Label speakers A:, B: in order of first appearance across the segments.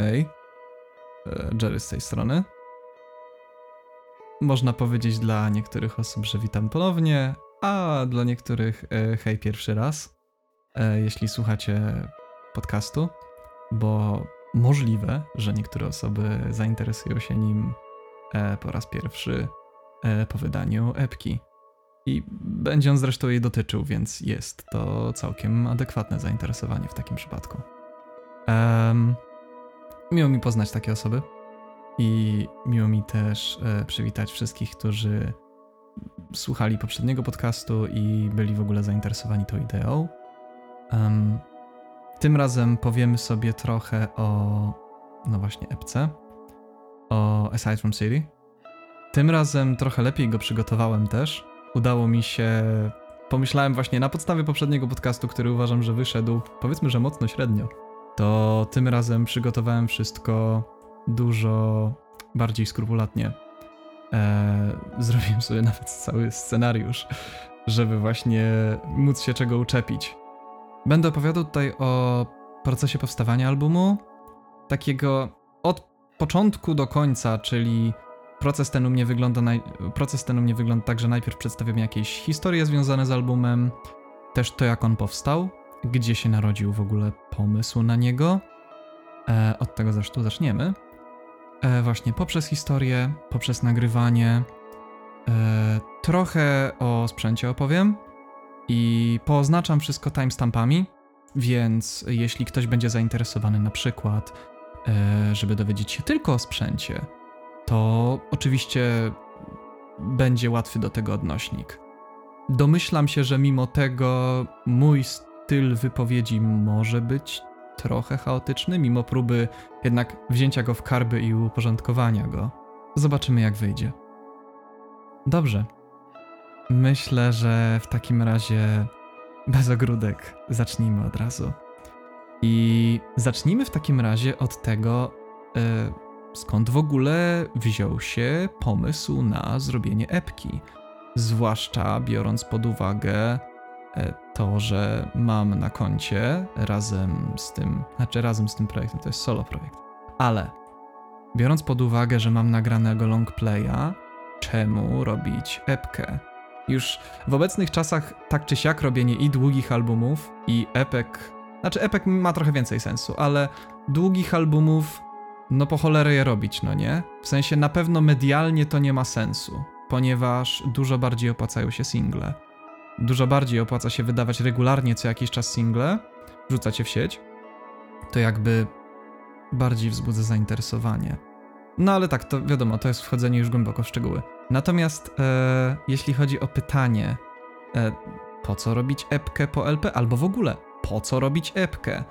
A: Hej, E, Jerry z tej strony. Można powiedzieć dla niektórych osób, że witam ponownie, a dla niektórych e, hej pierwszy raz, e, jeśli słuchacie podcastu, bo możliwe, że niektóre osoby zainteresują się nim po raz pierwszy po wydaniu epki. I będzie on zresztą jej dotyczył, więc jest to całkiem adekwatne zainteresowanie w takim przypadku. Em, miło mi poznać takie osoby i miło mi też e, przywitać wszystkich, którzy słuchali poprzedniego podcastu i byli w ogóle zainteresowani tą ideą. Em, tym razem powiemy sobie trochę o, no właśnie, epce, o Aside from City. Tym razem trochę lepiej go przygotowałem też. Udało mi się. Pomyślałem właśnie na podstawie poprzedniego podcastu, który uważam, że wyszedł, powiedzmy, że mocno średnio. To tym razem przygotowałem wszystko dużo bardziej skrupulatnie. Eee, zrobiłem sobie nawet cały scenariusz, żeby właśnie móc się czego uczepić. Będę opowiadał tutaj o procesie powstawania albumu, takiego od początku do końca, czyli proces ten u mnie wygląda, naj... proces ten u mnie wygląda tak, że najpierw przedstawiam jakieś historie związane z albumem, też to jak on powstał, gdzie się narodził w ogóle pomysł na niego. E, od tego zresztą zaczniemy. E, właśnie poprzez historię, poprzez nagrywanie. E, trochę o sprzęcie opowiem i pooznaczam wszystko timestampami, więc jeśli ktoś będzie zainteresowany na przykład, e, żeby dowiedzieć się tylko o sprzęcie, to oczywiście będzie łatwy do tego odnośnik. Domyślam się, że mimo tego mój styl wypowiedzi może być trochę chaotyczny, mimo próby jednak wzięcia go w karby i uporządkowania go. Zobaczymy, jak wyjdzie. Dobrze. Myślę, że w takim razie bez ogródek zacznijmy od razu. I zacznijmy w takim razie od tego, e, skąd w ogóle wziął się pomysł na zrobienie epki. Zwłaszcza biorąc pod uwagę e, to, że mam na koncie razem z tym, znaczy razem z tym projektem, to jest solo projekt, ale biorąc pod uwagę, że mam nagranego longplaya, czemu robić epkę? Już w obecnych czasach tak czy siak robienie i długich albumów, i epek, znaczy epek ma trochę więcej sensu, ale długich albumów, no po cholerę je robić, no nie? W sensie na pewno medialnie to nie ma sensu, ponieważ dużo bardziej opłacają się single. Dużo bardziej opłaca się wydawać regularnie co jakiś czas single, rzucać je w sieć, to jakby bardziej wzbudza zainteresowanie. No ale tak, to wiadomo, to jest wchodzenie już głęboko w szczegóły. Natomiast e, jeśli chodzi o pytanie, e, po co robić epkę po LP, albo w ogóle, po co robić epkę?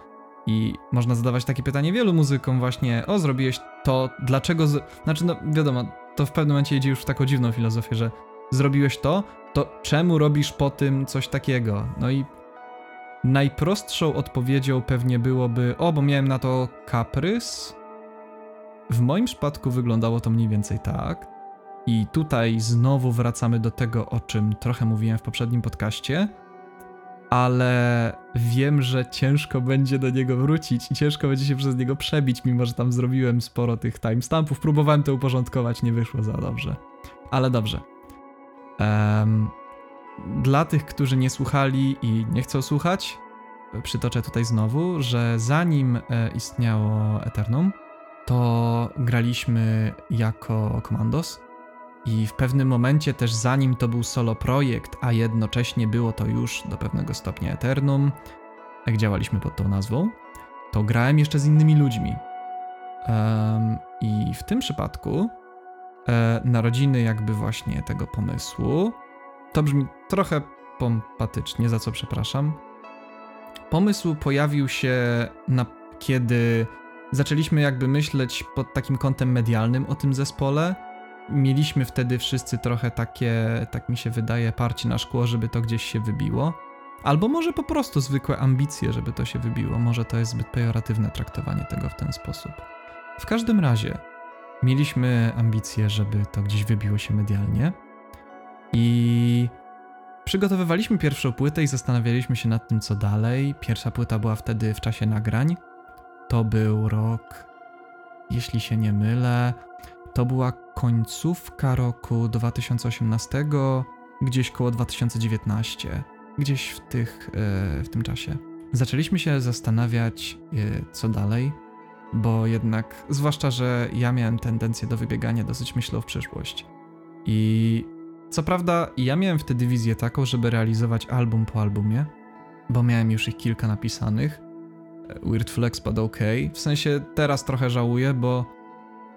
A: I można zadawać takie pytanie wielu muzykom właśnie, o zrobiłeś to, dlaczego, z... znaczy no wiadomo, to w pewnym momencie idzie już w taką dziwną filozofię, że zrobiłeś to, to czemu robisz po tym coś takiego? No i najprostszą odpowiedzią pewnie byłoby, o, bo miałem na to kaprys. W moim przypadku wyglądało to mniej więcej tak. I tutaj znowu wracamy do tego, o czym trochę mówiłem w poprzednim podcaście, ale wiem, że ciężko będzie do niego wrócić i ciężko będzie się przez niego przebić, mimo że tam zrobiłem sporo tych timestampów. Próbowałem to uporządkować, nie wyszło za dobrze. Ale dobrze. Dla tych, którzy nie słuchali i nie chcą słuchać, przytoczę tutaj znowu, że zanim e, istniało Eternum, to graliśmy jako Commandos i w pewnym momencie też zanim to był solo projekt, a jednocześnie było to już do pewnego stopnia Eternum, jak działaliśmy pod tą nazwą, to grałem jeszcze z innymi ludźmi. Um, I w tym przypadku e, narodziny jakby właśnie tego pomysłu. To brzmi trochę pompatycznie, za co przepraszam. Pomysł pojawił się na, kiedy zaczęliśmy jakby myśleć pod takim kątem medialnym o tym zespole. Mieliśmy wtedy wszyscy trochę takie, tak mi się wydaje, parci na szkło, żeby to gdzieś się wybiło. Albo może po prostu zwykłe ambicje, żeby to się wybiło. Może to jest zbyt pejoratywne traktowanie tego w ten sposób. W każdym razie, mieliśmy ambicje, żeby to gdzieś wybiło się medialnie. I przygotowywaliśmy pierwszą płytę i zastanawialiśmy się nad tym, co dalej. Pierwsza płyta była wtedy w czasie nagrań. To był rok jeśli się nie mylę, to była końcówka roku 2018, gdzieś koło 2019, gdzieś w, tych, e, w tym czasie. Zaczęliśmy się zastanawiać, e, co dalej, bo jednak, zwłaszcza, że ja miałem tendencję do wybiegania dosyć myślą w przyszłość. I co prawda, ja miałem wtedy wizję taką, żeby realizować album po albumie, bo miałem już ich kilka napisanych. Weird Flex pod OK. W sensie teraz trochę żałuję, bo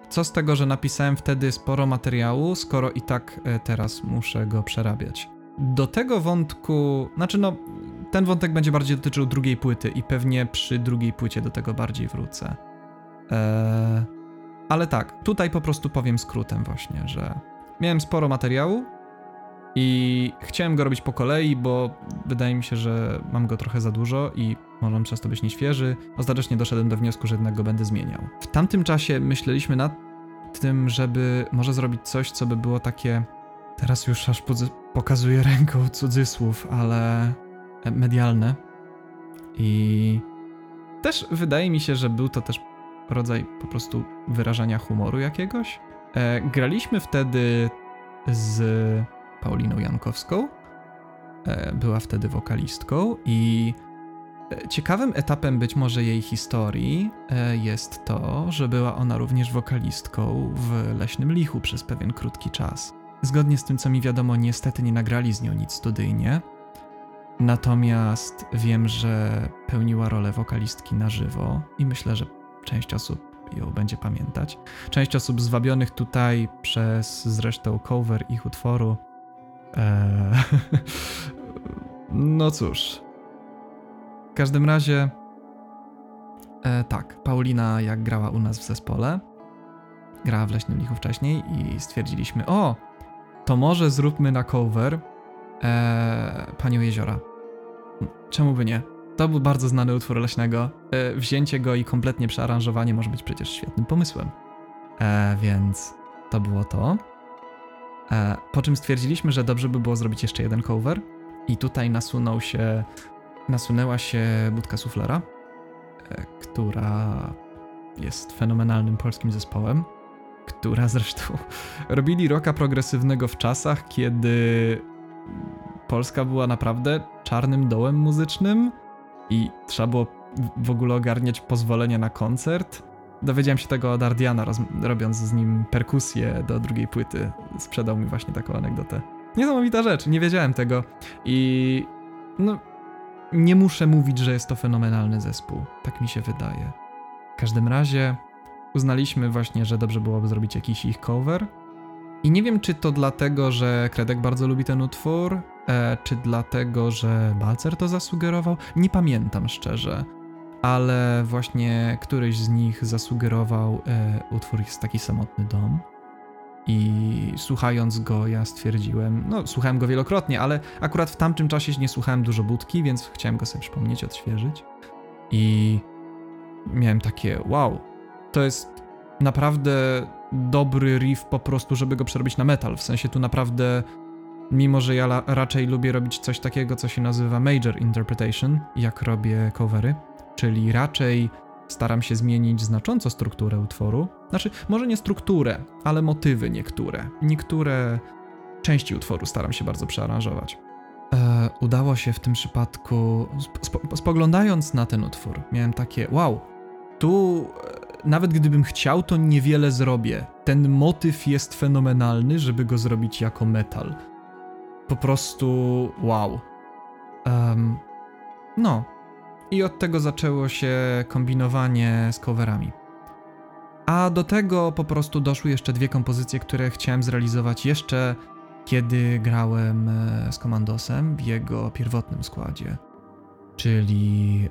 A: co z tego, że napisałem wtedy sporo materiału, skoro i tak e, teraz muszę go przerabiać. Do tego wątku, znaczy no, ten wątek będzie bardziej dotyczył drugiej płyty i pewnie przy drugiej płycie do tego bardziej wrócę. Eee, ale tak, tutaj po prostu powiem skrótem właśnie, że miałem sporo materiału i chciałem go robić po kolei, bo wydaje mi się, że mam go trochę za dużo i może on przez to być nieświeży. Ostatecznie doszedłem do wniosku, że jednak go będę zmieniał. W tamtym czasie myśleliśmy nad tym, żeby może zrobić coś, co by było takie. Teraz już aż pokazuję ręką cudzysłów, ale medialne. I też wydaje mi się, że był to też rodzaj po prostu wyrażania humoru jakiegoś. E, graliśmy wtedy z Pauliną Jankowską. E, była wtedy wokalistką i e, ciekawym etapem być może jej historii e, jest to, że była ona również wokalistką w Leśnym Lichu przez pewien krótki czas. Zgodnie z tym, co mi wiadomo, niestety nie nagrali z nią nic studyjnie. Natomiast wiem, że pełniła rolę wokalistki na żywo i myślę, że część osób ją będzie pamiętać. Część osób zwabionych tutaj przez zresztą cover ich utworu. Eee, no cóż. W każdym razie. E, tak, Paulina, jak grała u nas w zespole, grała w Leśnym Lichu wcześniej i stwierdziliśmy: O, to może zróbmy na cover e, Panią Jeziora. Czemu by nie? To był bardzo znany utwór leśnego. E, wzięcie go i kompletnie przearanżowanie może być przecież świetnym pomysłem. E, więc to było to. E, po czym stwierdziliśmy, że dobrze by było zrobić jeszcze jeden cover. I tutaj nasunął się, nasunęła się budka suflera, e, która jest fenomenalnym polskim zespołem która zresztą robili roka progresywnego w czasach, kiedy Polska była naprawdę czarnym dołem muzycznym i trzeba było w ogóle ogarniać pozwolenie na koncert. Dowiedziałem się tego od Ardiana, robiąc z nim perkusję do drugiej płyty. Sprzedał mi właśnie taką anegdotę. Niesamowita rzecz, nie wiedziałem tego. I no, nie muszę mówić, że jest to fenomenalny zespół. Tak mi się wydaje. W każdym razie uznaliśmy właśnie, że dobrze byłoby zrobić jakiś ich cover. I nie wiem, czy to dlatego, że Kredek bardzo lubi ten utwór, e, czy dlatego, że Balcer to zasugerował. Nie pamiętam szczerze, ale właśnie któryś z nich zasugerował e, utwór Jest taki samotny dom. I słuchając go, ja stwierdziłem, no słuchałem go wielokrotnie, ale akurat w tamtym czasie nie słuchałem dużo budki, więc chciałem go sobie przypomnieć, odświeżyć. I miałem takie, wow, to jest naprawdę dobry riff po prostu, żeby go przerobić na metal. W sensie tu naprawdę, mimo że ja raczej lubię robić coś takiego, co się nazywa major interpretation, jak robię covery, czyli raczej staram się zmienić znacząco strukturę utworu. Znaczy, może nie strukturę, ale motywy niektóre. Niektóre części utworu staram się bardzo przearanżować. E, udało się w tym przypadku, spo, spoglądając na ten utwór, miałem takie, wow, tu nawet gdybym chciał, to niewiele zrobię. Ten motyw jest fenomenalny, żeby go zrobić jako metal. Po prostu wow. Um, no. I od tego zaczęło się kombinowanie z coverami. A do tego po prostu doszły jeszcze dwie kompozycje, które chciałem zrealizować jeszcze kiedy grałem e, z Komandosem w jego pierwotnym składzie. Czyli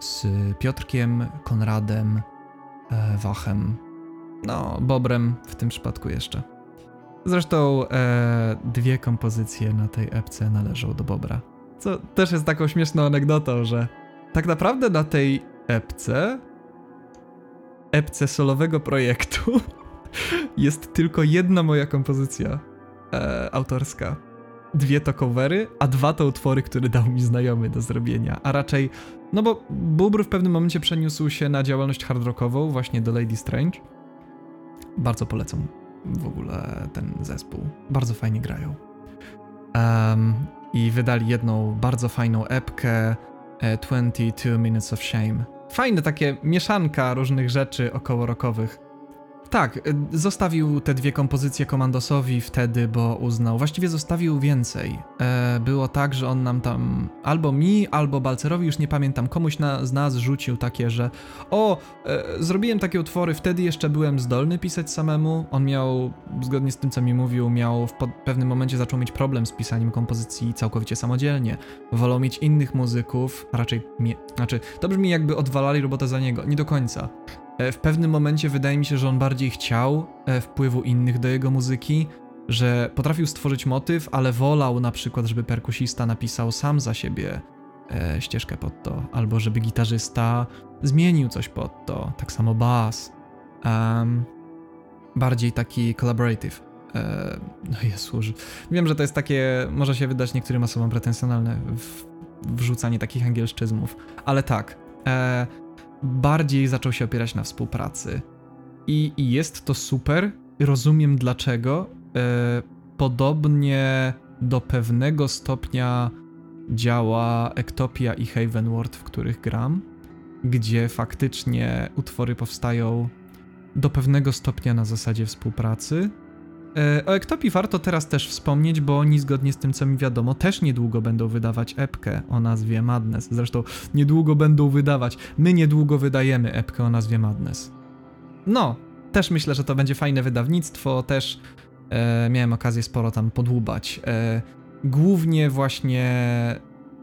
A: z Piotrkiem, Konradem, e, Wachem, no, Bobrem w tym przypadku jeszcze. Zresztą e, dwie kompozycje na tej epce należą do Bobra. Co też jest taką śmieszną anegdotą, że tak naprawdę na tej epce, epce solowego projektu, jest tylko jedna moja kompozycja e, autorska. Dwie to covery, a dwa to utwory, które dał mi znajomy do zrobienia. A raczej, no bo Bubr w pewnym momencie przeniósł się na działalność hard rockową, właśnie do Lady Strange. Bardzo polecam w ogóle ten zespół. Bardzo fajnie grają. Um, I wydali jedną bardzo fajną epkę 22 e, Minutes of Shame. Fajne takie mieszanka różnych rzeczy około rockowych. Tak, y, zostawił te dwie kompozycje komandosowi wtedy, bo uznał, właściwie zostawił więcej. E, było tak, że on nam tam albo mi, albo Balcerowi, już nie pamiętam, komuś na, z nas rzucił takie, że o, e, zrobiłem takie utwory, wtedy jeszcze byłem zdolny pisać samemu. On miał, zgodnie z tym co mi mówił, miał w pewnym momencie zaczął mieć problem z pisaniem kompozycji całkowicie samodzielnie. Wolał mieć innych muzyków, raczej, znaczy, to brzmi jakby odwalali robotę za niego, nie do końca. E, w pewnym momencie wydaje mi się, że on bardziej chciał e, wpływu innych do jego muzyki, że potrafił stworzyć motyw, ale wolał na przykład, żeby perkusista napisał sam za siebie e, ścieżkę pod to, albo żeby gitarzysta zmienił coś pod to, tak samo bass. Um, bardziej taki collaborative. E, no Jezu, wiem, że to jest takie, może się wydać niektórym osobom pretensjonalne w, wrzucanie takich angielszczyzmów, ale tak. E, bardziej zaczął się opierać na współpracy. I, i jest to super, rozumiem dlaczego. E, podobnie do pewnego stopnia działa Ektopia i Havenward, w których gram, gdzie faktycznie utwory powstają do pewnego stopnia na zasadzie współpracy, o Ektopii warto teraz też wspomnieć, bo oni zgodnie z tym, co mi wiadomo, też niedługo będą wydawać epkę o nazwie Madness. Zresztą niedługo będą wydawać. My niedługo wydajemy epkę o nazwie Madness. No, też myślę, że to będzie fajne wydawnictwo, też e, miałem okazję sporo tam podłubać. E, głównie właśnie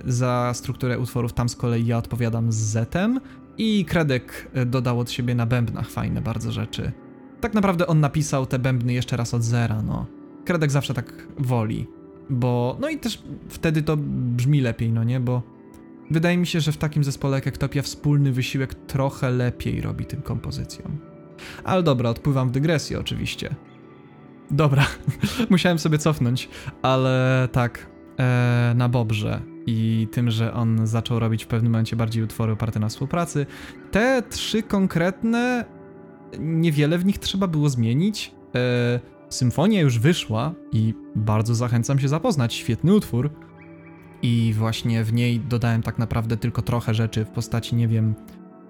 A: za strukturę utworów tam z kolei ja odpowiadam z Zetem i Kredek e, dodał od siebie na bębnach fajne bardzo rzeczy tak naprawdę on napisał te bębny jeszcze raz od zera, no. Kredek zawsze tak woli, bo, no i też wtedy to brzmi lepiej, no nie, bo wydaje mi się, że w takim zespole jak Ektopia wspólny wysiłek trochę lepiej robi tym kompozycjom. Ale dobra, odpływam w dygresję oczywiście. Dobra, musiałem sobie cofnąć, ale tak, e, na Bobrze i tym, że on zaczął robić w pewnym momencie bardziej utwory oparte na współpracy. Te trzy konkretne niewiele w nich trzeba było zmienić. E, symfonia już wyszła i bardzo zachęcam się zapoznać. Świetny utwór. I właśnie w niej dodałem tak naprawdę tylko trochę rzeczy w postaci, nie wiem,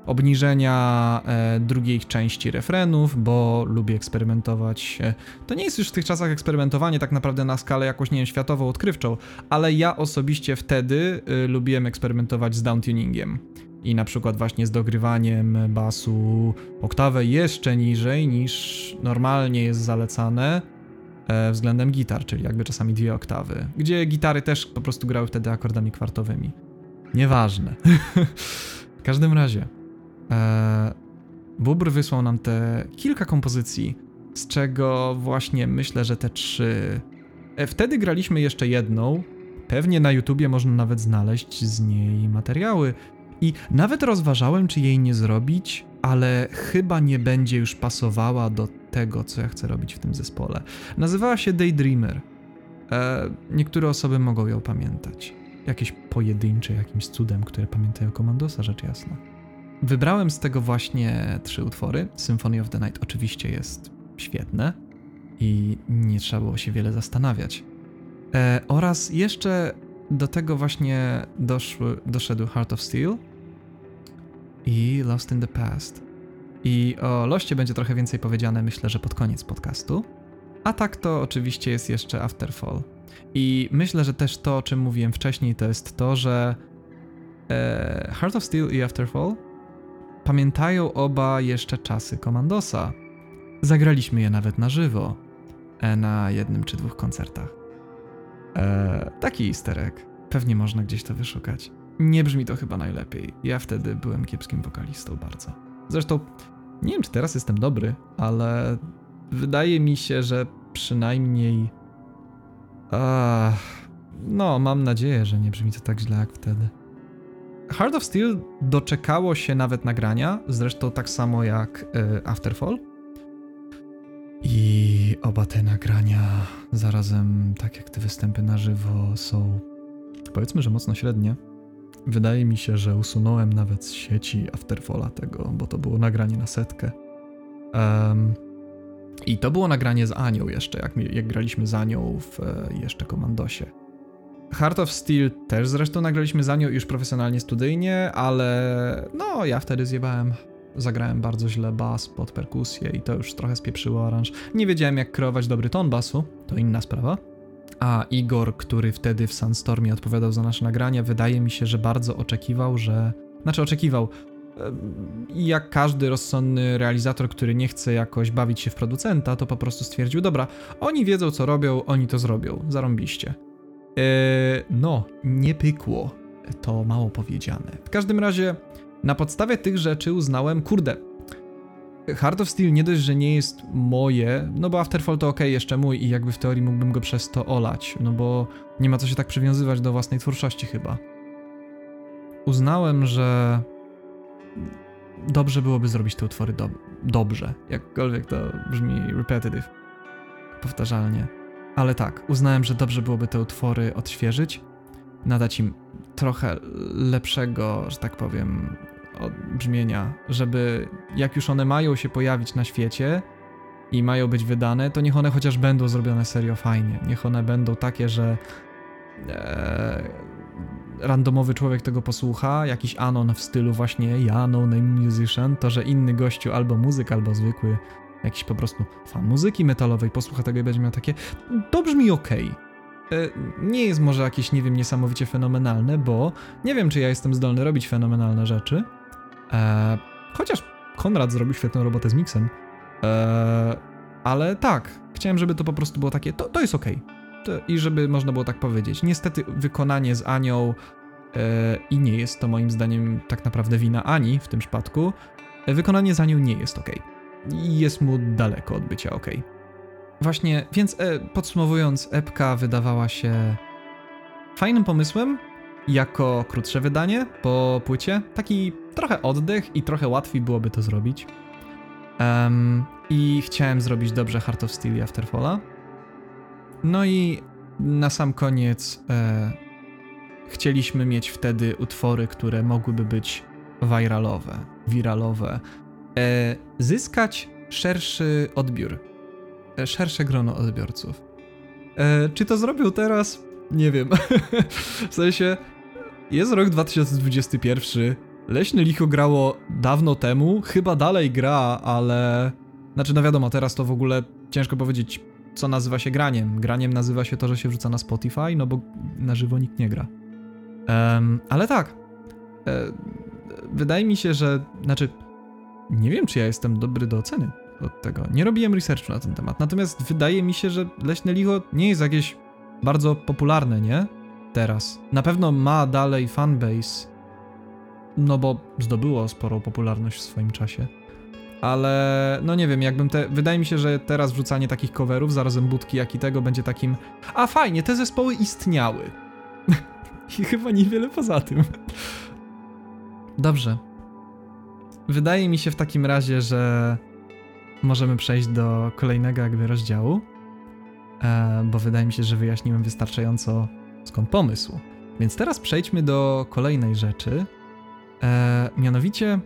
A: obniżenia e, drugiej części refrenów, bo lubię eksperymentować. E, to nie jest już w tych czasach eksperymentowanie tak naprawdę na skalę jakąś, nie wiem, światową, odkrywczą, ale ja osobiście wtedy y, lubiłem eksperymentować z downtuningiem i na przykład właśnie z dogrywaniem basu oktawę jeszcze niżej niż normalnie jest zalecane e, względem gitar, czyli jakby czasami dwie oktawy, gdzie gitary też po prostu grały wtedy akordami kwartowymi. Nieważne. w każdym razie e, Bubr wysłał nam te kilka kompozycji, z czego właśnie myślę, że te trzy. E, wtedy graliśmy jeszcze jedną. Pewnie na YouTubie można nawet znaleźć z niej materiały. I nawet rozważałem, czy jej nie zrobić, ale chyba nie będzie już pasowała do tego, co ja chcę robić w tym zespole. Nazywała się Daydreamer. E, niektóre osoby mogą ją pamiętać. Jakieś pojedyncze jakimś cudem, które pamiętają Komandosa, rzecz jasna. Wybrałem z tego właśnie trzy utwory. Symphony of the Night oczywiście jest świetne i nie trzeba było się wiele zastanawiać. E, oraz jeszcze do tego właśnie doszły, doszedł Heart of Steel i Lost in the Past. I o Loście będzie trochę więcej powiedziane, myślę, że pod koniec podcastu. A tak to oczywiście jest jeszcze Afterfall. I myślę, że też to, o czym mówiłem wcześniej, to jest to, że e, Heart of Steel i Afterfall pamiętają oba jeszcze czasy Commandosa. Zagraliśmy je nawet na żywo, e, na jednym czy dwóch koncertach. E, taki easter egg. Pewnie można gdzieś to wyszukać. Nie brzmi to chyba najlepiej. Ja wtedy byłem kiepskim wokalistą bardzo. Zresztą nie wiem, czy teraz jestem dobry, ale wydaje mi się, że przynajmniej. No, mam nadzieję, że nie brzmi to tak źle jak wtedy. Heart of Steel doczekało się nawet nagrania, zresztą tak samo jak y, Afterfall. I oba te nagrania, zarazem tak jak te występy na żywo, są powiedzmy, że mocno średnie. Wydaje mi się, że usunąłem nawet z sieci Afterfalla tego, bo to było nagranie na setkę. Um, I to było nagranie z Anią jeszcze, jak, jak graliśmy z Anią w e, jeszcze Komandosie. Heart of Steel też zresztą nagraliśmy za nią już profesjonalnie, studyjnie, ale no ja wtedy zjebałem. Zagrałem bardzo źle bas pod perkusję i to już trochę spieprzyło aranż. Nie wiedziałem jak kreować dobry ton basu, to inna sprawa. A Igor, który wtedy w Sunstormie odpowiadał za nasze nagranie, wydaje mi się, że bardzo oczekiwał, że. Znaczy, oczekiwał. Jak każdy rozsądny realizator, który nie chce jakoś bawić się w producenta, to po prostu stwierdził: Dobra, oni wiedzą co robią, oni to zrobią, zarąbiście. Eee, no, nie pykło. To mało powiedziane. W każdym razie, na podstawie tych rzeczy uznałem, kurde, Heart of Steel nie dość, że nie jest moje, no bo Afterfall to ok, jeszcze mój i jakby w teorii mógłbym go przez to olać, no bo nie ma co się tak przywiązywać do własnej twórczości chyba. Uznałem, że dobrze byłoby zrobić te utwory do dobrze, jakkolwiek to brzmi repetitive, powtarzalnie. Ale tak, uznałem, że dobrze byłoby te utwory odświeżyć, nadać im trochę lepszego, że tak powiem, brzmienia, żeby jak już one mają się pojawić na świecie i mają być wydane, to niech one chociaż będą zrobione serio fajnie. Niech one będą takie, że e, randomowy człowiek tego posłucha, jakiś anon w stylu właśnie ja, no name musician, to że inny gościu albo muzyk, albo zwykły jakiś po prostu fan muzyki metalowej posłucha tego i będzie miał takie to brzmi okej. Okay e, nie jest może jakieś, nie wiem, niesamowicie fenomenalne, bo nie wiem, czy ja jestem zdolny robić fenomenalne rzeczy, E, chociaż Konrad zrobił świetną robotę z miksem. E, ale tak, chciałem, żeby to po prostu było takie, to, to jest okej. Okay. I żeby można było tak powiedzieć. Niestety wykonanie z Anią e, i nie jest to moim zdaniem tak naprawdę wina Ani w tym przypadku. E, wykonanie z Anią nie jest ok. I jest mu daleko od bycia ok. Właśnie, więc e, podsumowując, epka wydawała się fajnym pomysłem, jako krótsze wydanie po płycie. Taki trochę oddech i trochę łatwiej byłoby to zrobić. Um, I chciałem zrobić dobrze Heart of Steel i Afterfalla. No i na sam koniec e, chcieliśmy mieć wtedy utwory, które mogłyby być viralowe, wiralowe. E, zyskać szerszy odbiór, e, szersze grono odbiorców. E, czy to zrobił teraz? Nie wiem. w sensie, jest rok 2021. Leśny Licho grało dawno temu, chyba dalej gra, ale. Znaczy, no wiadomo, teraz to w ogóle ciężko powiedzieć, co nazywa się graniem. Graniem nazywa się to, że się wrzuca na Spotify, no bo na żywo nikt nie gra. Um, ale tak. E, wydaje mi się, że. Znaczy, nie wiem, czy ja jestem dobry do oceny od tego. Nie robiłem researchu na ten temat. Natomiast wydaje mi się, że Leśne Licho nie jest jakieś bardzo popularne, nie? Teraz. Na pewno ma dalej fanbase, no bo zdobyło sporą popularność w swoim czasie. Ale no nie wiem, jakbym te. Wydaje mi się, że teraz wrzucanie takich coverów, zarazem budki jak i tego będzie takim. A fajnie, te zespoły istniały. I chyba niewiele poza tym. Dobrze. Wydaje mi się w takim razie, że możemy przejść do kolejnego jakby rozdziału, e, bo wydaje mi się, że wyjaśniłem wystarczająco skąd pomysł. Więc teraz przejdźmy do kolejnej rzeczy. E, mianowicie,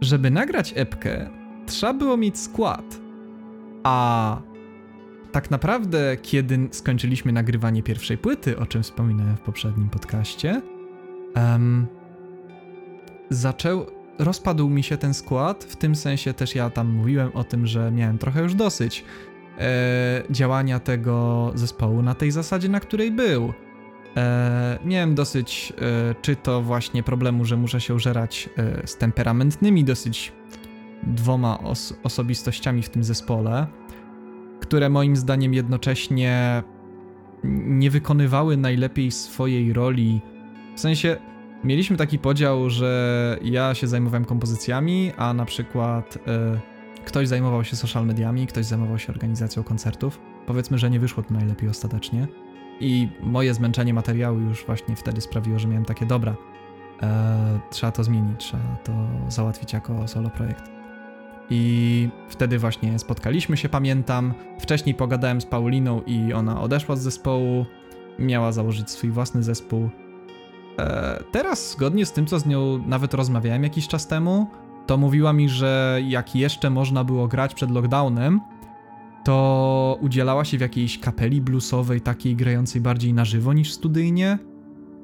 A: żeby nagrać epkę, trzeba było mieć skład. A tak naprawdę, kiedy skończyliśmy nagrywanie pierwszej płyty, o czym wspominałem w poprzednim podcaście, um, zaczął, rozpadł mi się ten skład, w tym sensie też ja tam mówiłem o tym, że miałem trochę już dosyć e, działania tego zespołu na tej zasadzie, na której był. E, miałem dosyć, e, czy to właśnie problemu, że muszę się użerać e, z temperamentnymi dosyć dwoma os osobistościami w tym zespole, które moim zdaniem jednocześnie nie wykonywały najlepiej swojej roli. W sensie, mieliśmy taki podział, że ja się zajmowałem kompozycjami, a na przykład e, Ktoś zajmował się social mediami, ktoś zajmował się organizacją koncertów. Powiedzmy, że nie wyszło to najlepiej ostatecznie. I moje zmęczenie materiału już właśnie wtedy sprawiło, że miałem takie dobra. E, trzeba to zmienić, trzeba to załatwić jako solo projekt. I wtedy właśnie spotkaliśmy się, pamiętam. Wcześniej pogadałem z Pauliną i ona odeszła z zespołu. Miała założyć swój własny zespół. E, teraz, zgodnie z tym, co z nią nawet rozmawiałem jakiś czas temu, to mówiła mi, że jak jeszcze można było grać przed lockdownem, to udzielała się w jakiejś kapeli bluesowej, takiej grającej bardziej na żywo niż studyjnie.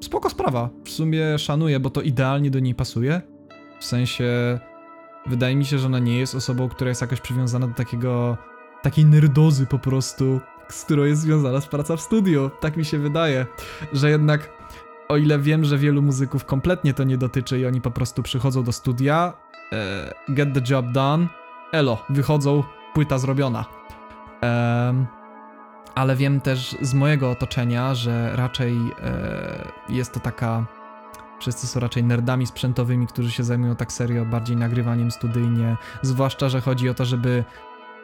A: Spoko sprawa. W sumie szanuję, bo to idealnie do niej pasuje. W sensie, wydaje mi się, że ona nie jest osobą, która jest jakoś przywiązana do takiego, takiej nerdozy po prostu, z którą jest związana z praca w studiu. Tak mi się wydaje, że jednak o ile wiem, że wielu muzyków kompletnie to nie dotyczy i oni po prostu przychodzą do studia, get the job done, elo, wychodzą, płyta zrobiona. Ale wiem też z mojego otoczenia, że raczej e, jest to taka. Wszyscy są raczej nerdami sprzętowymi, którzy się zajmują tak serio bardziej nagrywaniem studyjnie. Zwłaszcza, że chodzi o to, żeby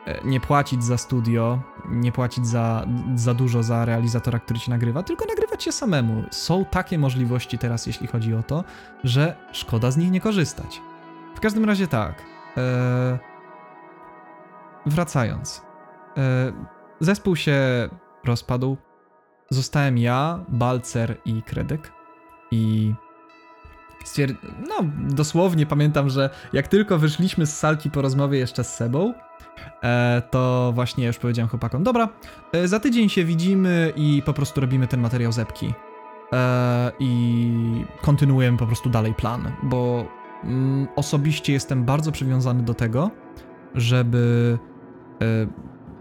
A: e, nie płacić za studio, nie płacić za, za dużo za realizatora, który ci nagrywa, tylko nagrywać się samemu. Są takie możliwości teraz, jeśli chodzi o to, że szkoda z nich nie korzystać. W każdym razie tak. E, wracając. E, zespół się rozpadł. Zostałem ja, Balcer i Kredek. I. No, dosłownie pamiętam, że jak tylko wyszliśmy z salki po rozmowie jeszcze z Sebą, e, to właśnie już powiedziałem chłopakom, dobra, e, za tydzień się widzimy i po prostu robimy ten materiał zepki. E, I kontynuujemy po prostu dalej plan, bo mm, osobiście jestem bardzo przywiązany do tego, żeby e,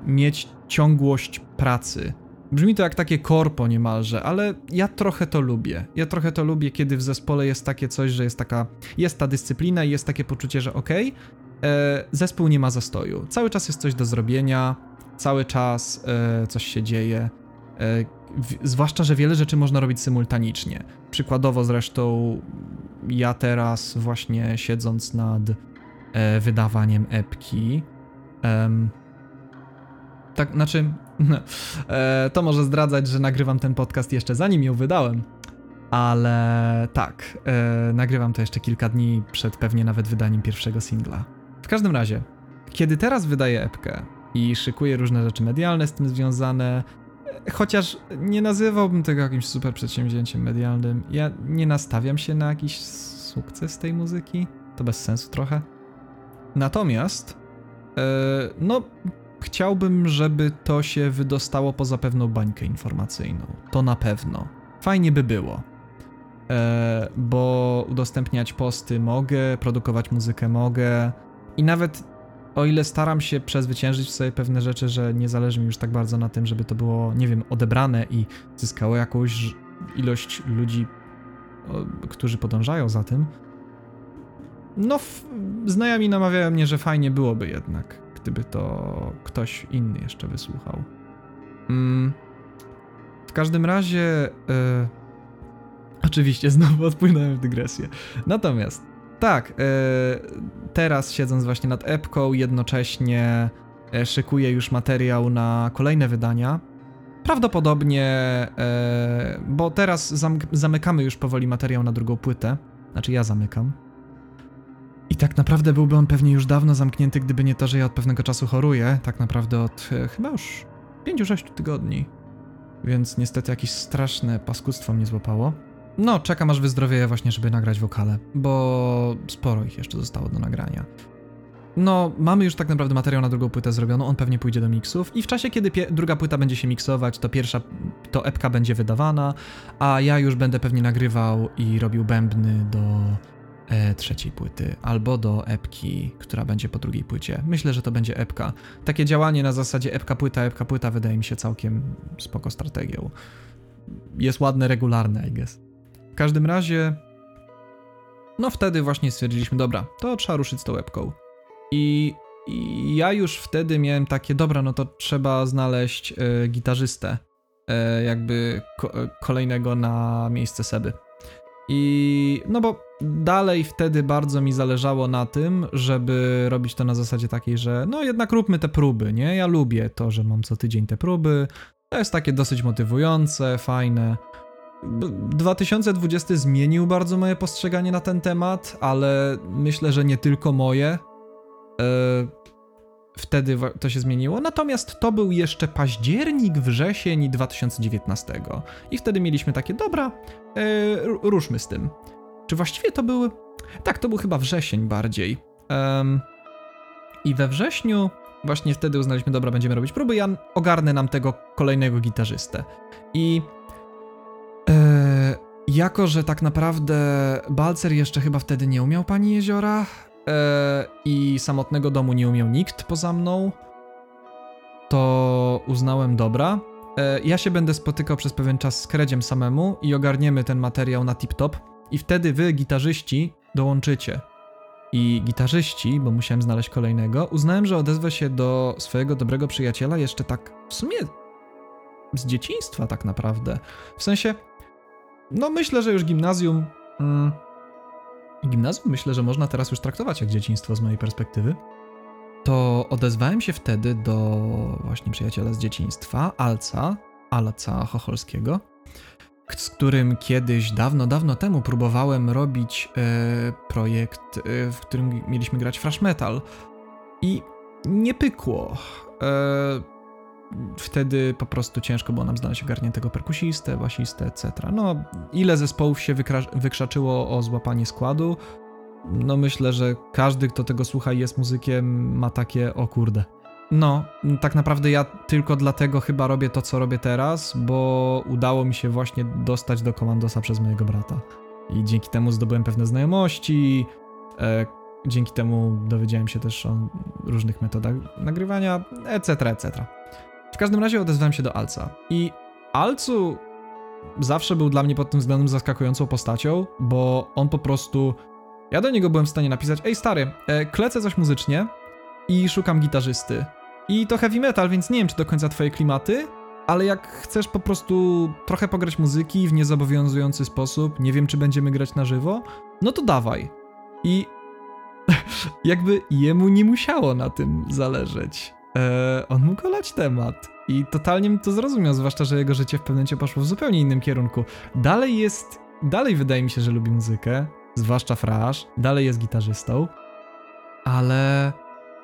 A: mieć ciągłość pracy. Brzmi to jak takie korpo niemalże, ale ja trochę to lubię. Ja trochę to lubię, kiedy w zespole jest takie coś, że jest taka, jest ta dyscyplina i jest takie poczucie, że okej, okay, zespół nie ma zastoju. Cały czas jest coś do zrobienia, cały czas e, coś się dzieje. E, w, zwłaszcza, że wiele rzeczy można robić symultanicznie. Przykładowo zresztą ja teraz właśnie siedząc nad e, wydawaniem epki, tak, znaczy, e, to może zdradzać, że nagrywam ten podcast jeszcze zanim ją wydałem, ale tak, e, nagrywam to jeszcze kilka dni przed pewnie nawet wydaniem pierwszego singla. W każdym razie, kiedy teraz wydaję epkę i szykuję różne rzeczy medialne z tym związane, chociaż nie nazywałbym tego jakimś super przedsięwzięciem medialnym, ja nie nastawiam się na jakiś sukces tej muzyki, to bez sensu trochę. Natomiast, e, no, Chciałbym, żeby to się wydostało poza pewną bańkę informacyjną. To na pewno. Fajnie by było. E, bo udostępniać posty mogę, produkować muzykę mogę i nawet o ile staram się przezwyciężyć sobie pewne rzeczy, że nie zależy mi już tak bardzo na tym, żeby to było, nie wiem, odebrane i zyskało jakąś ilość ludzi, którzy podążają za tym. No, znajomi namawiają mnie, że fajnie byłoby jednak gdyby to ktoś inny jeszcze wysłuchał. Mm. W każdym razie. E, oczywiście, znowu odpłynąłem w dygresję. Natomiast, tak, e, teraz siedząc właśnie nad epką, jednocześnie e, szykuję już materiał na kolejne wydania. Prawdopodobnie, e, bo teraz zamykamy już powoli materiał na drugą płytę. Znaczy, ja zamykam. I tak naprawdę byłby on pewnie już dawno zamknięty, gdyby nie to, że ja od pewnego czasu choruję. Tak naprawdę od chyba już 5-6 tygodni. Więc niestety jakieś straszne paskudztwo mnie złapało. No, czekam aż wyzdrowieję właśnie, żeby nagrać wokale, bo sporo ich jeszcze zostało do nagrania. No, mamy już tak naprawdę materiał na drugą płytę zrobioną, on pewnie pójdzie do miksów i w czasie, kiedy druga płyta będzie się miksować, to pierwsza, to epka będzie wydawana, a ja już będę pewnie nagrywał i robił bębny do e, trzeciej płyty, albo do epki, która będzie po drugiej płycie. Myślę, że to będzie epka. Takie działanie na zasadzie epka płyta, epka płyta wydaje mi się całkiem spoko strategią. Jest ładne, regularne, I guess. Każdym razie, no wtedy właśnie stwierdziliśmy, dobra, to trzeba ruszyć z tą epką. I, i ja już wtedy miałem takie, dobra, no to trzeba znaleźć e, gitarzystę, e, jakby ko kolejnego na miejsce Seby. I no bo dalej wtedy bardzo mi zależało na tym, żeby robić to na zasadzie takiej, że no jednak róbmy te próby, nie? Ja lubię to, że mam co tydzień te próby. To jest takie dosyć motywujące, fajne. 2020 zmienił bardzo moje postrzeganie na ten temat, ale myślę, że nie tylko moje. wtedy to się zmieniło, natomiast to był jeszcze październik, wrzesień 2019 i wtedy mieliśmy takie, dobra, ruszmy z tym. Czy właściwie to były, tak, to był chyba wrzesień bardziej. I we wrześniu właśnie wtedy uznaliśmy, dobra, będziemy robić próby, ja ogarnę nam tego kolejnego gitarzystę. I e, jako, że tak naprawdę Balcer jeszcze chyba wtedy nie umiał Pani Jeziora e, i samotnego domu nie umiał nikt poza mną, to uznałem, dobra, e, ja się będę spotykał przez pewien czas z Kredziem samemu i ogarniemy ten materiał na tip-top i wtedy wy, gitarzyści, dołączycie i gitarzyści, bo musiałem znaleźć kolejnego, uznałem, że odezwę się do swojego dobrego przyjaciela jeszcze tak w sumie z dzieciństwa tak naprawdę. W sensie, no myślę, że już gimnazjum... Mm, gimnazjum myślę, że można teraz już traktować jak dzieciństwo z mojej perspektywy. To odezwałem się wtedy do właśnie przyjaciela z dzieciństwa, Alca, Alca Chocholskiego, z którym kiedyś, dawno, dawno temu próbowałem robić e, projekt, e, w którym mieliśmy grać thrash metal i nie pykło. E, wtedy po prostu ciężko było nam znaleźć ogarniętego perkusistę, basistę, etc. No, ile zespołów się wykrzaczyło o złapanie składu? No myślę, że każdy, kto tego słucha i jest muzykiem, ma takie, o kurde, no, tak naprawdę ja tylko dlatego chyba robię to, co robię teraz, bo udało mi się właśnie dostać do komandosa przez mojego brata. I dzięki temu zdobyłem pewne znajomości, e, dzięki temu dowiedziałem się też o różnych metodach nagrywania, etc., etc. W każdym razie odezwałem się do Alca. I Alcu zawsze był dla mnie pod tym względem zaskakującą postacią, bo on po prostu... Ja do niego byłem w stanie napisać, ej stary, e, klecę coś muzycznie i szukam gitarzysty. I to heavy metal, więc nie wiem, czy do końca twoje klimaty, ale jak chcesz po prostu trochę pograć muzyki w niezobowiązujący sposób, nie wiem, czy będziemy grać na żywo, no to dawaj. I jakby jemu nie musiało na tym zależeć. Eee, on mógł olać temat. I totalnie to zrozumiał, zwłaszcza, że jego życie w pewnym momencie poszło w zupełnie innym kierunku. Dalej jest, dalej wydaje mi się, że lubi muzykę, zwłaszcza Frasz, dalej jest gitarzystą, ale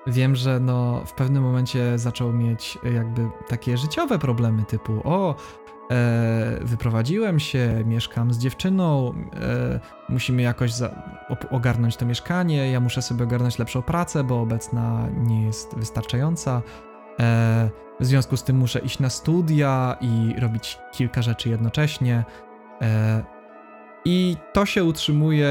A: wiem, że no w pewnym momencie zaczął mieć e, jakby takie życiowe problemy typu o, e, wyprowadziłem się, mieszkam z dziewczyną, e, musimy jakoś za, ogarnąć to mieszkanie, ja muszę sobie ogarnąć lepszą pracę, bo obecna nie jest wystarczająca. E, w związku z tym muszę iść na studia i robić kilka rzeczy jednocześnie. E, I to się utrzymuje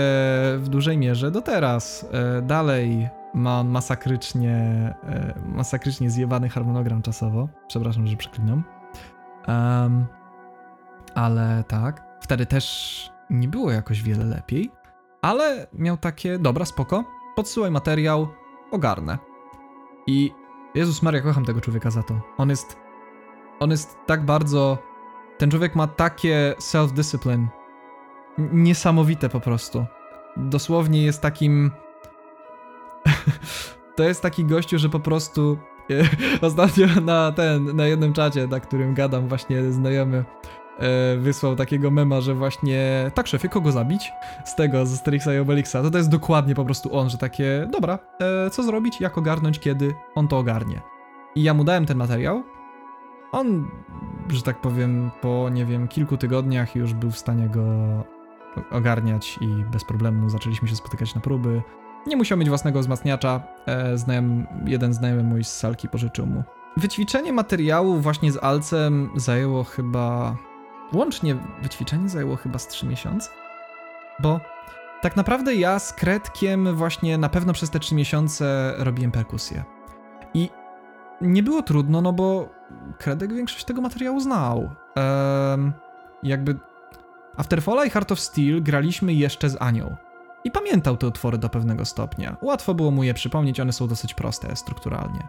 A: w dużej mierze do teraz. E, dalej ma masakrycznie, e, masakrycznie zjebany harmonogram czasowo. Przepraszam, że przeklinam. Um, ale tak, wtedy też nie było jakoś wiele lepiej, ale miał takie, dobra, spoko, podsyłaj materiał, ogarnę. I Jezus Maria, kocham tego człowieka za to. On jest, on jest tak bardzo, ten człowiek ma takie self-discipline, niesamowite po prostu. Dosłownie jest takim to jest taki gościu, że po prostu ostatnio na ten, na jednym czacie, na którym gadam, właśnie znajomy e, wysłał takiego mema, że właśnie tak szefie, kogo zabić? Z tego, z Asterixa i Obelixa. To to jest dokładnie po prostu on, że takie, dobra, e, co zrobić, jak ogarnąć, kiedy on to ogarnie. I ja mu dałem ten materiał. On, że tak powiem, po nie wiem, kilku tygodniach już był w stanie go ogarniać i bez problemu zaczęliśmy się spotykać na próby. Nie musiał mieć własnego wzmacniacza. E, jeden znajomy mój z salki pożyczył mu. Wyćwiczenie materiału właśnie z Alcem zajęło chyba. Łącznie wyćwiczenie zajęło chyba z 3 miesiące. Bo tak naprawdę ja z Kretkiem właśnie na pewno przez te 3 miesiące robiłem perkusję. I nie było trudno, no bo Kredek większość tego materiału znał. Ehm, jakby Afterfalla i Heart of Steel graliśmy jeszcze z Anią i pamiętał te utwory do pewnego stopnia. Łatwo było mu je przypomnieć, one są dosyć proste strukturalnie.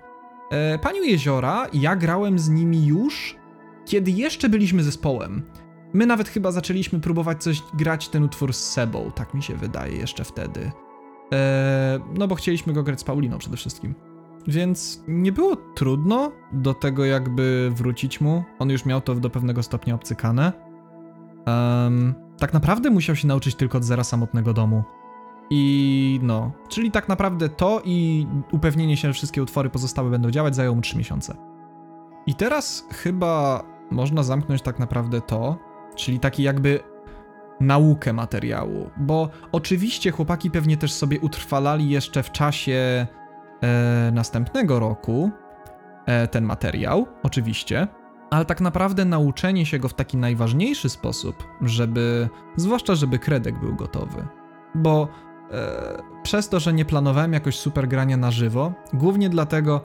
A: E, Paniu Jeziora, ja grałem z nimi już, kiedy jeszcze byliśmy zespołem. My nawet chyba zaczęliśmy próbować coś grać ten utwór z Sebą, tak mi się wydaje, jeszcze wtedy. E, no bo chcieliśmy go grać z Pauliną przede wszystkim. Więc nie było trudno do tego jakby wrócić mu. On już miał to do pewnego stopnia obcykane. Um, tak naprawdę musiał się nauczyć tylko od zera samotnego domu. I no, czyli tak naprawdę to i upewnienie się, że wszystkie utwory pozostałe będą działać, zajęło mu 3 miesiące. I teraz chyba można zamknąć tak naprawdę to, czyli taki jakby naukę materiału, bo oczywiście chłopaki pewnie też sobie utrwalali jeszcze w czasie e, następnego roku e, ten materiał, oczywiście, ale tak naprawdę nauczenie się go w taki najważniejszy sposób, żeby, zwłaszcza żeby kredek był gotowy, bo przez to, że nie planowałem jakoś super grania na żywo, głównie dlatego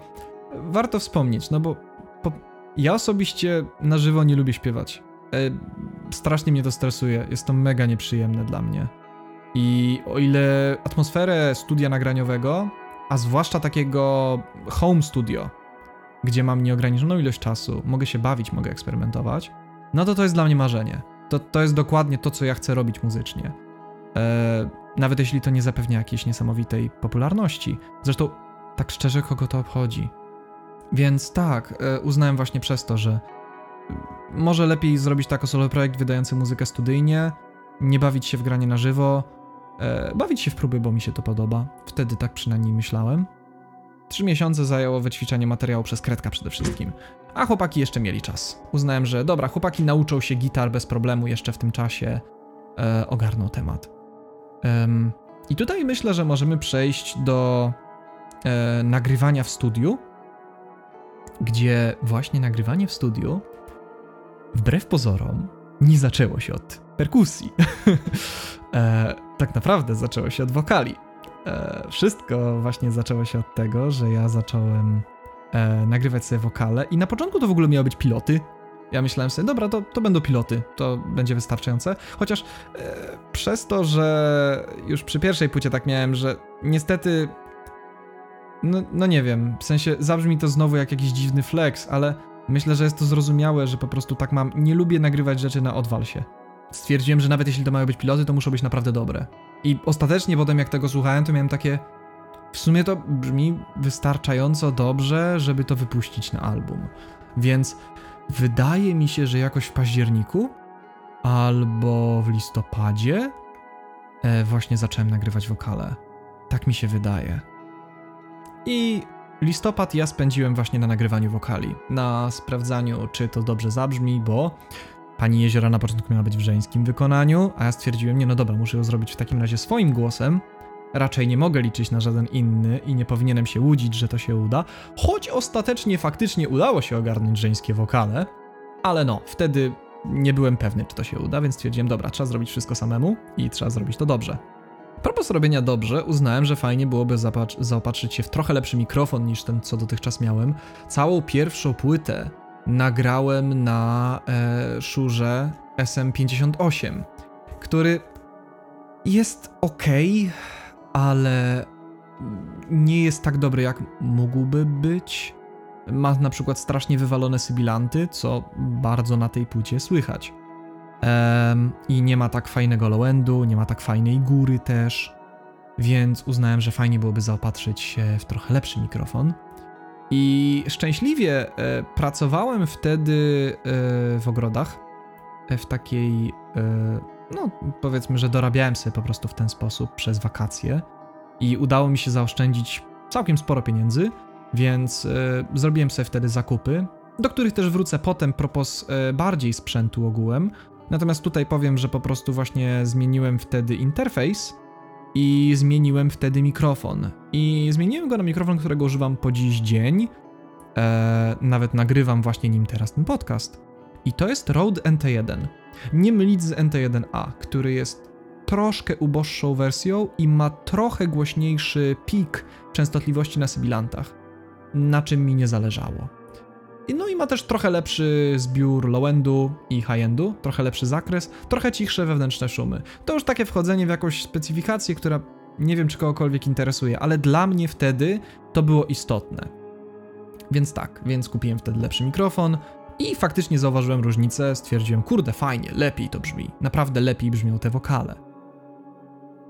A: warto wspomnieć, no bo po, ja osobiście na żywo nie lubię śpiewać. E, strasznie mnie to stresuje, jest to mega nieprzyjemne dla mnie. I o ile atmosferę studia nagraniowego, a zwłaszcza takiego home studio, gdzie mam nieograniczoną ilość czasu, mogę się bawić, mogę eksperymentować, no to to jest dla mnie marzenie. To, to jest dokładnie to, co ja chcę robić muzycznie. E, nawet jeśli to nie zapewnia jakiejś niesamowitej popularności. Zresztą, tak szczerze, kogo to obchodzi? Więc tak, e, uznałem właśnie przez to, że może lepiej zrobić tak solo projekt wydający muzykę studyjnie, nie bawić się w granie na żywo, e, bawić się w próby, bo mi się to podoba. Wtedy tak przynajmniej myślałem. Trzy miesiące zajęło wyćwiczenie materiału przez Kredka przede wszystkim. A chłopaki jeszcze mieli czas. Uznałem, że dobra, chłopaki nauczą się gitar bez problemu jeszcze w tym czasie. E, ogarną temat. Um, I tutaj myślę, że możemy przejść do e, nagrywania w studiu, gdzie właśnie nagrywanie w studiu, wbrew pozorom, nie zaczęło się od perkusji. e, tak naprawdę zaczęło się od wokali. E, wszystko właśnie zaczęło się od tego, że ja zacząłem e, nagrywać sobie wokale i na początku to w ogóle miały być piloty. Ja myślałem sobie, dobra, to, to będą piloty, to będzie wystarczające. Chociaż e, przez to, że już przy pierwszej płycie tak miałem, że niestety no, no nie wiem, w sensie zabrzmi to znowu jak jakiś dziwny flex, ale myślę, że jest to zrozumiałe, że po prostu tak mam. Nie lubię nagrywać rzeczy na odwalsie. Stwierdziłem, że nawet jeśli to mają być piloty, to muszą być naprawdę dobre. I ostatecznie potem jak tego słuchałem, to miałem takie... W sumie to brzmi wystarczająco dobrze, żeby to wypuścić na album. Więc wydaje mi się, że jakoś w październiku albo w listopadzie e, właśnie zacząłem nagrywać wokale. Tak mi się wydaje. I listopad ja spędziłem właśnie na nagrywaniu wokali, na sprawdzaniu, czy to dobrze zabrzmi, bo pani Jeziora na początku miała być w żeńskim wykonaniu, a ja stwierdziłem, nie no dobra, muszę ją zrobić w takim razie swoim głosem. Raczej nie mogę liczyć na żaden inny i nie powinienem się łudzić, że to się uda, choć ostatecznie faktycznie udało się ogarnąć żeńskie wokale, ale no, wtedy nie byłem pewny, czy to się uda, więc stwierdziłem, dobra, trzeba zrobić wszystko samemu i trzeba zrobić to dobrze. Propos robienia dobrze, uznałem, że fajnie byłoby zaopatrzyć się w trochę lepszy mikrofon niż ten, co dotychczas miałem. Całą pierwszą płytę nagrałem na e, szurze SM58, który jest ok, ale nie jest tak dobry, jak mógłby być. Ma na przykład strasznie wywalone sybilanty, co bardzo na tej płycie słychać. I nie ma tak fajnego low-endu, nie ma tak fajnej góry też, więc uznałem, że fajnie byłoby zaopatrzyć się w trochę lepszy mikrofon. I szczęśliwie e, pracowałem wtedy e, w ogrodach, e, w takiej, e, no powiedzmy, że dorabiałem sobie po prostu w ten sposób przez wakacje i udało mi się zaoszczędzić całkiem sporo pieniędzy, więc e, zrobiłem sobie wtedy zakupy, do których też wrócę potem propos e, bardziej sprzętu ogółem, Natomiast tutaj powiem, że po prostu właśnie zmieniłem wtedy interfejs i zmieniłem wtedy mikrofon. I zmieniłem go na mikrofon, którego używam po dziś dzień. Eee, nawet nagrywam właśnie nim teraz ten podcast. I to jest Rode NT1. Nie mylić z NT1A, który jest troszkę uboższą wersją i ma trochę głośniejszy pik częstotliwości na sybilantach, na czym mi nie zależało. No i ma też trochę lepszy zbiór low-endu i high-endu, trochę lepszy zakres, trochę cichsze wewnętrzne szumy. To już takie wchodzenie w jakąś specyfikację, która nie wiem czy kogokolwiek interesuje, ale dla mnie wtedy to było istotne. Więc tak, więc kupiłem wtedy lepszy mikrofon i faktycznie zauważyłem różnicę, stwierdziłem, kurde, fajnie, lepiej to brzmi, naprawdę lepiej brzmią te wokale.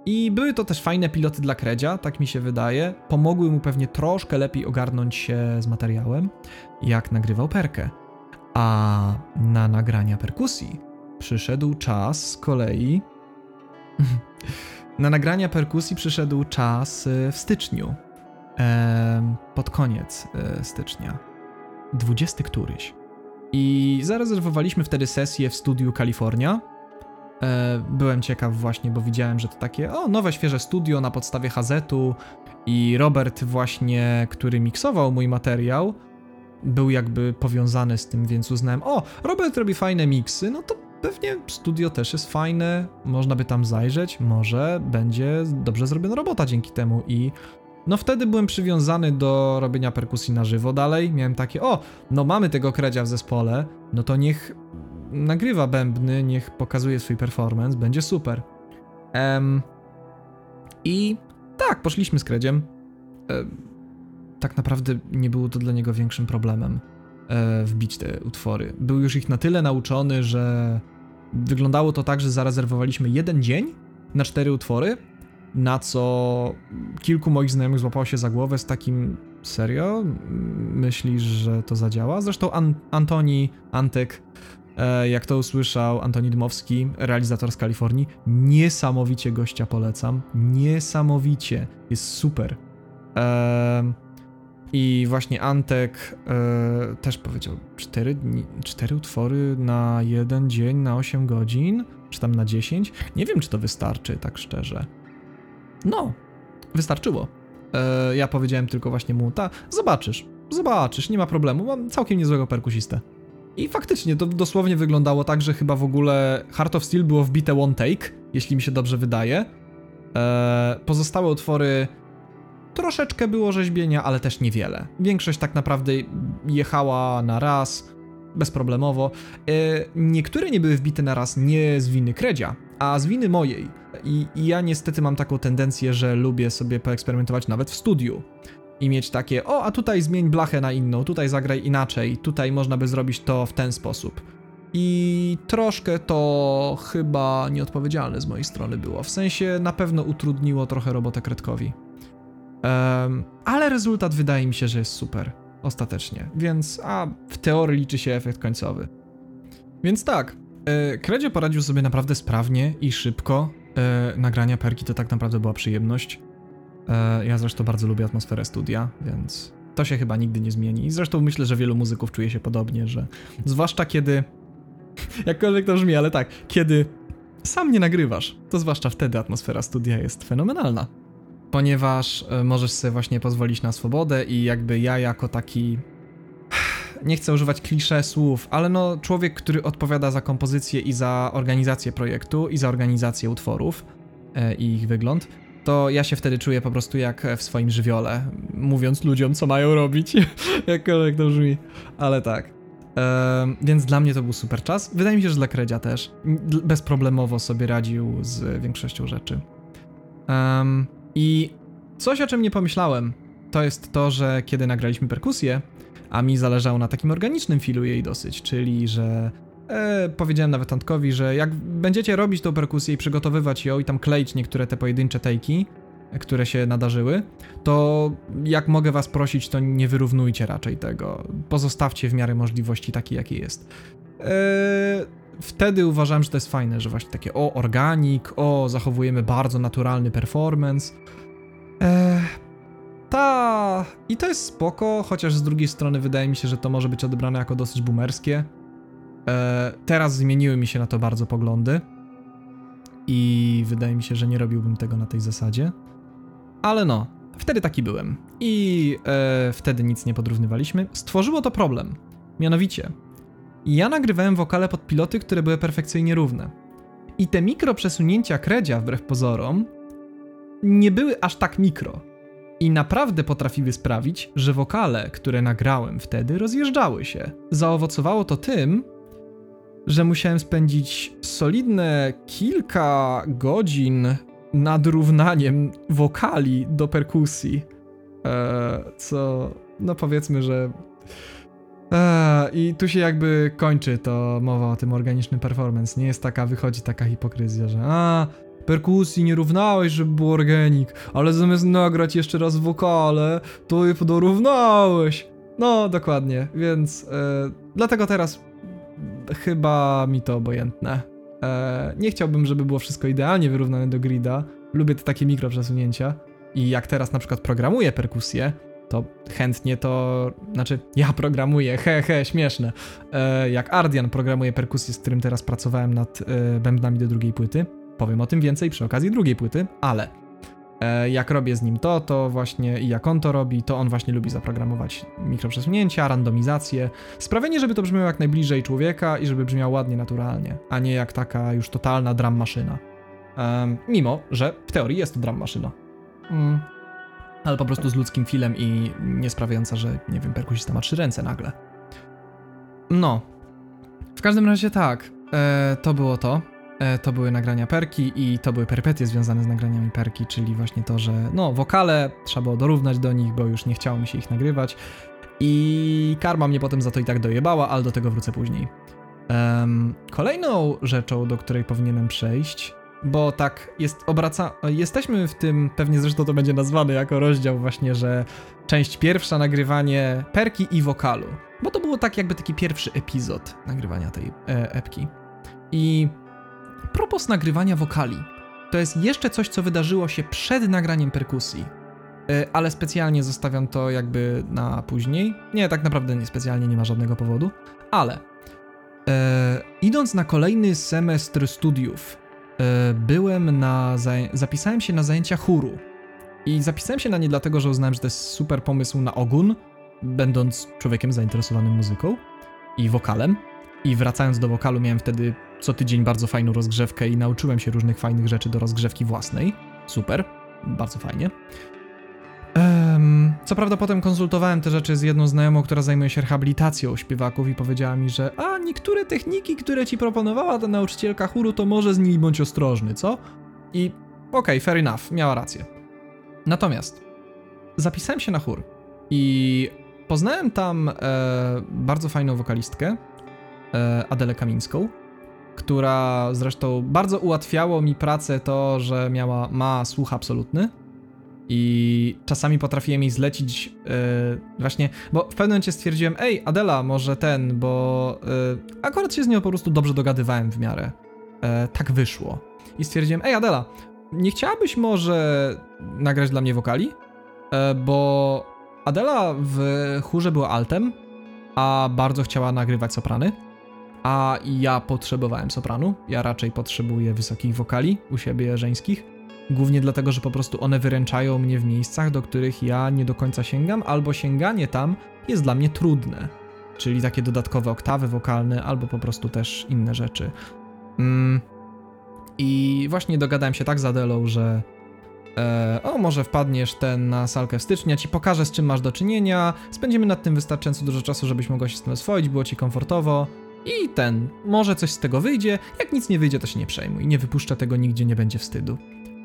A: I były to też fajne piloty dla Kredzia, tak mi się wydaje. Pomogły mu pewnie troszkę lepiej ogarnąć się z materiałem, jak nagrywał perkę. A na nagrania perkusji przyszedł czas z kolei na nagrania perkusji przyszedł czas y, w styczniu. Em, pod koniec y, stycznia. 20 któryś. I zarezerwowaliśmy wtedy sesję w studiu Kalifornia. E, byłem ciekaw właśnie, bo widziałem, że to takie, o, nowe, świeże studio na podstawie Hazetu i Robert właśnie, który miksował mój materiał, był jakby powiązany z tym, więc uznałem, o, Robert robi fajne miksy, no to pewnie studio też jest fajne, można by tam zajrzeć, może będzie dobrze zrobiona robota dzięki temu i no wtedy byłem przywiązany do robienia perkusji na żywo dalej, miałem takie, o, no mamy tego kredzia w zespole, no to niech nagrywa bębny, niech pokazuje swój performance, będzie super. Em, I tak, poszliśmy z kredziem. E, tak naprawdę nie było to dla niego większym problemem e, wbić te utwory. Był już ich na tyle nauczony, że wyglądało to tak, że zarezerwowaliśmy jeden dzień na cztery utwory, na co kilku moich znajomych złapało się za głowę z takim serio? Myślisz, że to zadziała? Zresztą An Antoni Antek, e, jak to usłyszał Antoni Dmowski, realizator z Kalifornii, niesamowicie gościa polecam. Niesamowicie. Jest super. Em, I właśnie Antek e, też powiedział, cztery, dni, cztery utwory na jeden dzień, na 8 godzin, czy tam na 10. Nie wiem, czy to wystarczy, tak szczerze. No, wystarczyło. E, ja powiedziałem tylko właśnie mu, ta, zobaczysz, zobaczysz, nie ma problemu, mam całkiem niezłego perkusistę. I faktycznie to dosłownie wyglądało tak, że chyba w ogóle Heart of Steel było wbite one take, jeśli mi się dobrze wydaje. E, pozostałe utwory troszeczkę było rzeźbienia, ale też niewiele. Większość tak naprawdę jechała na raz, bezproblemowo. E, niektóre nie były wbite na raz nie z winy Kredzia, a z winy mojej. I, I ja niestety mam taką tendencję, że lubię sobie poeksperymentować nawet w studiu. I mieć takie, o, a tutaj zmień blachę na inną, tutaj zagraj inaczej, tutaj można by zrobić to w ten sposób. I troszkę to chyba nieodpowiedzialne z mojej strony było. W sensie na pewno utrudniło trochę robotę Kredkowi. Em, ale rezultat wydaje mi się, że jest super. Ostatecznie. Więc, a w teorii liczy się efekt końcowy. Więc tak, e, Kredzio poradził sobie naprawdę sprawnie i szybko. E, nagrania perki to tak naprawdę była przyjemność. E, ja zresztą bardzo lubię atmosferę studia, więc to się chyba nigdy nie zmieni. Zresztą myślę, że wielu muzyków czuje się podobnie, że zwłaszcza kiedy. Jakkolwiek to brzmi, ale tak, kiedy sam nie nagrywasz, to zwłaszcza wtedy atmosfera studia jest fenomenalna. Ponieważ e, możesz sobie właśnie pozwolić na swobodę i jakby ja jako taki nie chcę używać klisze słów, ale no człowiek, który odpowiada za kompozycję i za organizację projektu i za organizację utworów e, i ich wygląd, to ja się wtedy czuję po prostu jak w swoim żywiole, mówiąc ludziom, co mają robić, jakkolwiek to brzmi, ale tak. Em, więc dla mnie to był super czas. Wydaje mi się, że dla Kredzia też. Bezproblemowo sobie radził z większością rzeczy. I coś, o czym nie pomyślałem, to jest to, że kiedy nagraliśmy perkusję, a mi zależało na takim organicznym filu jej dosyć, czyli że e, powiedziałem nawet Antkowi, że jak będziecie robić tą perkusję i przygotowywać ją i tam kleić niektóre te pojedyncze tejki, które się nadarzyły, to jak mogę was prosić, to nie wyrównujcie raczej tego. Pozostawcie w miarę możliwości taki, jaki jest. E, wtedy uważałem, że to jest fajne, że właśnie takie o, organik, o, zachowujemy bardzo naturalny performance. E, ta. I to jest spoko, chociaż z drugiej strony wydaje mi się, że to może być odebrane jako dosyć boomerskie. E, teraz zmieniły mi się na to bardzo poglądy. I wydaje mi się, że nie robiłbym tego na tej zasadzie. Ale no, wtedy taki byłem. I e, wtedy nic nie podrównywaliśmy. Stworzyło to problem. Mianowicie, ja nagrywałem wokale pod piloty, które były perfekcyjnie równe. I te mikro przesunięcia kredzia, wbrew pozorom, nie były aż tak mikro. I naprawdę potrafiły sprawić, że wokale, które nagrałem wtedy, rozjeżdżały się. Zaowocowało to tym, że musiałem spędzić solidne kilka godzin nad równaniem wokali do perkusji. E, co, no powiedzmy, że. E, I tu się jakby kończy to mowa o tym organicznym performance. Nie jest taka, wychodzi taka hipokryzja, że a, perkusji nie równałeś, żeby był organik, ale zamiast nagrać jeszcze raz wokale, to je dorównałeś. No, dokładnie, więc e, dlatego teraz chyba mi to obojętne. E, nie chciałbym, żeby było wszystko idealnie wyrównane do grida, lubię te takie mikroprzesunięcia i jak teraz na przykład programuję perkusję, to chętnie to, znaczy ja programuję, he he, śmieszne. E, jak Ardian programuje perkusję, z którym teraz pracowałem nad e, bębnami do drugiej płyty, powiem o tym więcej przy okazji drugiej płyty, ale e, jak robię z nim to, to właśnie i jak on to robi, to on właśnie lubi zaprogramować mikroprzesunięcia, randomizację, sprawienie, żeby to brzmiało jak najbliżej człowieka i żeby brzmiało ładnie, naturalnie, a nie jak taka już totalna drum maszyna. Mimo, że w teorii jest to drum maszyna. Mm. Ale po prostu z ludzkim filem i nie sprawiająca, że, nie wiem, perkusista ma trzy ręce nagle. No. W każdym razie tak, e, to było to. E, to były nagrania perki i to były perypetie związane z nagraniami perki, czyli właśnie to, że no, wokale trzeba było dorównać do nich, bo już nie chciało mi się ich nagrywać. I karma mnie potem za to i tak dojebała, ale do tego wrócę później. Um, kolejną rzeczą, do której powinienem przejść, bo tak jest obraca... Jesteśmy w tym, pewnie zresztą to będzie nazwane jako rozdział właśnie, że część pierwsza nagrywanie perki i wokalu. Bo to było tak jakby taki pierwszy epizod nagrywania tej e, epki. I propos nagrywania wokali, to jest jeszcze coś, co wydarzyło się przed nagraniem perkusji. E, ale specjalnie zostawiam to jakby na później. Nie, tak naprawdę nie specjalnie, nie ma żadnego powodu. Ale e, idąc na kolejny semestr studiów E, byłem na. Zapisałem się na zajęcia chóru. I zapisałem się na nie dlatego, że uznałem, że to jest super pomysł na ogun, będąc człowiekiem zainteresowanym muzyką i wokalem. I wracając do wokalu, miałem wtedy co tydzień bardzo fajną rozgrzewkę i nauczyłem się różnych fajnych rzeczy do rozgrzewki własnej. Super, bardzo fajnie. Co prawda potem konsultowałem te rzeczy z jedną znajomą, która zajmuje się rehabilitacją śpiewaków i powiedziała mi, że a niektóre techniki, które ci proponowała ta nauczycielka chóru, to może z nimi bądź ostrożny, co? I okej, okay, fair enough, miała rację. Natomiast zapisałem się na chór i poznałem tam e, bardzo fajną wokalistkę, e, Adelę Kamińską, która zresztą bardzo ułatwiało mi pracę to, że miała, ma słuch absolutny i czasami potrafiłem jej zlecić yy, właśnie, bo w pewnym momencie stwierdziłem, ej Adela, może ten, bo yy, akurat się z nią po prostu dobrze dogadywałem w miarę. Yy, tak wyszło. I stwierdziłem, ej Adela, nie chciałabyś może nagrać dla mnie wokali? bo Adela w chórze była altem, a bardzo chciała nagrywać soprany. A ja potrzebowałem sopranu. Ja raczej potrzebuję wysokich wokali u siebie żeńskich. Głównie dlatego, że po prostu one wyręczają mnie w miejscach, do których ja nie do końca sięgam, albo sięganie tam jest dla mnie trudne. Czyli takie dodatkowe oktawy wokalne, albo po prostu też inne rzeczy. Mm. I właśnie dogadałem się tak z Adelą, że e, o, może wpadniesz ten na salkę w styczniu, ja ci pokażę z czym masz do czynienia, spędzimy nad tym wystarczająco dużo czasu, żebyś mogła się z tym oswoić, było ci komfortowo. I ten, może coś z tego wyjdzie, jak nic nie wyjdzie, to się nie przejmuj, nie wypuszczę tego nigdzie, nie będzie wstydu.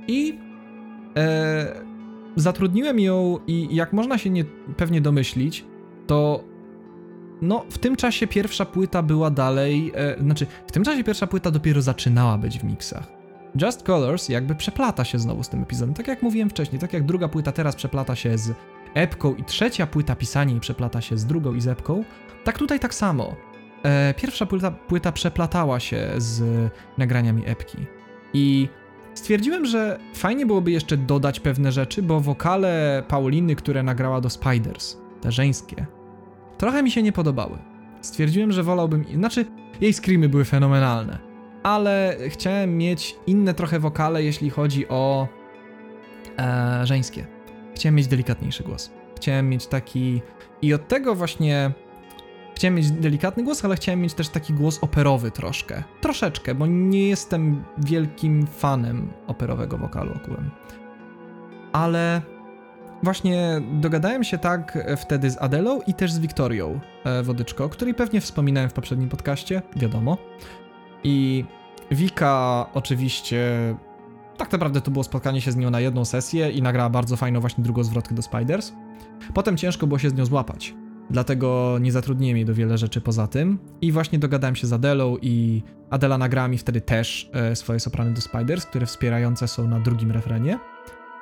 A: I e, zatrudniłem ją i jak można się nie, pewnie domyślić, to no w tym czasie pierwsza płyta była dalej, e, znaczy w tym czasie pierwsza płyta dopiero zaczynała być w miksach. Just Colors jakby przeplata się znowu z tym epizodem, tak jak mówiłem wcześniej, tak jak druga płyta teraz przeplata się z epką i trzecia płyta pisanie przeplata się z drugą i z epką, tak tutaj tak samo. E, pierwsza płyta, płyta przeplatała się z nagraniami epki i Stwierdziłem, że fajnie byłoby jeszcze dodać pewne rzeczy, bo wokale Pauliny, które nagrała do Spiders, te żeńskie, trochę mi się nie podobały. Stwierdziłem, że wolałbym, znaczy jej screamy były fenomenalne, ale chciałem mieć inne trochę wokale, jeśli chodzi o e, żeńskie. Chciałem mieć delikatniejszy głos. Chciałem mieć taki i od tego właśnie Chciałem mieć delikatny głos, ale chciałem mieć też taki głos operowy troszkę. Troszeczkę, bo nie jestem wielkim fanem operowego wokalu ogółem. Ale właśnie dogadałem się tak wtedy z Adelą i też z Wiktorią e, Wodyczko, o której pewnie wspominałem w poprzednim podcaście, wiadomo. I Wika oczywiście tak naprawdę to było spotkanie się z nią na jedną sesję i nagrała bardzo fajną właśnie drugą zwrotkę do Spiders. Potem ciężko było się z nią złapać. Dlatego nie zatrudniłem jej do wiele rzeczy poza tym. I właśnie dogadałem się z Adelą i Adela nagrała mi wtedy też e, swoje soprany do Spiders, które wspierające są na drugim refrenie.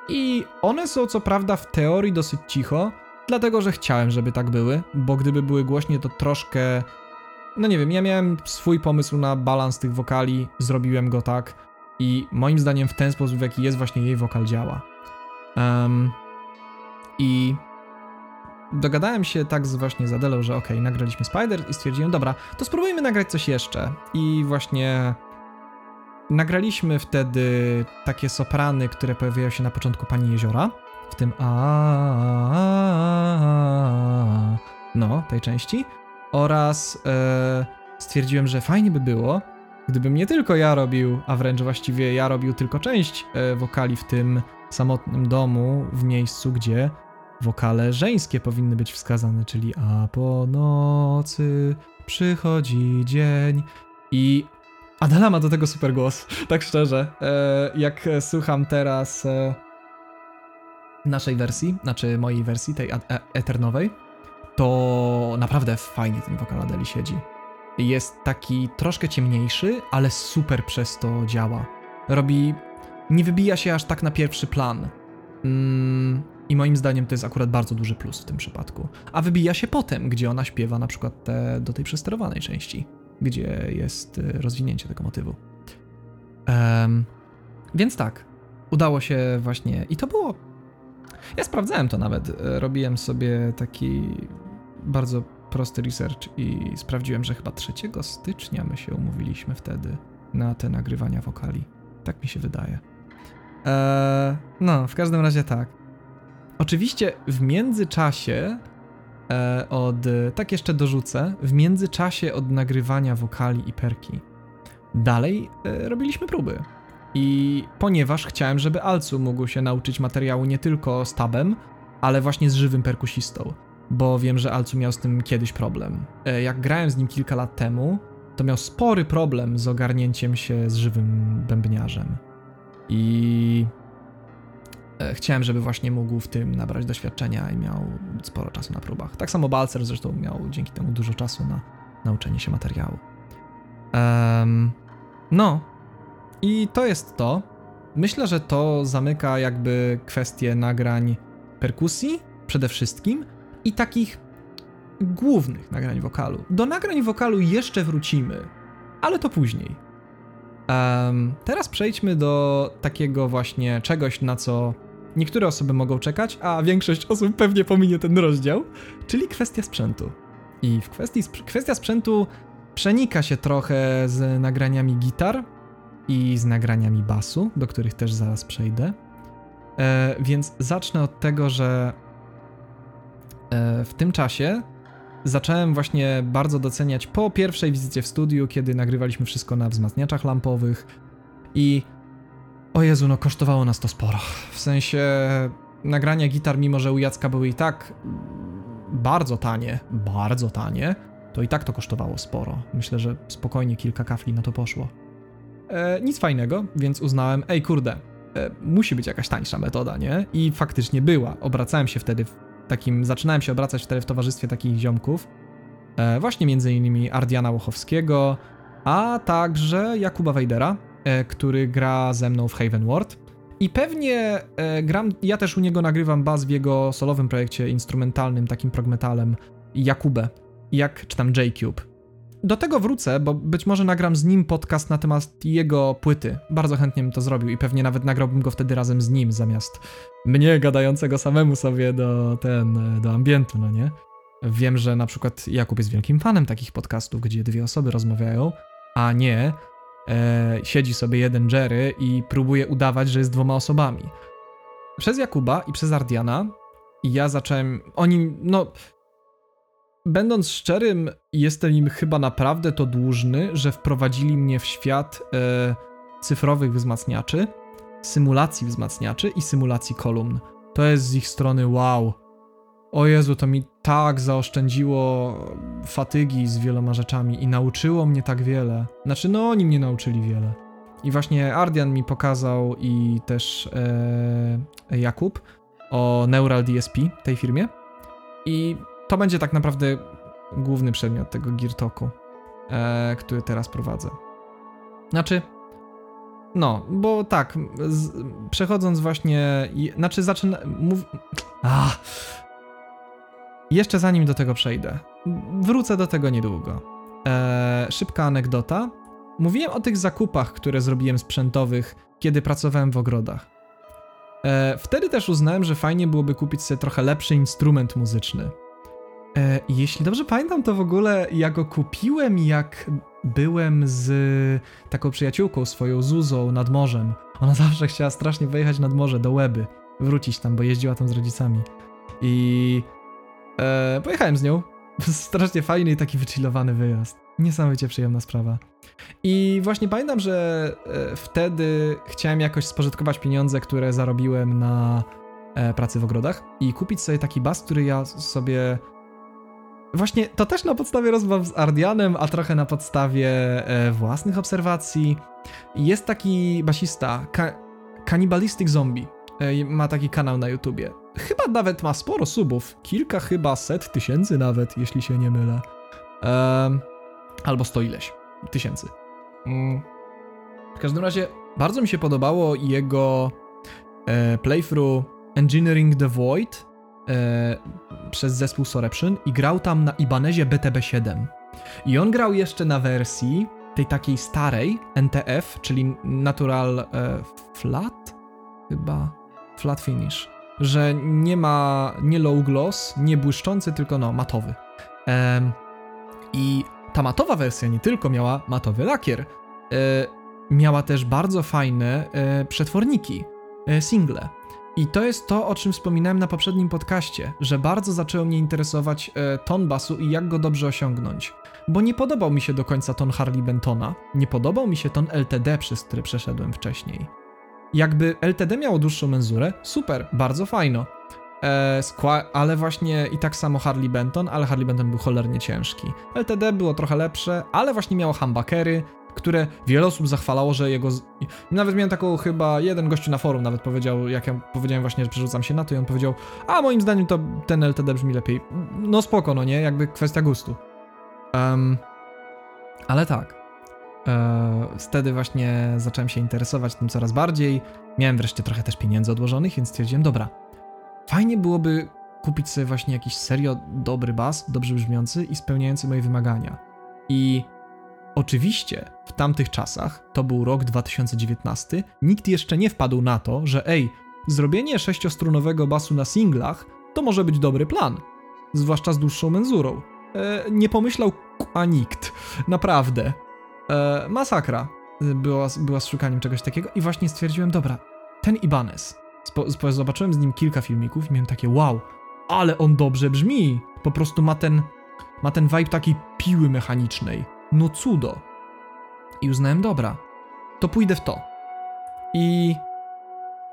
A: I one są co prawda w teorii dosyć cicho, dlatego że chciałem, żeby tak były, bo gdyby były głośniej, to troszkę. No nie wiem, ja miałem swój pomysł na balans tych wokali, zrobiłem go tak. I moim zdaniem w ten sposób, w jaki jest właśnie jej wokal działa. Um, I dogadałem się tak z właśnie z Adelą, że okej, okay, nagraliśmy Spider i stwierdziłem, dobra, to spróbujmy nagrać coś jeszcze. I właśnie nagraliśmy wtedy takie soprany, które pojawiają się na początku Pani Jeziora, w tym a no, tej części oraz e, stwierdziłem, że fajnie by było, gdybym nie tylko ja robił, a wręcz właściwie ja robił tylko część e, wokali w tym samotnym domu, w miejscu, gdzie wokale żeńskie powinny być wskazane, czyli a po nocy przychodzi dzień i Adela ma do tego super głos, tak szczerze. E, jak słucham teraz e, naszej wersji, znaczy mojej wersji, tej e eternowej, to naprawdę fajnie ten wokal Adeli siedzi. Jest taki troszkę ciemniejszy, ale super przez to działa. Robi. Nie wybija się aż tak na pierwszy plan. Mm, I moim zdaniem to jest akurat bardzo duży plus w tym przypadku. A wybija się potem, gdzie ona śpiewa na przykład te, do tej przesterowanej części, gdzie jest y, rozwinięcie tego motywu. Um, więc tak, udało się właśnie. I to było. Ja sprawdzałem to nawet. E, robiłem sobie taki bardzo prosty research i sprawdziłem, że chyba 3 stycznia my się umówiliśmy wtedy na te nagrywania wokali. Tak mi się wydaje. Eee, no, w każdym razie tak. Oczywiście w międzyczasie e, od. Tak jeszcze dorzucę. W międzyczasie od nagrywania wokali i perki. Dalej e, robiliśmy próby. I ponieważ chciałem, żeby Alcu mógł się nauczyć materiału nie tylko z tabem, ale właśnie z żywym perkusistą bo wiem, że Alcu miał z tym kiedyś problem. E, jak grałem z nim kilka lat temu, to miał spory problem z ogarnięciem się z żywym bębniarzem. I chciałem, żeby właśnie mógł w tym nabrać doświadczenia i miał sporo czasu na próbach. Tak samo Balcer zresztą miał dzięki temu dużo czasu na nauczenie się materiału. Um, no, i to jest to. Myślę, że to zamyka jakby kwestię nagrań perkusji przede wszystkim, i takich głównych nagrań wokalu. Do nagrań wokalu jeszcze wrócimy, ale to później. Um, teraz przejdźmy do takiego właśnie czegoś, na co niektóre osoby mogą czekać, a większość osób pewnie pominie ten rozdział, czyli kwestia sprzętu. I w kwestii sp kwestia sprzętu przenika się trochę z nagraniami gitar i z nagraniami basu, do których też zaraz przejdę. E, więc zacznę od tego, że E, w tym czasie zacząłem właśnie bardzo doceniać po pierwszej wizycie w studiu, kiedy nagrywaliśmy wszystko na wzmacniaczach lampowych i o Jezu, no kosztowało nas to sporo. W sensie nagrania gitar, mimo że u Jacka były i tak bardzo tanie, bardzo tanie, to i tak to kosztowało sporo. Myślę, że spokojnie kilka kafli na to poszło. E, nic fajnego, więc uznałem, ej kurde, e, musi być jakaś tańsza metoda, nie? I faktycznie była. Obracałem się wtedy w takim, zaczynałem się obracać wtedy w towarzystwie takich ziomków, e, właśnie między innymi Ardiana Łochowskiego, a także Jakuba Wejdera, który gra ze mną w Haven World. I pewnie e, gram, ja też u niego nagrywam bas w jego solowym projekcie instrumentalnym, takim progmetalem Jakubę, jak czy tam J-Cube. Do tego wrócę, bo być może nagram z nim podcast na temat jego płyty. Bardzo chętnie bym to zrobił i pewnie nawet nagrałbym go wtedy razem z nim, zamiast mnie gadającego samemu sobie do ten, do ambientu, no nie? Wiem, że na przykład Jakub jest wielkim fanem takich podcastów, gdzie dwie osoby rozmawiają, a nie e, siedzi sobie jeden Jerry i próbuje udawać, że jest dwoma osobami. Przez Jakuba i przez Ardiana ja zacząłem, oni, no Będąc szczerym, jestem im chyba naprawdę to dłużny, że wprowadzili mnie w świat e, cyfrowych wzmacniaczy, symulacji wzmacniaczy i symulacji kolumn. To jest z ich strony wow. O Jezu, to mi tak zaoszczędziło fatygi z wieloma rzeczami i nauczyło mnie tak wiele. Znaczy, no oni mnie nauczyli wiele. I właśnie Ardian mi pokazał i też e, Jakub o Neural DSP, tej firmie. I to będzie tak naprawdę główny przedmiot tego Gear Talku, e, który teraz prowadzę. Znaczy, no, bo tak, z, przechodząc właśnie, znaczy zaczyna, mów, jeszcze zanim do tego przejdę, wrócę do tego niedługo. E, szybka anegdota. mówiłem o tych zakupach, które zrobiłem sprzętowych, kiedy pracowałem w ogrodach. E, wtedy też uznałem, że fajnie byłoby kupić sobie trochę lepszy instrument muzyczny. E, jeśli dobrze pamiętam, to w ogóle ja go kupiłem, jak byłem z taką przyjaciółką swoją, Zuzą, nad morzem. Ona zawsze chciała strasznie wyjechać nad morze, do Łeby, wrócić tam, bo jeździła tam z rodzicami. I e, pojechałem z nią. Strasznie fajny i taki wychillowany wyjazd. Niesamowicie przyjemna sprawa. I właśnie pamiętam, że e, wtedy chciałem jakoś spożytkować pieniądze, które zarobiłem na e, pracy w ogrodach i kupić sobie taki bas, który ja sobie Właśnie to też na podstawie rozmów z Ardianem, a trochę na podstawie e, własnych obserwacji. Jest taki basista, ka Cannibalistic Zombie. Ma taki kanał na YouTubie. Chyba nawet ma sporo subów. Kilka chyba set tysięcy nawet, jeśli się nie mylę. E, albo sto ileś tysięcy. Mm. W każdym razie bardzo mi się podobało jego e, playthrough Engineering the Void e, przez zespół Soreption i grał tam na Ibanezie BTB7. I on grał jeszcze na wersji tej takiej starej NTF, czyli Natural e, Flat? Chyba Flat Finish. Że nie ma, nie low gloss, nie błyszczący, tylko no, matowy. E, I ta matowa wersja nie tylko miała matowy lakier, e, miała też bardzo fajne e, przetworniki, e, single. I to jest to, o czym wspominałem na poprzednim podcaście, że bardzo zaczęło mnie interesować e, ton basu i jak go dobrze osiągnąć. Bo nie podobał mi się do końca ton Harley Bentona, nie podobał mi się ton LTD, przez który przeszedłem wcześniej. Jakby LTD miało dłuższą menzurę, super, bardzo fajno. E, ale właśnie i tak samo Harley Benton, ale Harley Benton był cholernie ciężki. LTD było trochę lepsze, ale właśnie miało humbuckery, które wiele osób zachwalało, że jego. Nawet miałem taką chyba jeden gościu na forum nawet powiedział, jak ja powiedziałem właśnie, że przerzucam się na to, i on powiedział, a moim zdaniem to ten LTD brzmi lepiej. No spoko, no nie, jakby kwestia gustu. Um, ale tak. E, wtedy właśnie zacząłem się interesować tym coraz bardziej. Miałem wreszcie trochę też pieniędzy odłożonych, więc stwierdziłem, dobra, fajnie byłoby kupić sobie właśnie jakiś serio dobry bas, dobrze brzmiący i spełniający moje wymagania. I Oczywiście w tamtych czasach, to był rok 2019, nikt jeszcze nie wpadł na to, że ej, zrobienie sześciostronowego basu na singlach to może być dobry plan, zwłaszcza z dłuższą menzurą. E, nie pomyślał a nikt, naprawdę. E, masakra była, była z szukaniem czegoś takiego i właśnie stwierdziłem, dobra, ten Ibanez. Spo, zobaczyłem z nim kilka filmików i miałem takie wow, ale on dobrze brzmi. Po prostu ma ten, ma ten vibe takiej piły mechanicznej no cudo. I uznałem, dobra, to pójdę w to. I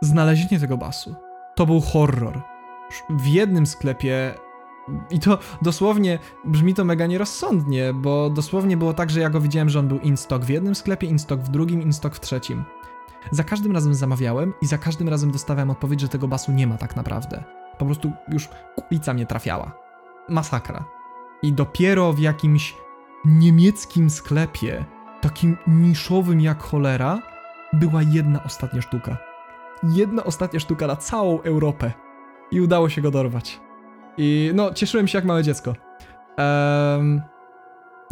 A: znalezienie tego basu to był horror. W jednym sklepie i to dosłownie brzmi to mega nierozsądnie, bo dosłownie było tak, że ja go widziałem, że on był in stock w jednym sklepie, in stock w drugim, in stock w trzecim. Za każdym razem zamawiałem i za każdym razem dostawałem odpowiedź, że tego basu nie ma tak naprawdę. Po prostu już kulica mnie trafiała. Masakra. I dopiero w jakimś niemieckim sklepie, takim niszowym jak cholera, była jedna ostatnia sztuka. Jedna ostatnia sztuka na całą Europę. I udało się go dorwać. I no, cieszyłem się jak małe dziecko. Um,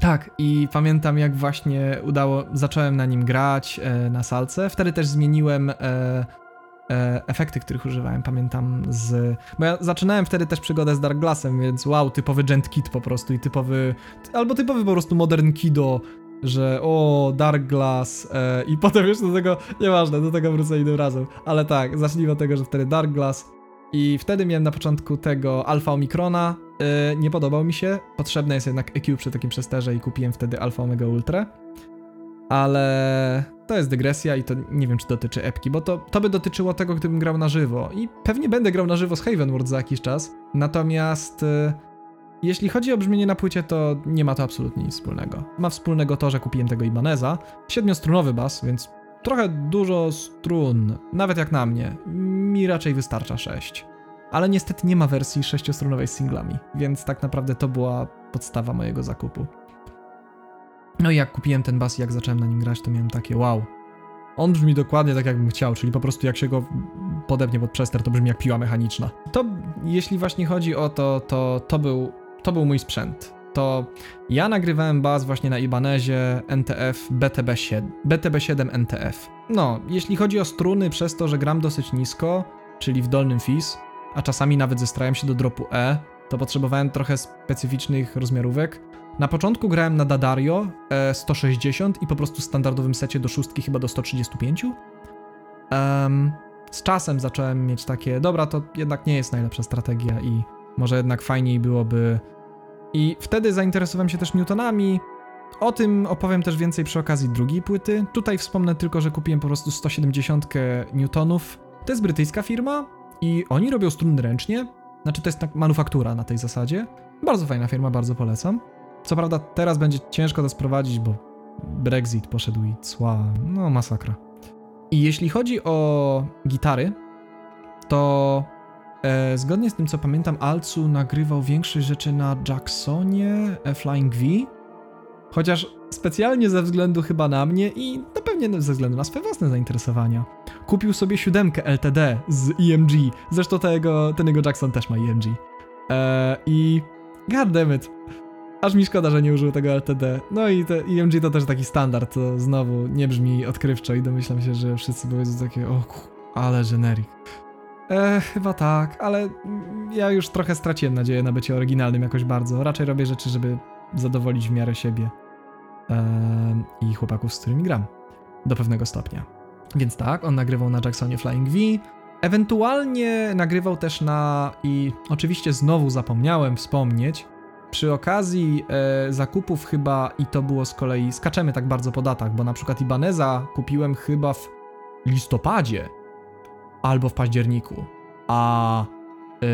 A: tak, i pamiętam jak właśnie udało, zacząłem na nim grać e, na salce. Wtedy też zmieniłem e, E, efekty, których używałem, pamiętam z... Bo ja zaczynałem wtedy też przygodę z Dark Glassem, więc wow, typowy Gent Kit po prostu i typowy... Albo typowy po prostu Modern Kido, że o, Dark Glass e, i potem już do tego, nieważne, do tego wrócę innym razem. Ale tak, zacznijmy od tego, że wtedy Dark Glass i wtedy miałem na początku tego Alpha Omikrona, e, nie podobał mi się, potrzebne jest jednak EQ przy takim przesterze i kupiłem wtedy Alpha Omega Ultra. Ale to jest dygresja i to nie wiem, czy dotyczy epki, bo to, to by dotyczyło tego, gdybym grał na żywo. I pewnie będę grał na żywo z Havenward za jakiś czas. Natomiast y, jeśli chodzi o brzmienie na płycie, to nie ma to absolutnie nic wspólnego. Ma wspólnego to, że kupiłem tego Ibaneza, siedmiostrunowy bas, więc trochę dużo strun, nawet jak na mnie. Mi raczej wystarcza sześć. Ale niestety nie ma wersji sześciostrunowej z singlami, więc tak naprawdę to była podstawa mojego zakupu. No i jak kupiłem ten bas i jak zacząłem na nim grać, to miałem takie wow. On brzmi dokładnie tak, jakbym chciał, czyli po prostu jak się go podepnie pod przester, to brzmi jak piła mechaniczna. To, jeśli właśnie chodzi o to, to to był, to był mój sprzęt. To ja nagrywałem bas właśnie na Ibanezie NTF BTB7, BTB7 NTF. No, jeśli chodzi o struny, przez to, że gram dosyć nisko, czyli w dolnym fis, a czasami nawet zestrałem się do dropu E, to potrzebowałem trochę specyficznych rozmiarówek. Na początku grałem na Dadario e, 160 i po prostu standardowym secie do szóstki chyba do 135. Um, z czasem zacząłem mieć takie, dobra, to jednak nie jest najlepsza strategia i może jednak fajniej byłoby. I wtedy zainteresowałem się też Newtonami. O tym opowiem też więcej przy okazji drugiej płyty. Tutaj wspomnę tylko, że kupiłem po prostu 170 Newtonów. To jest brytyjska firma i oni robią struny ręcznie. Znaczy, to jest tak manufaktura na tej zasadzie. Bardzo fajna firma, bardzo polecam. Co prawda, teraz będzie ciężko to sprowadzić, bo Brexit poszedł i cła. No, masakra. I jeśli chodzi o gitary, to e, zgodnie z tym co pamiętam, Alcu nagrywał większość rzeczy na Jacksonie e, Flying V, chociaż specjalnie ze względu chyba na mnie i no pewnie ze względu na swoje własne zainteresowania. Kupił sobie siódemkę LTD z EMG, zresztą tego, ten jego Jackson też ma EMG. E, I goddammit, Aż mi szkoda, że nie użył tego LTD. No i te EMG to też taki standard, to znowu nie brzmi odkrywczo i domyślam się, że wszyscy powiedzą takie, o ale generic. E, chyba tak, ale ja już trochę straciłem nadzieję na bycie oryginalnym jakoś bardzo. Raczej robię rzeczy, żeby zadowolić w miarę siebie e, i chłopaków, z którymi gram. Do pewnego stopnia. Więc tak, on nagrywał na Jacksonie Flying V, Ewentualnie nagrywał też na, i oczywiście znowu zapomniałem wspomnieć, przy okazji e, zakupów chyba, i to było z kolei, skaczemy tak bardzo po datach, bo na przykład Ibaneza kupiłem chyba w listopadzie albo w październiku, a e,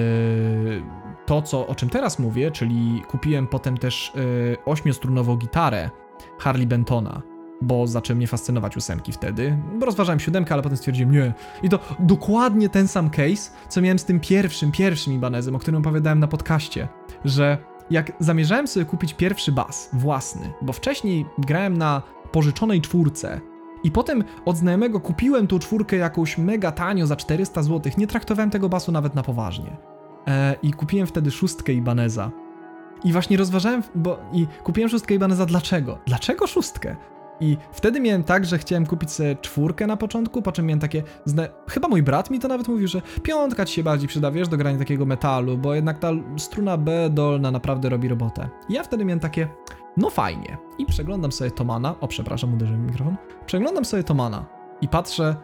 A: to, co, o czym teraz mówię, czyli kupiłem potem też e, ośmiostrunową gitarę Harley Bentona, bo zaczęły mnie fascynować ósemki wtedy. Rozważałem siódemkę, ale potem stwierdziłem nie. I to dokładnie ten sam case, co miałem z tym pierwszym, pierwszym Ibanezem, o którym opowiadałem na podcaście, że jak zamierzałem sobie kupić pierwszy bas własny, bo wcześniej grałem na pożyczonej czwórce i potem od znajomego kupiłem tą czwórkę jakąś mega tanio za 400 zł, nie traktowałem tego basu nawet na poważnie. E, I kupiłem wtedy szóstkę Ibaneza. I właśnie rozważałem, bo i kupiłem szóstkę Ibaneza dlaczego? Dlaczego szóstkę? I wtedy miałem tak, że chciałem kupić sobie czwórkę na początku, po czym miałem takie. Zna... Chyba mój brat mi to nawet mówił, że piątka ci się bardziej przyda, wiesz, do grania takiego metalu, bo jednak ta struna B dolna naprawdę robi robotę. I ja wtedy miałem takie. No fajnie. I przeglądam sobie Tomana. O, przepraszam, uderzyłem mikrofon. Przeglądam sobie Tomana i patrzę.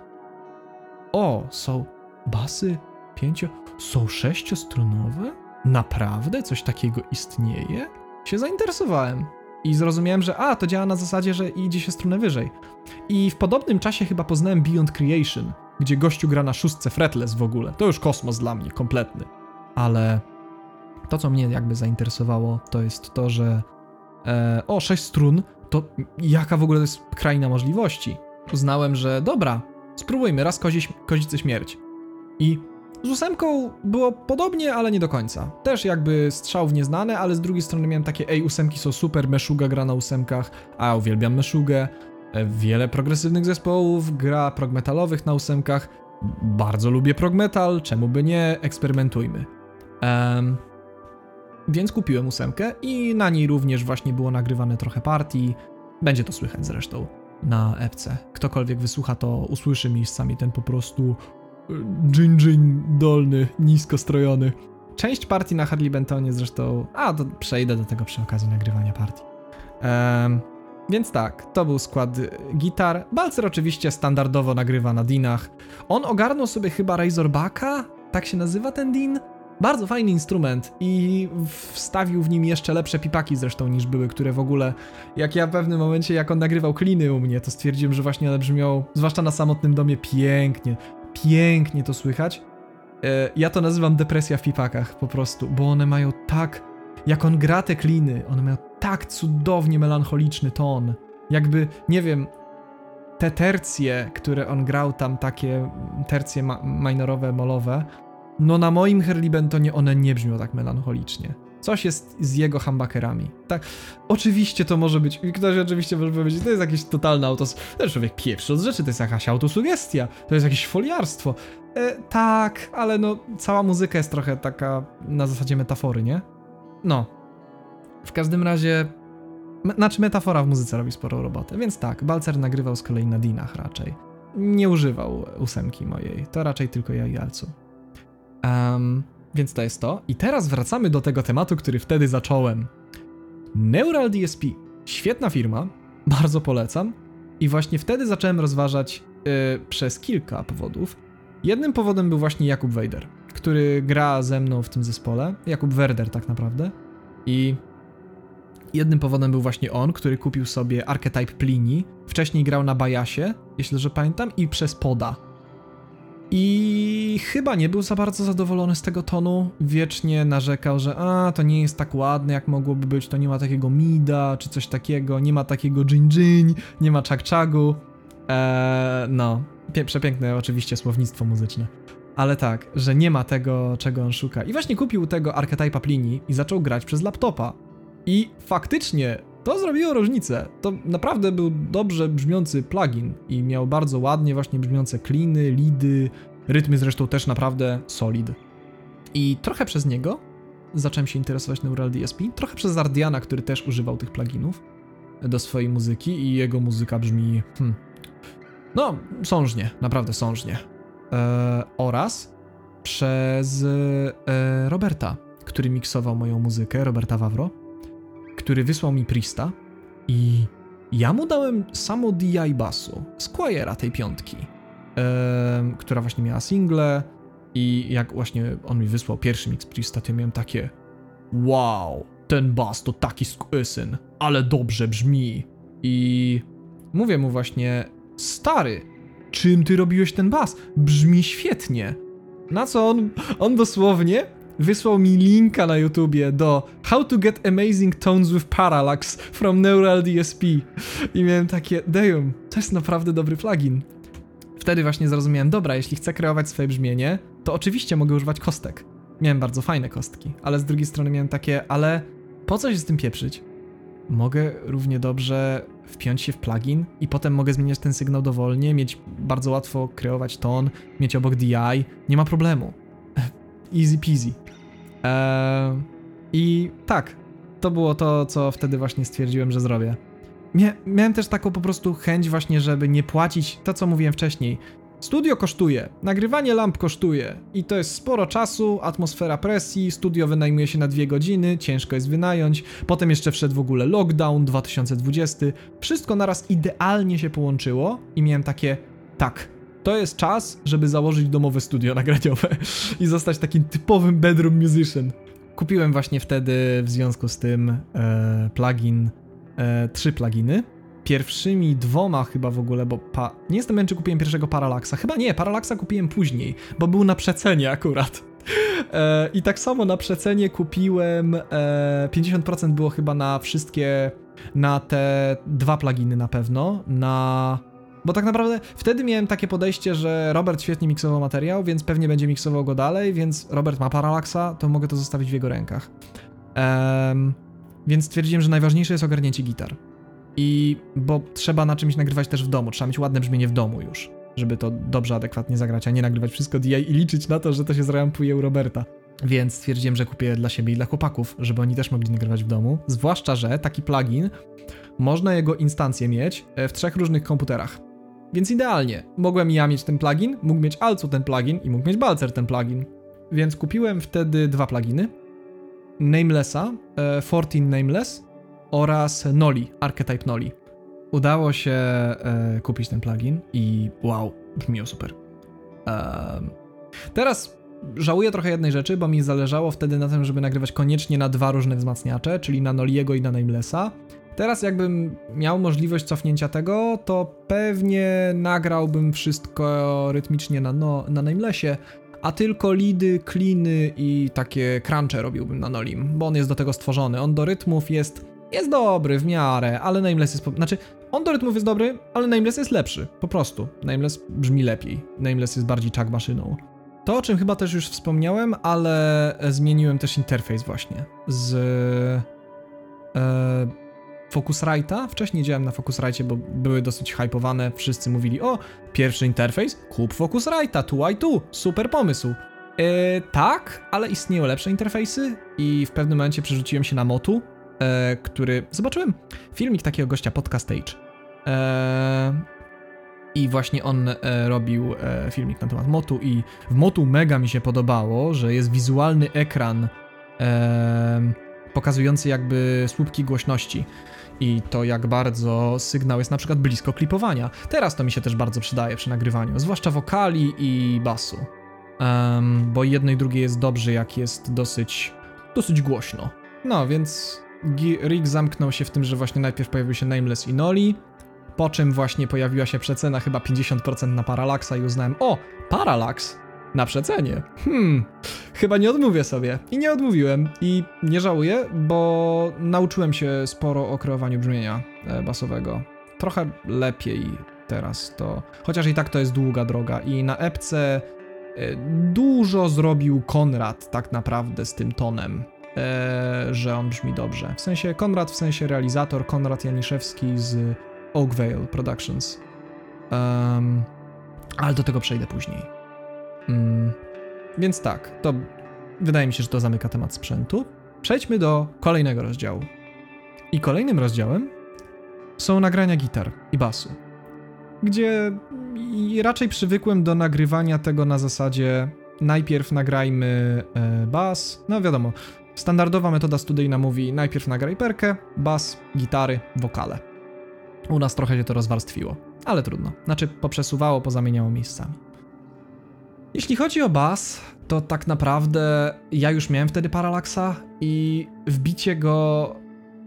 A: O, są basy pięcio. Są sześciostrunowe? Naprawdę coś takiego istnieje? Się zainteresowałem. I zrozumiałem, że a, to działa na zasadzie, że idzie się strunę wyżej. I w podobnym czasie chyba poznałem Beyond Creation, gdzie gościu gra na szóstce fretless w ogóle. To już kosmos dla mnie, kompletny. Ale to, co mnie jakby zainteresowało, to jest to, że e, o, sześć strun, to jaka w ogóle to jest kraina możliwości. Uznałem, że dobra, spróbujmy, raz kozić, kozicy śmierć. I z ósemką było podobnie, ale nie do końca. Też jakby strzał w nieznane, ale z drugiej strony miałem takie, ej, ósemki są super, Meshuga gra na ósemkach, a uwielbiam Meshugę. E, wiele progresywnych zespołów gra progmetalowych na ósemkach. Bardzo lubię progmetal, czemu by nie, eksperymentujmy. Um, więc kupiłem ósemkę i na niej również właśnie było nagrywane trochę partii. Będzie to słychać zresztą na epce. Ktokolwiek wysłucha to usłyszy miejscami ten po prostu Jin Jin dolny, nisko strojony. Część partii na Harley Bentonie zresztą. A, to przejdę do tego przy okazji nagrywania partii. Więc tak, to był skład gitar. Balcer oczywiście standardowo nagrywa na dinach. On ogarnął sobie chyba Razorbacka, tak się nazywa ten din. Bardzo fajny instrument i wstawił w nim jeszcze lepsze pipaki zresztą niż były, które w ogóle, jak ja w pewnym momencie, jak on nagrywał kliny u mnie, to stwierdziłem, że właśnie one brzmią, zwłaszcza na samotnym domie, pięknie pięknie to słychać. E, ja to nazywam depresja w pipakach po prostu, bo one mają tak, jak on gra te kliny, one mają tak cudownie melancholiczny ton. Jakby, nie wiem, te tercje, które on grał tam, takie tercje ma minorowe, molowe, no na moim Herli Bentonie one nie brzmią tak melancholicznie. Coś jest z jego humbuckerami. Tak, oczywiście to może być, ktoś oczywiście może powiedzieć, to jest jakieś totalne autos, to jest człowiek pierwszy od rzeczy, to jest jakaś autosugestia, to jest jakieś foliarstwo. E, tak, ale no, cała muzyka jest trochę taka na zasadzie metafory, nie? No. W każdym razie, znaczy metafora w muzyce robi sporą robotę, więc tak, Balcer nagrywał z kolei na dinach raczej. Nie używał ósemki mojej, to raczej tylko ja i Alcu. Um, więc to jest to. I teraz wracamy do tego tematu, który wtedy zacząłem. Neural DSP. Świetna firma, bardzo polecam. I właśnie wtedy zacząłem rozważać yy, przez kilka powodów. Jednym powodem był właśnie Jakub Wejder, który gra ze mną w tym zespole. Jakub Werder tak naprawdę. I jednym powodem był właśnie on, który kupił sobie Archetype Plini. Wcześniej grał na Bajasie, jeśli że pamiętam, i przez Poda. I chyba nie był za bardzo zadowolony z tego tonu. Wiecznie narzekał, że a, to nie jest tak ładne jak mogłoby być, to nie ma takiego mida, czy coś takiego, nie ma takiego dżin dżin, nie ma czak czagu. Eee, no, przepiękne oczywiście słownictwo muzyczne. Ale tak, że nie ma tego, czego on szuka. I właśnie kupił tego Archetype'a Plini i zaczął grać przez laptopa. I faktycznie to zrobiło różnicę. To naprawdę był dobrze brzmiący plugin i miał bardzo ładnie właśnie brzmiące kliny, lidy, rytmy zresztą też naprawdę solid. I trochę przez niego zacząłem się interesować Neural DSP, trochę przez Ardiana, który też używał tych pluginów do swojej muzyki i jego muzyka brzmi hmm, no, sążnie, naprawdę sążnie. E, oraz przez e, Roberta, który miksował moją muzykę, Roberta Wawro, który wysłał mi Prista i ja mu dałem samo DI basu, Squire'a tej piątki, e, która właśnie miała single i jak właśnie on mi wysłał pierwszy mix Prista, to ja miałem takie wow, ten bas to taki syn, ale dobrze brzmi i mówię mu właśnie stary, czym ty robiłeś ten bas? Brzmi świetnie. Na co on, on dosłownie wysłał mi linka na YouTubie do How to get amazing tones with parallax from Neural DSP. I miałem takie, damn, to jest naprawdę dobry plugin. Wtedy właśnie zrozumiałem, dobra, jeśli chcę kreować swoje brzmienie, to oczywiście mogę używać kostek. Miałem bardzo fajne kostki, ale z drugiej strony miałem takie, ale po co się z tym pieprzyć? Mogę równie dobrze wpiąć się w plugin i potem mogę zmieniać ten sygnał dowolnie, mieć bardzo łatwo kreować ton, mieć obok DI, nie ma problemu. Easy peasy. Eee, I tak, to było to, co wtedy właśnie stwierdziłem, że zrobię. Mia miałem też taką po prostu chęć właśnie, żeby nie płacić to, co mówiłem wcześniej. Studio kosztuje, nagrywanie lamp kosztuje i to jest sporo czasu, atmosfera presji, studio wynajmuje się na dwie godziny, ciężko jest wynająć, potem jeszcze wszedł w ogóle lockdown 2020, wszystko naraz idealnie się połączyło i miałem takie, tak, to jest czas, żeby założyć domowe studio nagraniowe i zostać takim typowym bedroom musician. Kupiłem właśnie wtedy w związku z tym e, plugin, e, trzy pluginy, pierwszymi dwoma chyba w ogóle, bo pa... nie jestem pewien, czy kupiłem pierwszego Parallaxa. Chyba nie, Parallaxa kupiłem później, bo był na przecenie akurat. E, I tak samo na przecenie kupiłem, e, 50% było chyba na wszystkie, na te dwa pluginy na pewno, na... Bo tak naprawdę wtedy miałem takie podejście, że Robert świetnie miksował materiał, więc pewnie będzie miksował go dalej, więc Robert ma Parallaxa, to mogę to zostawić w jego rękach. Um, więc stwierdziłem, że najważniejsze jest ogarnięcie gitar. I bo trzeba na czymś nagrywać też w domu, trzeba mieć ładne brzmienie w domu już, żeby to dobrze, adekwatnie zagrać, a nie nagrywać wszystko DI i liczyć na to, że to się zrampuje u Roberta. Więc stwierdziłem, że kupię dla siebie i dla chłopaków, żeby oni też mogli nagrywać w domu. Zwłaszcza, że taki plugin można jego instancję mieć e, w trzech różnych komputerach. Więc idealnie. Mogłem ja mieć ten plugin, mógł mieć Alcu ten plugin i mógł mieć Balcer ten plugin. Więc kupiłem wtedy dwa pluginy. Namelessa, e, 14 Nameless oraz Noli, Archetype Noli. Udało się e, kupić ten plugin i wow, brzmiał super. E, teraz żałuję trochę jednej rzeczy, bo mi zależało wtedy na tym, żeby nagrywać koniecznie na dwa różne wzmacniacze, czyli na Noliego i na Namelessa. Teraz jakbym miał możliwość cofnięcia tego, to pewnie nagrałbym wszystko rytmicznie na, no, na Namelessie, a tylko lidy, kliny i takie crunche robiłbym na Nolim, bo on jest do tego stworzony. On do rytmów jest jest dobry w miarę, ale Nameless jest. Znaczy, on do rytmów jest dobry, ale Nameless jest lepszy. Po prostu. Nameless brzmi lepiej. Nameless jest bardziej czak maszyną. To, o czym chyba też już wspomniałem, ale zmieniłem też interfejs właśnie. Z. E, Focusrite'a. Wcześniej działałem na Focusrite, bo były dosyć hypowane. Wszyscy mówili: O, pierwszy interfejs, kup Focusrite'a, 2i2, super pomysł. E, tak, ale istnieją lepsze interfejsy i w pewnym momencie przerzuciłem się na Motu, e, który... Zobaczyłem filmik takiego gościa, Podcast Stage. E, I właśnie on e, robił e, filmik na temat Motu i w Motu mega mi się podobało, że jest wizualny ekran e, pokazujący jakby słupki głośności i to jak bardzo sygnał jest na przykład blisko klipowania. Teraz to mi się też bardzo przydaje przy nagrywaniu, zwłaszcza wokali i basu. Um, bo jedno i drugie jest dobrze, jak jest dosyć, dosyć głośno. No, więc Rick zamknął się w tym, że właśnie najpierw pojawił się Nameless i Noli, po czym właśnie pojawiła się przecena chyba 50% na Parallaxa i uznałem, o, Parallax na przecenie. Hmm, chyba nie odmówię sobie. I nie odmówiłem. I nie żałuję, bo nauczyłem się sporo o kreowaniu brzmienia e, basowego. Trochę lepiej teraz to. Chociaż i tak to jest długa droga. I na epce e, dużo zrobił Konrad tak naprawdę z tym tonem. E, że on brzmi dobrze. W sensie Konrad, w sensie realizator Konrad Janiszewski z Oakvale Productions. Um, ale do tego przejdę później. Mm, więc tak, to wydaje mi się, że to zamyka temat sprzętu. Przejdźmy do kolejnego rozdziału. I kolejnym rozdziałem są nagrania gitar i basu, gdzie raczej przywykłem do nagrywania tego na zasadzie najpierw nagrajmy e, bas, no wiadomo, standardowa metoda studyjna mówi najpierw nagraj perkę, bas, gitary, wokale. U nas trochę się to rozwarstwiło, ale trudno. Znaczy poprzesuwało, pozamieniało miejscami. Jeśli chodzi o bas, to tak naprawdę ja już miałem wtedy paralaksa i wbicie go.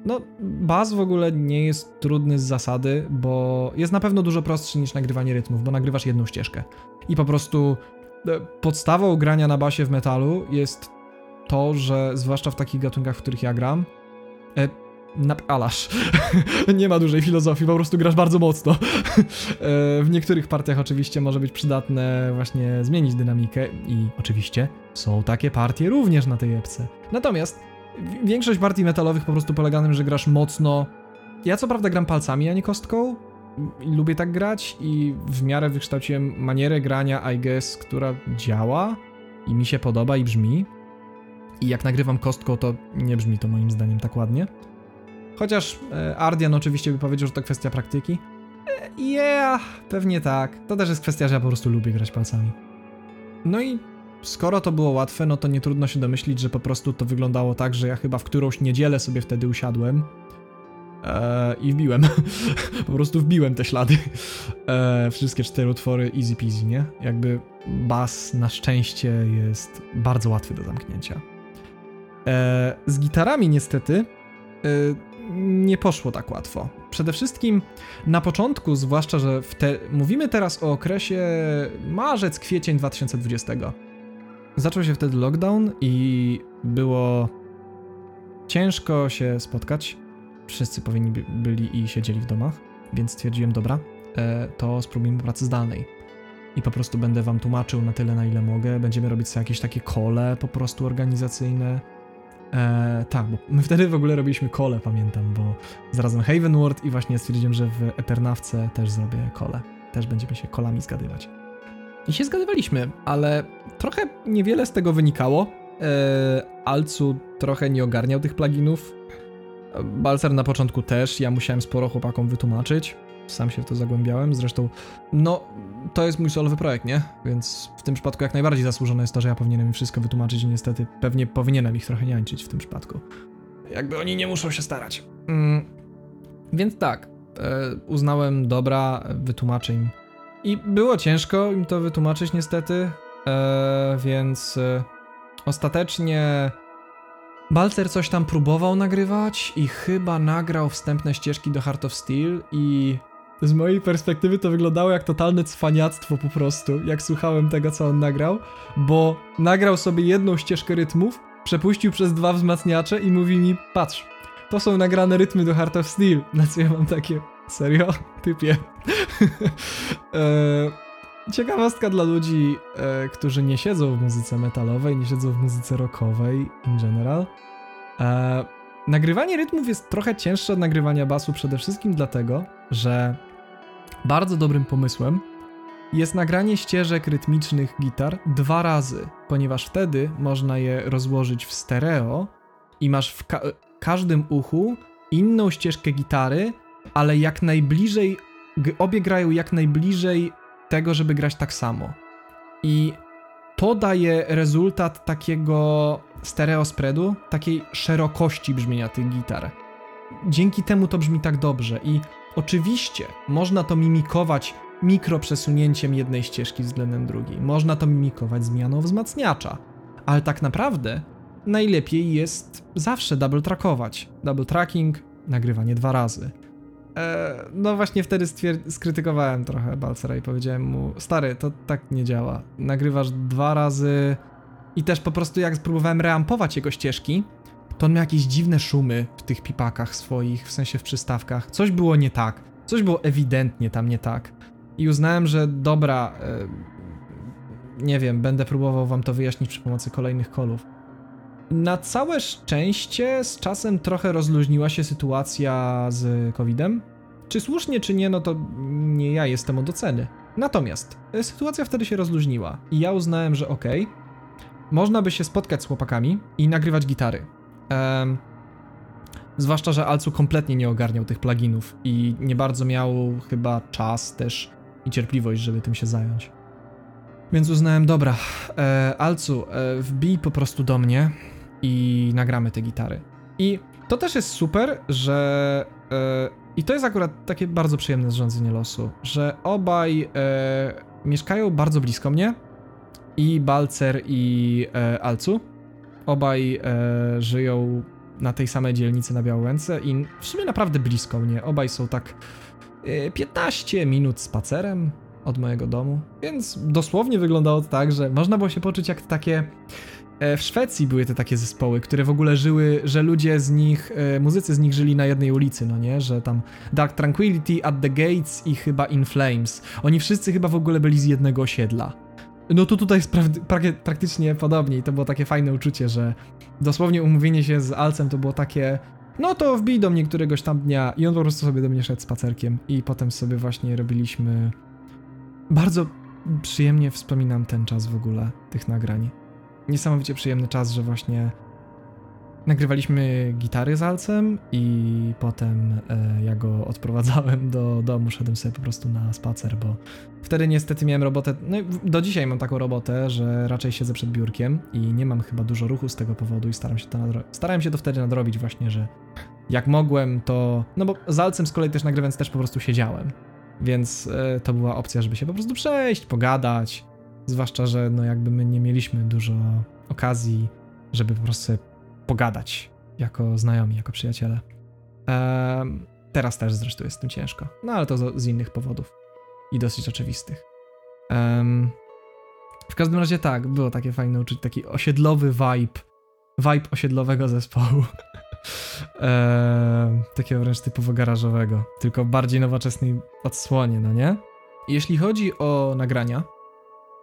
A: No, bas w ogóle nie jest trudny z zasady, bo jest na pewno dużo prostszy niż nagrywanie rytmów, bo nagrywasz jedną ścieżkę. I po prostu e, podstawą grania na basie w metalu jest to, że zwłaszcza w takich gatunkach, w których ja gram, e, napalasz. nie ma dużej filozofii, po prostu grasz bardzo mocno. E, w niektórych partiach oczywiście może być przydatne właśnie zmienić dynamikę i oczywiście są takie partie również na tej epce. Natomiast większość partii metalowych po prostu polega na tym, że grasz mocno. Ja co prawda gram palcami, a nie kostką. Lubię tak grać i w miarę wykształciłem manierę grania, I guess, która działa i mi się podoba i brzmi. I jak nagrywam kostką, to nie brzmi to moim zdaniem tak ładnie. Chociaż e, Ardian oczywiście by powiedział, że to kwestia praktyki. E, yeah, pewnie tak. To też jest kwestia, że ja po prostu lubię grać palcami. No i skoro to było łatwe, no to nie trudno się domyślić, że po prostu to wyglądało tak, że ja chyba w którąś niedzielę sobie wtedy usiadłem e, i wbiłem. po prostu wbiłem te ślady. E, wszystkie cztery utwory easy peasy, nie? Jakby bas na szczęście jest bardzo łatwy do zamknięcia. E, z gitarami niestety e, nie poszło tak łatwo. Przede wszystkim na początku, zwłaszcza, że te, mówimy teraz o okresie marzec, kwiecień 2020. Zaczął się wtedy lockdown i było ciężko się spotkać. Wszyscy powinni by, byli i siedzieli w domach, więc stwierdziłem, dobra, e, to spróbujmy pracy zdalnej. I po prostu będę wam tłumaczył na tyle, na ile mogę. Będziemy robić sobie jakieś takie kole po prostu organizacyjne E, tak, bo my wtedy w ogóle robiliśmy kole, pamiętam, bo zarazem Havenward i właśnie stwierdziłem, że w Eternawce też zrobię kole. Też będziemy się kolami zgadywać. I się zgadywaliśmy, ale trochę niewiele z tego wynikało. E, Alcu trochę nie ogarniał tych pluginów. Balcer na początku też, ja musiałem sporo chłopakom wytłumaczyć sam się w to zagłębiałem. Zresztą, no, to jest mój solowy projekt, nie? Więc w tym przypadku jak najbardziej zasłużone jest to, że ja powinienem im wszystko wytłumaczyć i niestety pewnie powinienem ich trochę niańczyć w tym przypadku. Jakby oni nie muszą się starać. Mm, więc tak, e, uznałem, dobra, wytłumaczę im. I było ciężko im to wytłumaczyć niestety, e, więc e, ostatecznie Balcer coś tam próbował nagrywać i chyba nagrał wstępne ścieżki do Heart of Steel i z mojej perspektywy to wyglądało jak totalne cwaniactwo po prostu, jak słuchałem tego, co on nagrał, bo nagrał sobie jedną ścieżkę rytmów, przepuścił przez dwa wzmacniacze i mówi mi, patrz, to są nagrane rytmy do Heart of Steel. Na co ja mam takie, serio? Typie. e, ciekawostka dla ludzi, e, którzy nie siedzą w muzyce metalowej, nie siedzą w muzyce rockowej in general. E, nagrywanie rytmów jest trochę cięższe od nagrywania basu przede wszystkim dlatego, że bardzo dobrym pomysłem jest nagranie ścieżek rytmicznych gitar dwa razy, ponieważ wtedy można je rozłożyć w stereo i masz w ka każdym uchu inną ścieżkę gitary, ale jak najbliżej, obie grają jak najbliżej tego, żeby grać tak samo. I to daje rezultat takiego stereo spreadu, takiej szerokości brzmienia tych gitar. Dzięki temu to brzmi tak dobrze i oczywiście można to mimikować mikroprzesunięciem jednej ścieżki względem drugiej. Można to mimikować zmianą wzmacniacza, ale tak naprawdę najlepiej jest zawsze double trackować. Double tracking, nagrywanie dwa razy. Eee, no właśnie wtedy skrytykowałem trochę Balcera i powiedziałem mu, stary, to tak nie działa. Nagrywasz dwa razy i też po prostu jak spróbowałem reampować jego ścieżki, to on miał jakieś dziwne szumy w tych pipakach swoich, w sensie w przystawkach. Coś było nie tak. Coś było ewidentnie tam nie tak. I uznałem, że dobra, e, nie wiem, będę próbował wam to wyjaśnić przy pomocy kolejnych kolów. Na całe szczęście z czasem trochę rozluźniła się sytuacja z COVID-em. Czy słusznie, czy nie, no to nie ja jestem od oceny. Natomiast e, sytuacja wtedy się rozluźniła i ja uznałem, że okej, można by się spotkać z chłopakami i nagrywać gitary. Em, zwłaszcza, że Alcu kompletnie nie ogarniał tych pluginów i nie bardzo miał chyba czas też i cierpliwość, żeby tym się zająć. Więc uznałem, dobra, e, Alcu, e, wbij po prostu do mnie i nagramy te gitary. I to też jest super, że. E, I to jest akurat takie bardzo przyjemne zrządzenie losu, że obaj e, mieszkają bardzo blisko mnie. I Balcer, i e, Alcu. Obaj e, żyją na tej samej dzielnicy na Białęce i w sumie naprawdę blisko mnie. Obaj są tak e, 15 minut spacerem od mojego domu, więc dosłownie wyglądało to tak, że można było się poczuć jak takie E, W Szwecji były te takie zespoły, które w ogóle żyły, że ludzie z nich, e, muzycy z nich żyli na jednej ulicy, no nie? Że tam Dark Tranquility, At the Gates i chyba In Flames. Oni wszyscy chyba w ogóle byli z jednego osiedla. No to tutaj jest pra- pra- praktycznie podobnie i to było takie fajne uczucie, że dosłownie umówienie się z Alcem to było takie no to wbij do mnie któregoś tam dnia i on po prostu sobie do mnie szedł spacerkiem i potem sobie właśnie robiliśmy... Bardzo przyjemnie wspominam ten czas w ogóle, tych nagrań. Niesamowicie przyjemny czas, że właśnie nagrywaliśmy gitary z Alcem i potem e, ja go odprowadzałem do domu, szedłem sobie po prostu na spacer, bo wtedy niestety miałem robotę, no do dzisiaj mam taką robotę, że raczej siedzę przed biurkiem i nie mam chyba dużo ruchu z tego powodu i staram się to nadro- starałem się to wtedy nadrobić właśnie, że jak mogłem to, no bo z Alcem z kolei też nagrywając też po prostu siedziałem, więc e, to była opcja, żeby się po prostu przejść, pogadać, Zwłaszcza, że no jakby my nie mieliśmy dużo okazji, żeby po prostu pogadać jako znajomi, jako przyjaciele. Em, teraz też zresztą jest z tym ciężko. No ale to z, z innych powodów. I dosyć oczywistych. Em, w każdym razie tak, było takie fajne uczucie, taki osiedlowy vibe. Vibe osiedlowego zespołu. Em, takiego wręcz typowo garażowego. Tylko bardziej nowoczesnej odsłonie, no nie? Jeśli chodzi o nagrania,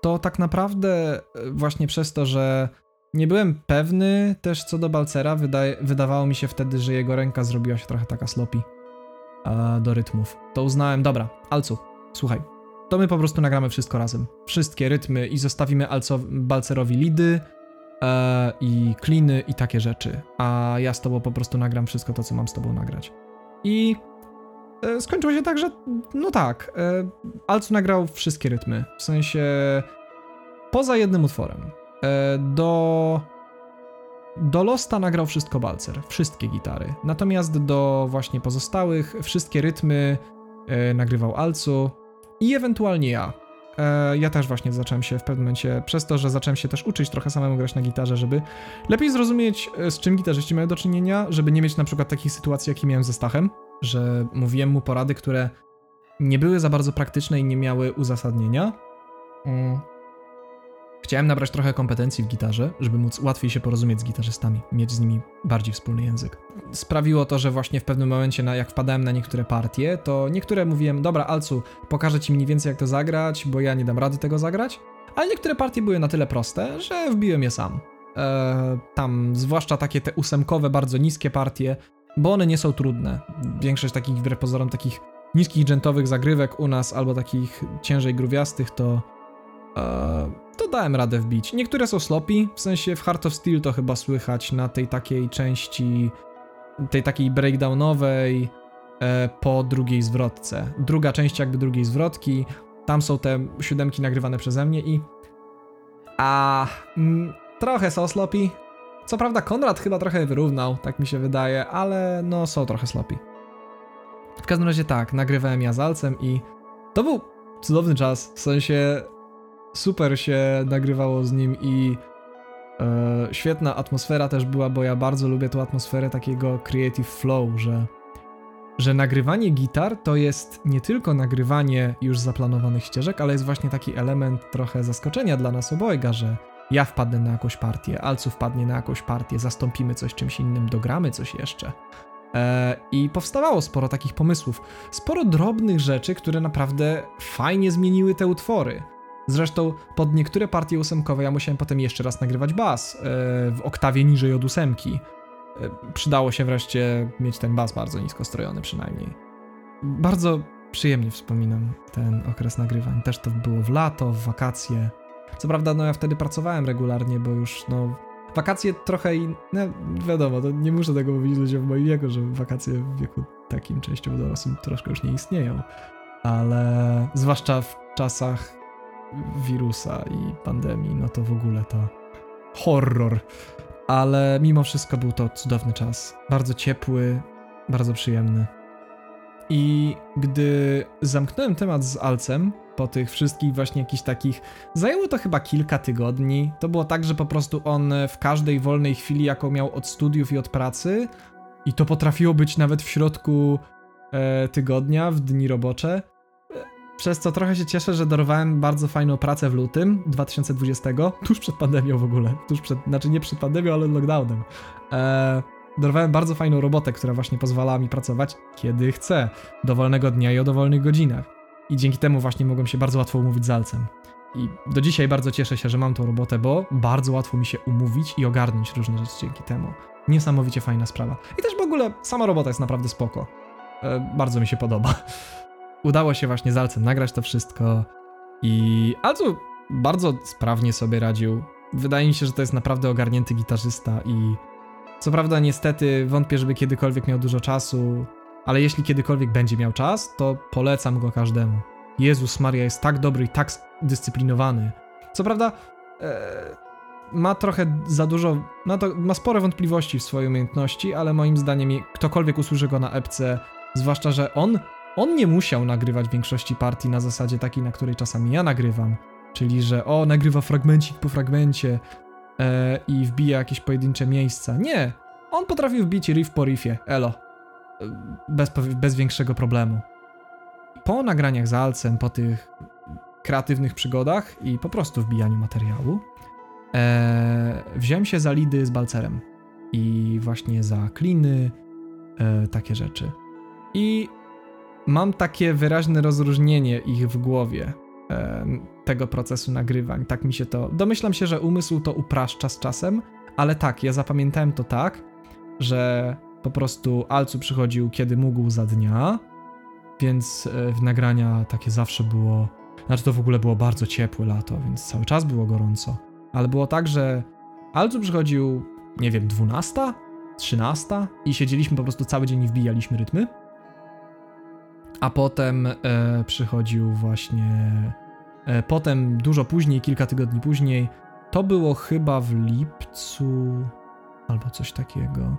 A: to tak naprawdę e, właśnie przez to, że nie byłem pewny też co do Balcera, wydawało mi się wtedy, że jego ręka zrobiła się trochę taka sloppy a, do rytmów. To uznałem, dobra, Alcu, słuchaj, to my po prostu nagramy wszystko razem. Wszystkie rytmy i zostawimy Alco, Balcerowi lidy e, i kliny i takie rzeczy, a ja z tobą po prostu nagram wszystko to, co mam z tobą nagrać. I e, skończyło się tak, że no tak, e, Alcu nagrał wszystkie rytmy, w sensie poza jednym utworem. E, do do Losta nagrał wszystko Balcer, wszystkie gitary. Natomiast do właśnie pozostałych wszystkie rytmy e, nagrywał Alcu i ewentualnie ja. E, ja też właśnie zacząłem się w pewnym momencie, przez to, że zacząłem się też uczyć trochę samemu grać na gitarze, żeby lepiej zrozumieć, z czym gitarzyści mają do czynienia, żeby nie mieć na przykład takich sytuacji, jakie miałem ze Stachem, że mówiłem mu porady, które nie były za bardzo praktyczne i nie miały uzasadnienia. Chciałem nabrać trochę kompetencji w gitarze, żeby móc łatwiej się porozumieć z gitarzystami, mieć z nimi bardziej wspólny język. Sprawiło to, że właśnie w pewnym momencie, jak wpadałem na niektóre partie, to niektóre mówiłem, dobra, Alcu, pokażę ci mniej więcej jak to zagrać, bo ja nie dam rady tego zagrać, ale niektóre partie były na tyle proste, że wbiłem je sam. Eee, tam, zwłaszcza takie te ósemkowe, bardzo niskie partie, bo one nie są trudne. Większość takich, wbrew pozorom, takich niskich dżentowych zagrywek u nas, albo takich ciężej gruwiastych, to e, to dałem radę wbić. Niektóre są sloppy, w sensie w Heart of Steel to chyba słychać na tej takiej części tej takiej breakdownowej e, po drugiej zwrotce. Druga część jakby drugiej zwrotki, tam są te siódemki nagrywane przeze mnie i a mm, trochę są sloppy. Co prawda Konrad chyba trochę wyrównał, tak mi się wydaje, ale no są trochę sloppy. W każdym razie tak, nagrywałem ja z Alcem i to był cudowny czas, w sensie super się nagrywało z nim i e, świetna atmosfera też była, bo ja bardzo lubię tą atmosferę takiego creative flow, że, że nagrywanie gitar to jest nie tylko nagrywanie już zaplanowanych ścieżek, ale jest właśnie taki element trochę zaskoczenia dla nas obojga, że ja wpadnę na jakąś partię, Alcu wpadnie na jakąś partię, zastąpimy coś czymś innym, dogramy coś jeszcze. E, I powstawało sporo takich pomysłów, sporo drobnych rzeczy, które naprawdę fajnie zmieniły te utwory. Zresztą pod niektóre partie ósemkowe ja musiałem potem jeszcze raz nagrywać bas e, w oktawie niżej od ósemki. E, przydało się wreszcie mieć ten bas bardzo nisko strojony przynajmniej. Bardzo przyjemnie wspominam ten okres nagrywań. Też to było w lato, w wakacje. Co prawda, no ja wtedy pracowałem regularnie, bo już no wakacje trochę i no, wiadomo, to nie muszę tego mówić ludziom w moim wieku, że wakacje w wieku takim częściowo dorosłym troszkę już nie istnieją. Ale zwłaszcza w czasach wirusa i pandemii, no to w ogóle to horror. Ale mimo wszystko był to cudowny czas. Bardzo ciepły, bardzo przyjemny. I gdy zamknąłem temat z Alcem, po tych wszystkich właśnie jakichś takich. Zajęło to chyba kilka tygodni. To było tak, że po prostu on w każdej wolnej chwili, jaką miał od studiów i od pracy, i to potrafiło być nawet w środku e, tygodnia, w dni robocze. Przez co trochę się cieszę, że dorwałem bardzo fajną pracę w lutym 2020, tuż przed pandemią w ogóle. Tuż przed, znaczy nie przed pandemią, ale lockdownem. E, dorwałem bardzo fajną robotę, która właśnie pozwala mi pracować kiedy chcę, dowolnego dnia i o dowolnych godzinach. I dzięki temu właśnie mogłem się bardzo łatwo umówić z Alcem. I do dzisiaj bardzo cieszę się, że mam tą robotę, bo bardzo łatwo mi się umówić i ogarnąć różne rzeczy dzięki temu. Niesamowicie fajna sprawa. I też w ogóle sama robota jest naprawdę spoko. E, bardzo mi się podoba. Udało się właśnie z Alcem nagrać to wszystko i Alcu bardzo sprawnie sobie radził. Wydaje mi się, że to jest naprawdę ogarnięty gitarzysta i co prawda niestety wątpię, żeby kiedykolwiek miał dużo czasu ale jeśli kiedykolwiek będzie miał czas, to polecam go każdemu. Jezus Maria jest tak dobry i tak dyscyplinowany. Co prawda, e, ma trochę za dużo, ma, to, ma spore wątpliwości w swojej umiejętności, ale moim zdaniem ktokolwiek usłyszy go na epce, zwłaszcza, że on, on nie musiał nagrywać większości partii na zasadzie takiej, na której czasami ja nagrywam. Czyli, że o, nagrywa fragmencik po fragmencie e, i wbija jakieś pojedyncze miejsca. Nie, on potrafił wbić riff po riffie, elo bez, bez większego problemu. Po nagraniach z Alcem, po tych kreatywnych przygodach i po prostu wbijaniu materiału, e, wziąłem się za lidy z Balcerem i właśnie za kliny, e, takie rzeczy. I mam takie wyraźne rozróżnienie ich w głowie e, tego procesu nagrywań. Tak mi się to. Domyślam się, że umysł to upraszcza z czasem, ale tak, ja zapamiętałem to tak, że po prostu Alcu przychodził kiedy mógł za dnia, więc e, w nagrania takie zawsze było. Znaczy to w ogóle było bardzo ciepłe lato, więc cały czas było gorąco. Ale było tak, że Alcu przychodził, nie wiem, 12, 13 i siedzieliśmy po prostu cały dzień i wbijaliśmy rytmy. A potem e, przychodził właśnie. E, potem dużo później, kilka tygodni później, to było chyba w lipcu albo coś takiego.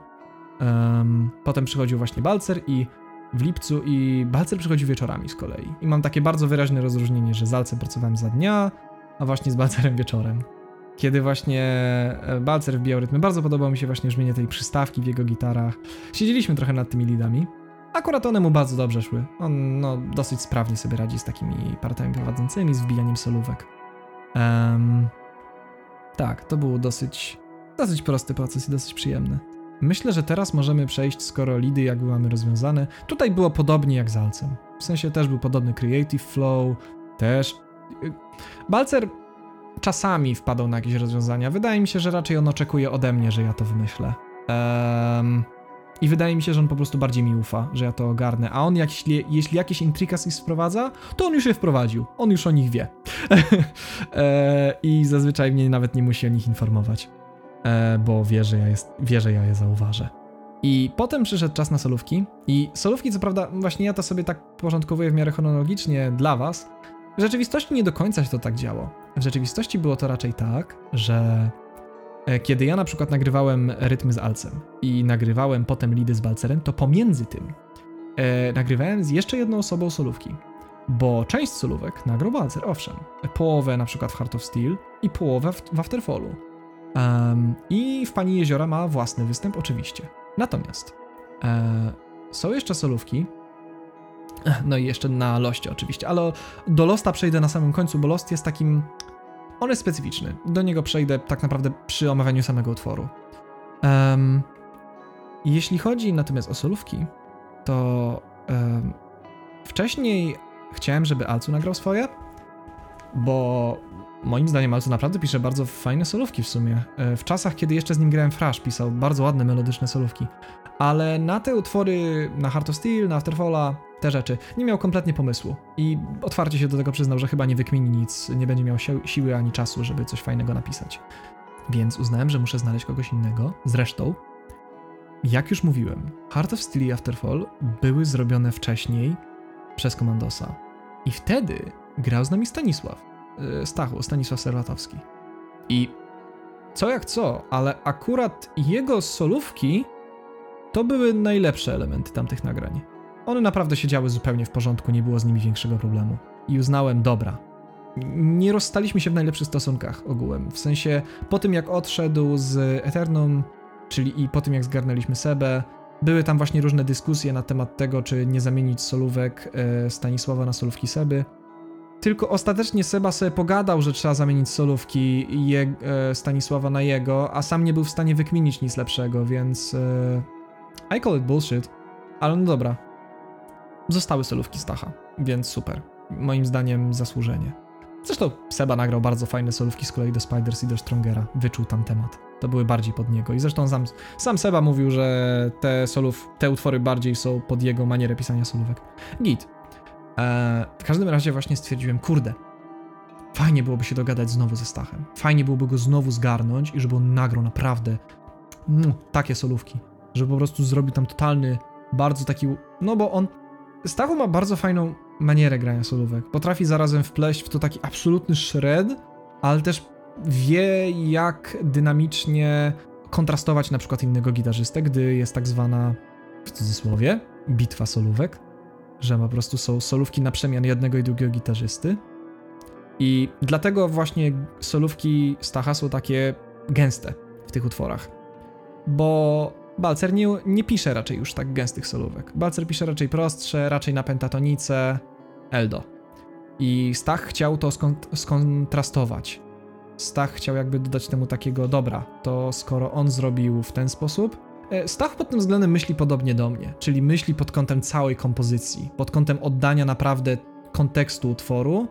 A: Potem przychodził właśnie Balcer i w lipcu i Balcer przychodził wieczorami z kolei. I mam takie bardzo wyraźne rozróżnienie, że z Alcem pracowałem za dnia, a właśnie z Balcerem wieczorem. Kiedy właśnie e, Balcer wbijał rytmy, bardzo podobało mi się właśnie brzmienie tej przystawki w jego gitarach. Siedzieliśmy trochę nad tymi lidami. Akurat one mu bardzo dobrze szły. On no, dosyć sprawnie sobie radzi z takimi partami prowadzącymi, z wbijaniem solówek. Um, tak, to był dosyć, dosyć prosty proces i dosyć przyjemny. Myślę, że teraz możemy przejść, skoro lidy jakby mamy rozwiązane. Tutaj było podobnie jak z Alcem. W sensie też był podobny creative flow, też... Y, Balcer czasami wpadał na jakieś rozwiązania. Wydaje mi się, że raczej on oczekuje ode mnie, że ja to wymyślę. Um, I wydaje mi się, że on po prostu bardziej mi ufa, że ja to ogarnę. A on, jeśli, jeśli jakieś intricacies wprowadza, to on już je wprowadził. On już o nich wie. e, I zazwyczaj mnie nawet nie musi o nich informować. E, bo wie, że ja, jest, wie, że ja je zauważę. I potem przyszedł czas na solówki. I solówki, co prawda, właśnie ja to sobie tak porządkowuję w miarę chronologicznie dla was. W rzeczywistości nie do końca się to tak działo. W rzeczywistości było to raczej tak, że kiedy ja na przykład nagrywałem rytmy z Alcem i nagrywałem potem lidy z Balcerem, to pomiędzy tym e, nagrywałem z jeszcze jedną osobą solówki. Bo część solówek nagrał Balcer, owszem. Połowę na przykład w Heart of Steel i połowę w, w Afterfallu. Um, I w Pani Jeziora ma własny występ, oczywiście. Natomiast e, są jeszcze solówki, no i jeszcze na Loście oczywiście, ale do Losta przejdę na samym końcu, bo Lost jest takim... On jest specyficzny. Do niego przejdę tak naprawdę przy omawianiu samego utworu. Um, jeśli chodzi natomiast o solówki, to um, wcześniej chciałem, żeby Alcu nagrał swoje, bo moim zdaniem Alcu naprawdę pisze bardzo fajne solówki w sumie. E, w czasach, kiedy jeszcze z nim grałem Frash, pisał bardzo ładne, melodyczne solówki. Ale na te utwory, na Heart of Steel, na Afterfalla, te rzeczy, nie miał kompletnie pomysłu. I otwarcie się do tego przyznał, że chyba nie wykmini nic, nie będzie miał si siły ani czasu, żeby coś fajnego napisać. Więc uznałem, że muszę znaleźć kogoś innego. Zresztą, jak już mówiłem, Heart of Steel i Afterfall były zrobione wcześniej przez Komandosa. I wtedy grał z nami Stanisław. Yy, Stachu, Stanisław Serwatowski. I co jak co, ale akurat jego solówki to były najlepsze elementy tamtych nagrań. One naprawdę siedziały zupełnie w porządku, nie było z nimi większego problemu. I uznałem, dobra. Nie rozstaliśmy się w najlepszych stosunkach ogółem. W sensie, po tym jak odszedł z Eternum, czyli i po tym jak zgarnęliśmy Sebę, były tam właśnie różne dyskusje na temat tego, czy nie zamienić solówek e, Stanisława na solówki Seby. Tylko ostatecznie Seba sobie pogadał, że trzeba zamienić solówki je, e, Stanisława na jego, a sam nie był w stanie wykminić nic lepszego, więc e, I call it bullshit. Ale no dobra. Zostały solówki Stacha, więc super. Moim zdaniem zasłużenie. Zresztą Seba nagrał bardzo fajne solówki z kolei do Spiders i do Strongera. Wyczuł tam temat. To były bardziej pod niego. I zresztą sam, sam Seba mówił, że te solów, te utwory bardziej są pod jego manierę pisania solówek. Git. Eee, w każdym razie właśnie stwierdziłem, kurde, fajnie byłoby się dogadać znowu ze Stachem. Fajnie byłoby go znowu zgarnąć i żeby on nagrał naprawdę no, takie solówki. Żeby po prostu zrobił tam totalny, bardzo taki, no bo on, Stachu ma bardzo fajną manierę grania solówek. Potrafi zarazem wpleść w to taki absolutny shred, ale też wie jak dynamicznie kontrastować na przykład innego gitarzystę, gdy jest tak zwana, w cudzysłowie, bitwa solówek, że po prostu są solówki na przemian jednego i drugiego gitarzysty. I dlatego właśnie solówki Stacha są takie gęste w tych utworach. Bo Balcer nie, nie pisze raczej już tak gęstych solówek. Balcer pisze raczej prostsze, raczej na pentatonice, Eldo. I Stach chciał to skont skontrastować. Stach chciał jakby dodać temu takiego dobra, to skoro on zrobił w ten sposób, e, Stach pod tym względem myśli podobnie do mnie, czyli myśli pod kątem całej kompozycji, pod kątem oddania naprawdę kontekstu utworu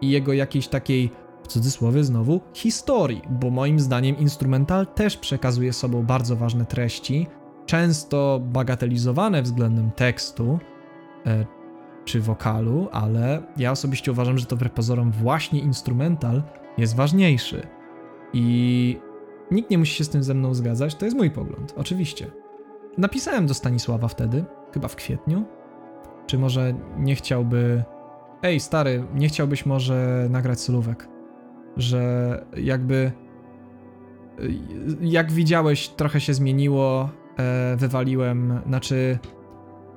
A: i jego jakiejś takiej, w cudzysłowie znowu, historii, bo moim zdaniem instrumental też przekazuje sobą bardzo ważne treści, często bagatelizowane względem tekstu, e, czy wokalu, ale ja osobiście uważam, że to wbrew pozorom właśnie instrumental jest ważniejszy. I nikt nie musi się z tym ze mną zgadzać, to jest mój pogląd, oczywiście. Napisałem do Stanisława wtedy, chyba w kwietniu, czy może nie chciałby. Ej, stary, nie chciałbyś może nagrać solówek? Że jakby. Jak widziałeś, trochę się zmieniło. E, wywaliłem, znaczy.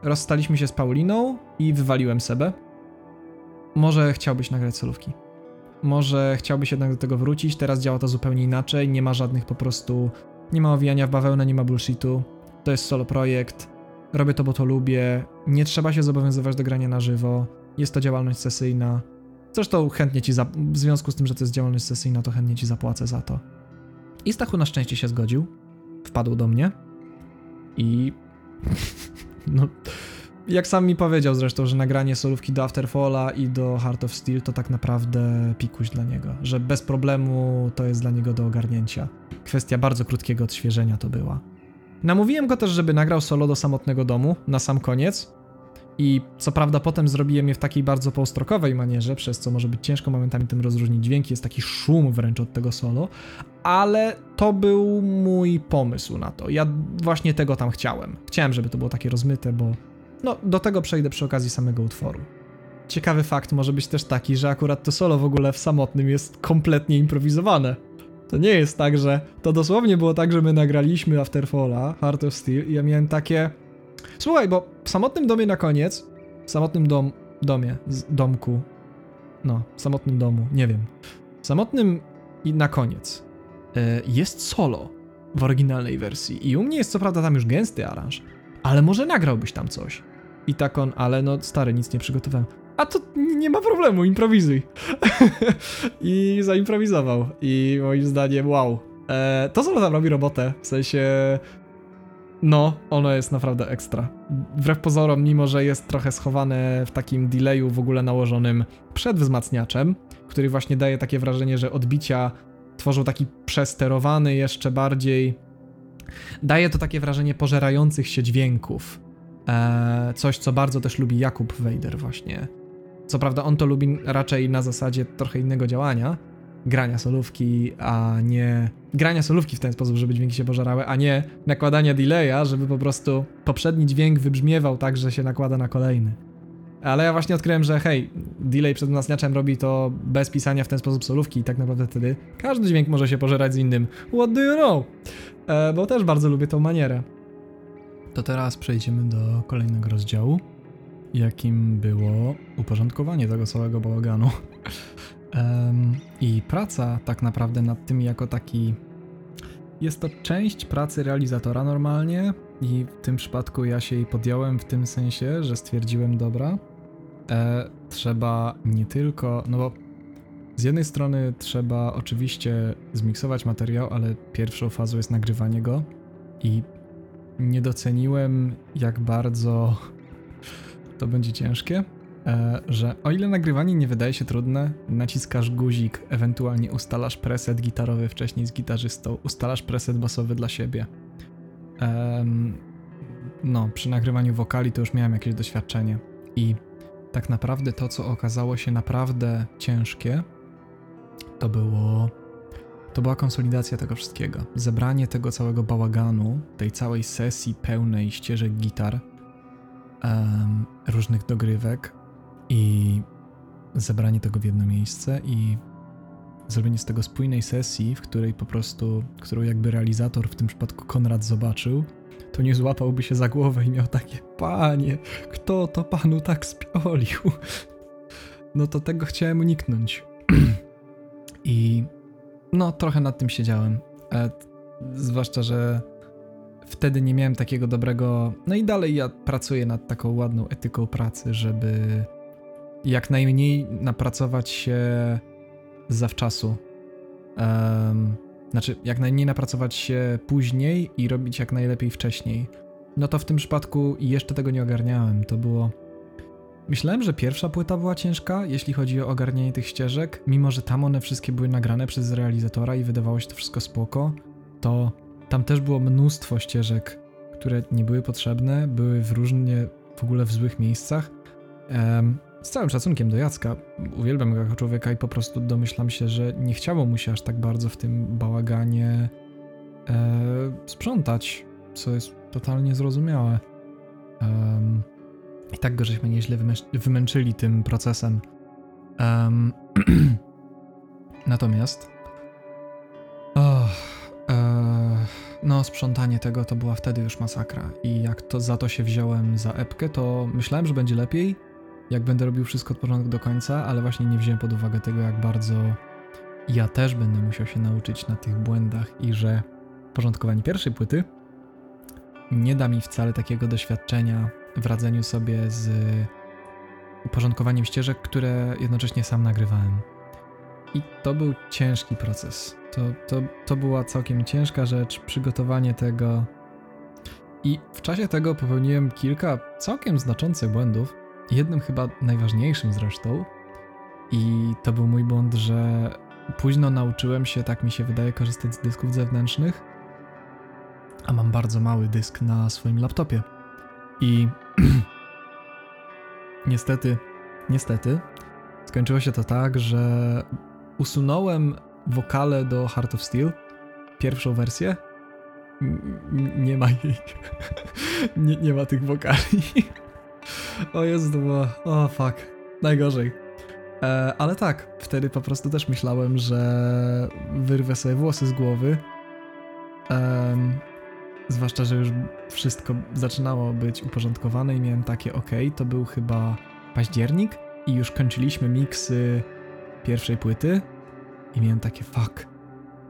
A: Rozstaliśmy się z Pauliną i wywaliłem Sebę. Może chciałbyś nagrać solówki? Może chciałbyś jednak do tego wrócić, teraz działa to zupełnie inaczej, nie ma żadnych po prostu, nie ma owijania w bawełnę, nie ma bullshitu, to jest solo projekt, robię to, bo to lubię, nie trzeba się zobowiązywać do grania na żywo, jest to działalność sesyjna, zresztą chętnie ci, w związku z tym, że to jest działalność sesyjna, to chętnie ci zapłacę za to. I Stachu na szczęście się zgodził, wpadł do mnie i no jak sam mi powiedział zresztą, że nagranie solówki do Afterfalla i do Heart of Steel to tak naprawdę pikuś dla niego, że bez problemu to jest dla niego do ogarnięcia. Kwestia bardzo krótkiego odświeżenia to była. Namówiłem go też, żeby nagrał solo do samotnego domu na sam koniec I co prawda potem zrobiłem je w takiej bardzo polstrokowej manierze, przez co może być ciężko momentami tym rozróżnić dźwięki, jest taki szum wręcz od tego solo, ale to był mój pomysł na to. Ja właśnie tego tam chciałem. Chciałem, żeby to było takie rozmyte, bo no, do tego przejdę przy okazji samego utworu. Ciekawy fakt może być też taki, że akurat to solo w ogóle w samotnym jest kompletnie improwizowane. To nie jest tak, że to dosłownie było tak, że my nagraliśmy Afterfalla, Heart of Steel i ja miałem takie Słuchaj, bo w samotnym domie na koniec, w samotnym dom, domie, domku, no, w samotnym domu, nie wiem. W samotnym i na koniec e, jest solo w oryginalnej wersji i u mnie jest co prawda tam już gęsty aranż, ale może nagrałbyś tam coś. I tak on, ale no stary, nic nie przygotowałem. A to nie ma problemu, improwizuj. I zaimprowizował. I moim zdaniem, wow. E, to solo tam robi robotę. W sensie no, ono jest naprawdę ekstra. Wbrew pozorom, mimo że jest trochę schowane w takim delayu w ogóle nałożonym przed wzmacniaczem, który właśnie daje takie wrażenie, że odbicia tworzą taki przesterowany jeszcze bardziej. Daje to takie wrażenie pożerających się dźwięków. Eee, coś, co bardzo też lubi Jakub Wejder właśnie. Co prawda on to lubi raczej na zasadzie trochę innego działania, grania solówki, a nie grania solówki w ten sposób, żeby dźwięki się pożerały, a nie nakładania delaya, żeby po prostu poprzedni dźwięk wybrzmiewał tak, że się nakłada na kolejny. Ale ja właśnie odkryłem, że hej, delay przed wzmacniaczem robi to bez pisania w ten sposób solówki i tak naprawdę wtedy każdy dźwięk może się pożerać z innym. What do you know? E, bo też bardzo lubię tą manierę. To teraz przejdziemy do kolejnego rozdziału, jakim było uporządkowanie tego całego bałaganu. I praca tak naprawdę nad tym jako taki. Jest to część pracy realizatora normalnie, i w tym przypadku ja się jej podjąłem w tym sensie, że stwierdziłem, dobra, e, trzeba nie tylko. No bo z jednej strony trzeba oczywiście zmiksować materiał, ale pierwszą fazą jest nagrywanie go i nie doceniłem, jak bardzo to będzie ciężkie. E, że o ile nagrywanie nie wydaje się trudne, naciskasz guzik, ewentualnie ustalasz preset gitarowy wcześniej z gitarzystą, ustalasz preset basowy dla siebie. no, przy nagrywaniu wokali to już miałem jakieś doświadczenie i tak naprawdę to, co okazało się naprawdę ciężkie, to było to była konsolidacja tego wszystkiego. Zebranie tego całego bałaganu, tej całej sesji pełnej ścieżek gitar, um, różnych dogrywek, i zebranie tego w jedno miejsce i zrobienie z tego spójnej sesji, w której po prostu, którą jakby realizator, w tym przypadku Konrad zobaczył, to nie złapałby się za głowę i miał takie, panie, kto to panu tak spiolił? No to tego chciałem uniknąć. I no, trochę nad tym siedziałem. E, zwłaszcza, że wtedy nie miałem takiego dobrego. No i dalej ja pracuję nad taką ładną etyką pracy, żeby jak najmniej napracować się zawczasu. Um, znaczy, jak najmniej napracować się później i robić jak najlepiej wcześniej. No to w tym przypadku jeszcze tego nie ogarniałem. To było. Myślałem, że pierwsza płyta była ciężka, jeśli chodzi o ogarnianie tych ścieżek, mimo że tam one wszystkie były nagrane przez realizatora i wydawało się to wszystko spoko, to tam też było mnóstwo ścieżek, które nie były potrzebne, były w różnie, w ogóle w złych miejscach. Um, z całym szacunkiem do Jacka, uwielbiam go jako człowieka i po prostu domyślam się, że nie chciało mu się aż tak bardzo w tym bałaganie e, sprzątać, co jest totalnie zrozumiałe. Um, I tak go żeśmy nieźle wymęczyli tym procesem. Um, natomiast oh, e, no, sprzątanie tego to była wtedy już masakra. I jak to za to się wziąłem za epkę, to myślałem, że będzie lepiej jak będę robił wszystko od początku do końca, ale właśnie nie wziąłem pod uwagę tego, jak bardzo ja też będę musiał się nauczyć na tych błędach i że porządkowanie pierwszej płyty nie da mi wcale takiego doświadczenia w radzeniu sobie z porządkowaniem ścieżek, które jednocześnie sam nagrywałem. I to był ciężki proces. To, to, to była całkiem ciężka rzecz, przygotowanie tego. I w czasie tego popełniłem kilka całkiem znaczących błędów, jednym chyba najważniejszym zresztą. I to był mój błąd, że późno nauczyłem się, tak mi się wydaje, korzystać z dysków zewnętrznych, a mam bardzo mały dysk na swoim laptopie. I niestety, niestety, skończyło się to tak, że usunąłem wokale do Heart of Steel, pierwszą wersję. Nie ma jej. nie, nie ma tych wokali. O jest to. O fuck. Najgorzej. E, ale tak, wtedy po prostu też myślałem, że wyrwę sobie włosy z głowy. Em, zwłaszcza, że już wszystko zaczynało być uporządkowane i miałem takie ok, to był chyba październik i już kończyliśmy miksy pierwszej płyty i miałem takie fuck.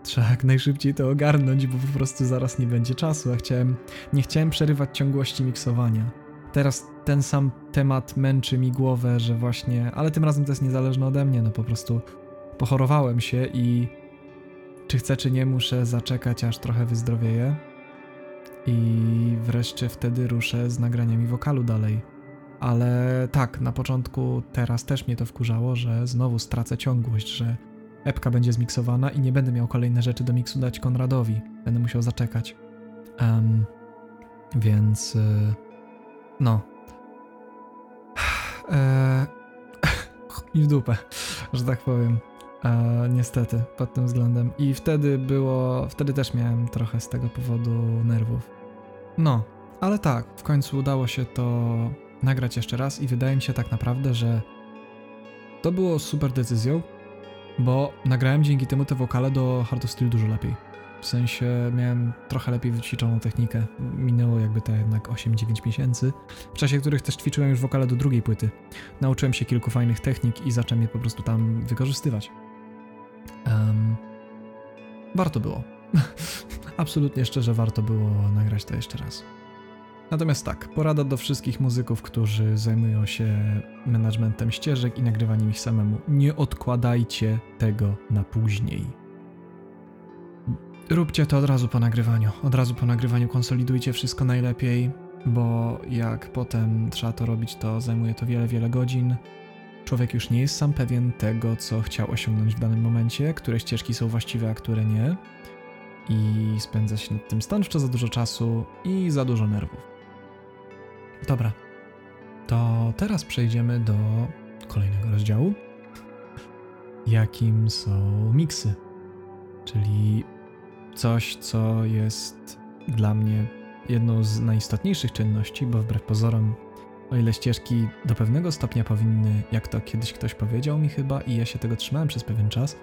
A: Trzeba jak najszybciej to ogarnąć, bo po prostu zaraz nie będzie czasu, a chciałem, nie chciałem przerywać ciągłości miksowania. Teraz ten sam temat męczy mi głowę, że właśnie, ale tym razem to jest niezależne ode mnie, no po prostu pochorowałem się i czy chcę, czy nie, muszę zaczekać, aż trochę wyzdrowieję i wreszcie wtedy ruszę z nagraniami wokalu dalej. Ale tak, na początku teraz też mnie to wkurzało, że znowu stracę ciągłość, że epka będzie zmiksowana i nie będę miał kolejne rzeczy do miksu dać Konradowi. Będę musiał zaczekać. Um, więc... y, no. Eee, I w dupę, że tak powiem. Eee, niestety, pod tym względem. I wtedy było... Wtedy też miałem trochę z tego powodu nerwów. No, ale tak, w końcu udało się to nagrać jeszcze raz i wydaje mi się tak naprawdę, że to było super decyzją, bo nagrałem dzięki temu te wokale do Hard of Steel dużo lepiej. W sensie miałem trochę lepiej wyćwiczoną technikę. Minęło jakby te jednak 8-9 miesięcy, w czasie których też ćwiczyłem już wokale do drugiej płyty. Nauczyłem się kilku fajnych technik i zacząłem je po prostu tam wykorzystywać. Em, warto było. Absolutnie szczerze warto było nagrać to jeszcze raz. Natomiast tak, porada do wszystkich muzyków, którzy zajmują się managementem ścieżek i nagrywaniem ich samemu. Nie odkładajcie tego na później. Róbcie to od razu po nagrywaniu. Od razu po nagrywaniu konsolidujcie wszystko najlepiej, bo jak potem trzeba to robić, to zajmuje to wiele, wiele godzin. Człowiek już nie jest sam pewien tego, co chciał osiągnąć w danym momencie, które ścieżki są właściwe, a które nie. I spędza się nad tym stanowczo za dużo czasu i za dużo nerwów. Dobra, to teraz przejdziemy do kolejnego rozdziału, jakim są miksy. Czyli coś, co jest dla mnie jedną z najistotniejszych czynności, bo wbrew pozorom, o ile ścieżki do pewnego stopnia powinny, jak to kiedyś ktoś powiedział mi chyba, i ja się tego trzymałem przez pewien czas,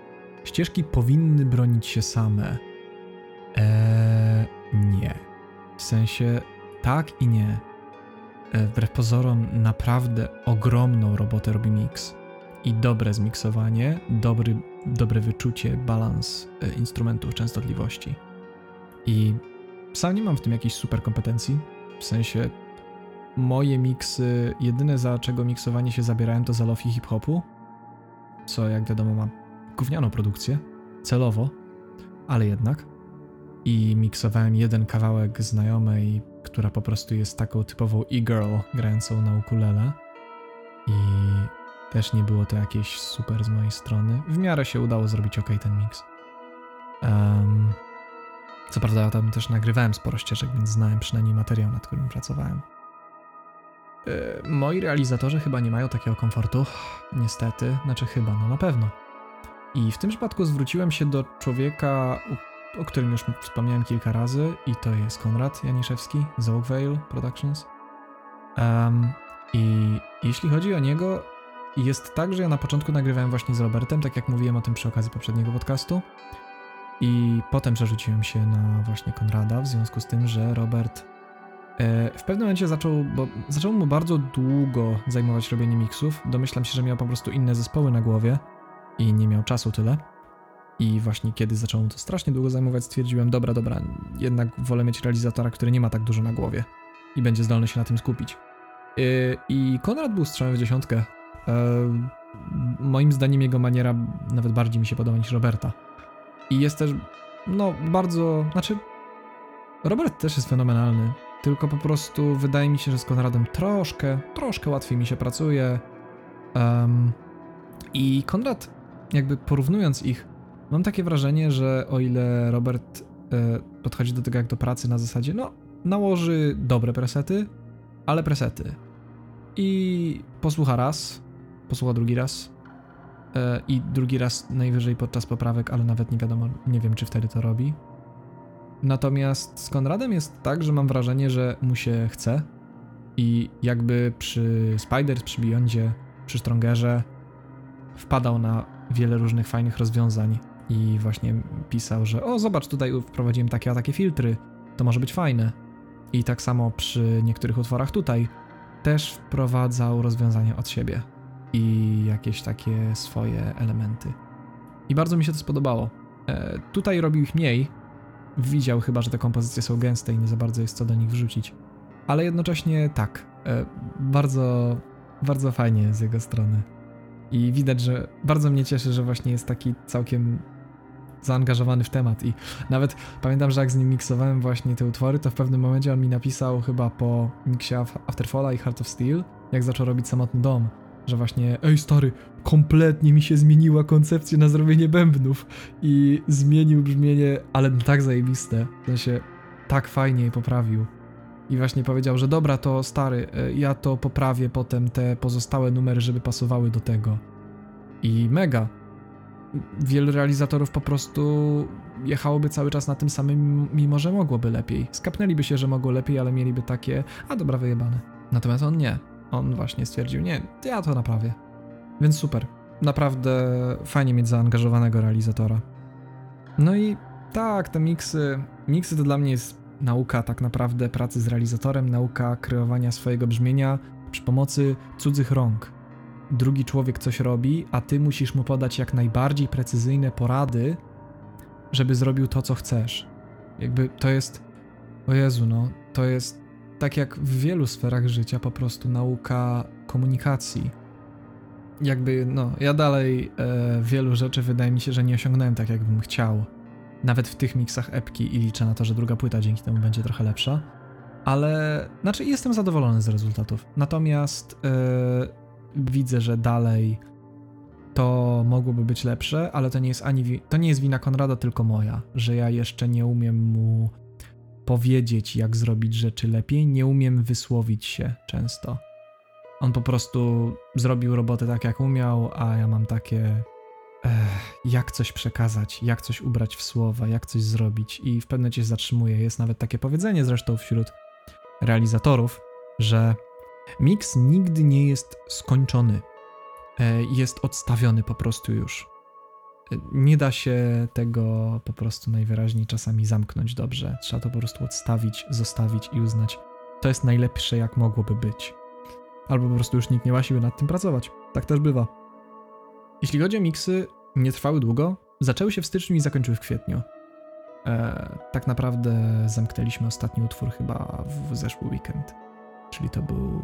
A: ścieżki powinny bronić się same. Eee, nie. W sensie tak i nie. E, Wbrew pozorom, naprawdę ogromną robotę robi mix. I dobre zmiksowanie, dobry, dobre wyczucie, balans e, instrumentów, częstotliwości. I sam nie mam w tym jakiejś super kompetencji. W sensie, moje miksy, jedyne za czego miksowanie się zabierałem, to za lofi hip-hopu, co jak wiadomo ma gównianą produkcję, celowo, ale jednak. I miksowałem jeden kawałek znajomej, która po prostu jest taką typową e-girl grającą na ukulele. I też nie było to jakieś super z mojej strony. W miarę się udało zrobić ok ten mix. Em, co prawda ja tam też nagrywałem sporo ścieżek, więc znałem przynajmniej materiał, nad którym pracowałem. E, moi realizatorzy chyba nie mają takiego komfortu, niestety, znaczy chyba, no na pewno. I w tym przypadku zwróciłem się do człowieka, o którym już wspomniałem kilka razy, i to jest Konrad Janiszewski z Oakvale Productions. Em, I jeśli chodzi o niego, jest tak, że ja na początku nagrywałem właśnie z Robertem, tak jak mówiłem o tym przy okazji poprzedniego podcastu. I potem przerzuciłem się na właśnie Konrada, w związku z tym, że Robert e, w pewnym momencie zaczął, bo zaczął mu bardzo długo zajmować robienie miksów. Domyślam się, że miał po prostu inne zespoły na głowie i nie miał czasu tyle. I właśnie kiedy zaczęło mu to strasznie długo zajmować, stwierdziłem, dobra, dobra, jednak wolę mieć realizatora, który nie ma tak dużo na głowie i będzie zdolny się na tym skupić. Yy, I Konrad był strzałem w dziesiątkę. Moim zdaniem jego maniera nawet bardziej mi się podoba niż Roberta. I jest też, no, bardzo, znaczy, Robert też jest fenomenalny, tylko po prostu wydaje mi się, że z Konradem troszkę, troszkę łatwiej mi się pracuje. Em, I Konrad, jakby porównując ich, mam takie wrażenie, że o ile Robert e, podchodzi do tego jak do pracy na zasadzie, no, nałoży dobre presety, ale presety. i posłucha raz, posłucha drugi raz e, i drugi raz najwyżej podczas poprawek, ale nawet nie wiadomo, nie wiem czy wtedy to robi. Natomiast z Konradem jest tak, że mam wrażenie, że mu się chce i jakby przy Spiders, przy Beyondzie, przy Strongerze wpadał na wiele różnych fajnych rozwiązań i właśnie pisał, że o zobacz tutaj wprowadziłem takie a takie filtry, to może być fajne. I tak samo przy niektórych utworach tutaj też wprowadzał rozwiązania od siebie i jakieś takie swoje elementy. I bardzo mi się to spodobało. E, tutaj robił ich mniej. Widział chyba, że te kompozycje są gęste i nie za bardzo jest co do nich wrzucić. Ale jednocześnie tak, e, bardzo, bardzo fajnie z jego strony. I widać, że bardzo mnie cieszy, że właśnie jest taki całkiem zaangażowany w temat i nawet pamiętam, że jak z nim miksowałem właśnie te utwory, to w pewnym momencie on mi napisał chyba po miksie Afterfalla i Heart of Steel, jak zaczął robić Samotny Dom, że właśnie ej stary, kompletnie mi się zmieniła koncepcja na zrobienie bębnów i zmienił brzmienie, ale tak zajebiste, w sensie tak fajnie je poprawił. I właśnie powiedział, że dobra, to stary, e, ja to poprawię potem te pozostałe numery, żeby pasowały do tego. I mega, wielu realizatorów po prostu jechałoby cały czas na tym samym, mimo że mogłoby lepiej. Skapnęliby się, że mogło lepiej, ale mieliby takie, a dobra, wyjebane. Natomiast on nie. On właśnie stwierdził, nie, ja to naprawię. Więc super. Naprawdę fajnie mieć zaangażowanego realizatora. No i tak, te miksy. Miksy to dla mnie jest nauka tak naprawdę pracy z realizatorem, nauka kreowania swojego brzmienia przy pomocy cudzych rąk drugi człowiek coś robi, a ty musisz mu podać jak najbardziej precyzyjne porady, żeby zrobił to, co chcesz. Jakby to jest. O Jezu, no, to jest tak jak w wielu sferach życia, po prostu nauka komunikacji. Jakby, no, ja dalej e, wielu rzeczy wydaje mi się, że nie osiągnąłem tak, jakbym chciał. Nawet w tych miksach epki i liczę na to, że druga płyta dzięki temu będzie trochę lepsza. Ale, znaczy, jestem zadowolony z rezultatów. Natomiast e, widzę, że dalej to mogłoby być lepsze, ale to nie jest ani to nie jest wina Konrada, tylko moja, że ja jeszcze nie umiem mu powiedzieć, jak zrobić rzeczy lepiej, nie umiem wysłowić się często. On po prostu zrobił robotę tak, jak umiał, a ja mam takie. Ech, jak coś przekazać, jak coś ubrać w słowa, jak coś zrobić, i w pewnym momencie się zatrzymuję. Jest nawet takie powiedzenie zresztą wśród realizatorów, że Mix nigdy nie jest skończony. E, jest odstawiony po prostu już. Nie da się tego po prostu najwyraźniej czasami zamknąć dobrze. Trzeba to po prostu odstawić, zostawić i uznać. To jest najlepsze, jak mogłoby być. Albo po prostu już nikt nie ma siły nad tym pracować. Tak też bywa. Jeśli chodzi o miksy, nie trwały długo. Zaczęły się w styczniu i zakończyły w kwietniu. E, tak naprawdę zamknęliśmy ostatni utwór chyba w zeszły weekend czyli to był.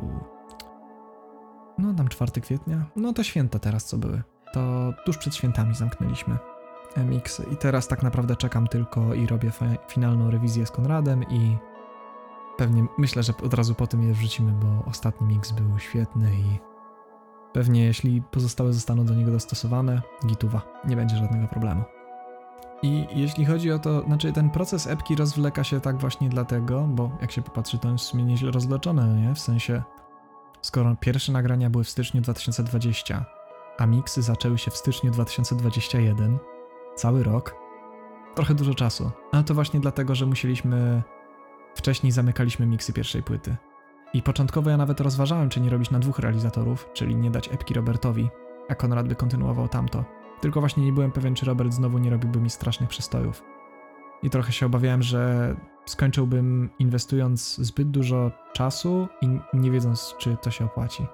A: No, tam 4 kwietnia. No, to święta teraz, co były. To tuż przed świętami zamknęliśmy miksy. I teraz tak naprawdę czekam tylko i robię finalną rewizję z Konradem i pewnie myślę, że od razu po tym je wrzucimy, bo ostatni mix był świetny i pewnie jeśli pozostałe zostaną do niego dostosowane, gituwa, nie będzie żadnego problemu. I jeśli chodzi o to, znaczy ten proces epki rozwleka się tak właśnie dlatego, bo jak się popatrzy, to jest w sumie nieźle rozleczone, nie? W sensie, skoro pierwsze nagrania były w styczniu 2020, a miksy zaczęły się w styczniu 2021, cały rok, trochę dużo czasu. Ale to właśnie dlatego, że musieliśmy. Wcześniej zamykaliśmy miksy pierwszej płyty. I początkowo ja nawet rozważałem, czy nie robić na dwóch realizatorów, czyli nie dać epki Robertowi, a Konrad by kontynuował tamto. Tylko właśnie nie byłem pewien, czy Robert znowu nie robiłby mi strasznych przystojów. I trochę się obawiałem, że skończyłbym inwestując zbyt dużo czasu i nie wiedząc, czy to się opłaci.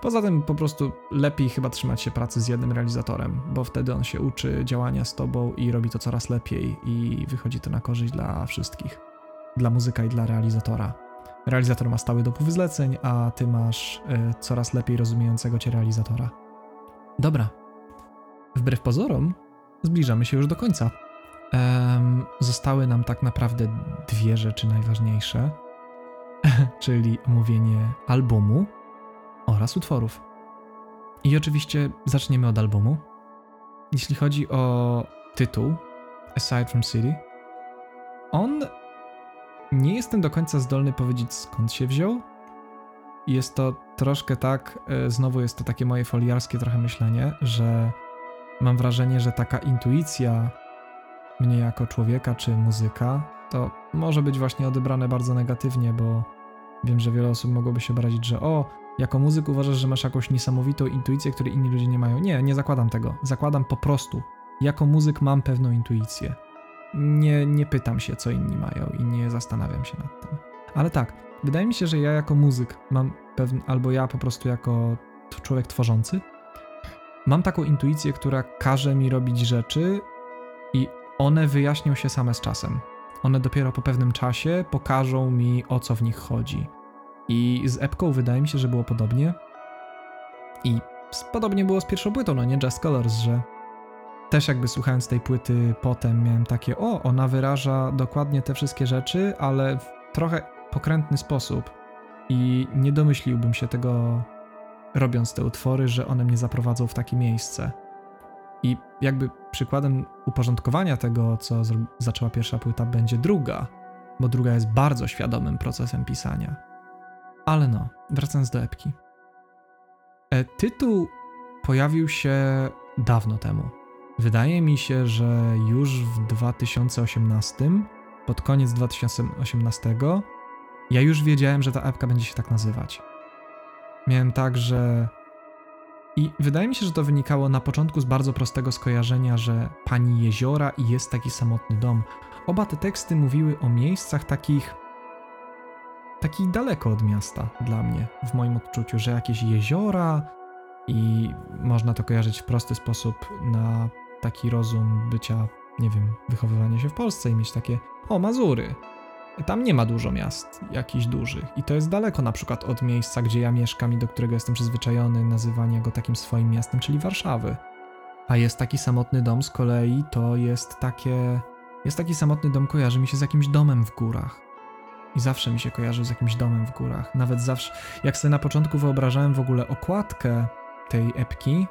A: Poza tym po prostu lepiej chyba trzymać się pracy z jednym realizatorem, bo wtedy on się uczy działania z tobą i robi to coraz lepiej i wychodzi to na korzyść dla wszystkich. Dla muzyka i dla realizatora. Realizator ma stały dopływ zleceń, a ty masz y, coraz lepiej rozumiejącego cię realizatora. Dobra, wbrew pozorom, zbliżamy się już do końca. Zostały nam tak naprawdę dwie rzeczy najważniejsze, czyli omówienie albumu oraz utworów. I oczywiście zaczniemy od albumu. Jeśli chodzi o tytuł Aside from City, on nie jestem do końca zdolny powiedzieć skąd się wziął. jest to troszkę tak, e, znowu jest to takie moje foliarskie trochę myślenie, że mam wrażenie, że taka intuicja mnie jako człowieka czy muzyka, to może być właśnie odebrane bardzo negatywnie, bo wiem, że wiele osób mogłoby się obrazić, że o, jako muzyk uważasz, że masz jakąś niesamowitą intuicję, której inni ludzie nie mają. Nie, nie zakładam tego. Zakładam po prostu. Jako muzyk mam pewną intuicję. Nie, nie pytam się, co inni mają i nie zastanawiam się nad tym. Ale tak, wydaje mi się, że ja jako muzyk mam pewien, albo ja po prostu jako człowiek tworzący, mam taką intuicję, która każe mi robić rzeczy i one wyjaśnią się same z czasem. One dopiero po pewnym czasie pokażą mi, o co w nich chodzi. I z epką wydaje mi się, że było podobnie. I podobnie było z pierwszą płytą, no nie Just Colors, że też jakby słuchając tej płyty potem miałem takie, o, ona wyraża dokładnie te wszystkie rzeczy, ale w trochę pokrętny sposób. I nie domyśliłbym się tego, robiąc te utwory, że one mnie zaprowadzą w takie miejsce. I jakby przykładem uporządkowania tego, co zaczęła pierwsza płyta, będzie druga, bo druga jest bardzo świadomym procesem pisania. Ale no, wracając do epki. E, tytuł pojawił się dawno temu. Wydaje mi się, że już w 2018, pod koniec 2018, ja już wiedziałem, że ta epka będzie się tak nazywać. Miałem tak, że. I wydaje mi się, że to wynikało na początku z bardzo prostego skojarzenia, że pani jeziora i jest taki samotny dom. Oba te teksty mówiły o miejscach takich. Takich daleko od miasta dla mnie, w moim odczuciu, że jakieś jeziora i można to kojarzyć w prosty sposób na taki rozum bycia, nie wiem, wychowywania się w Polsce i mieć takie, o, Mazury. Tam nie ma dużo miast jakichś dużych i to jest daleko na przykład od miejsca, gdzie ja mieszkam i do którego jestem przyzwyczajony nazywania go takim swoim miastem, czyli Warszawy. A jest taki samotny dom z kolei, to jest takie... Jest taki samotny dom, kojarzy mi się z jakimś domem w górach. I zawsze mi się kojarzył z jakimś domem w górach. Nawet zawsze, jak sobie na początku wyobrażałem w ogóle okładkę tej epki,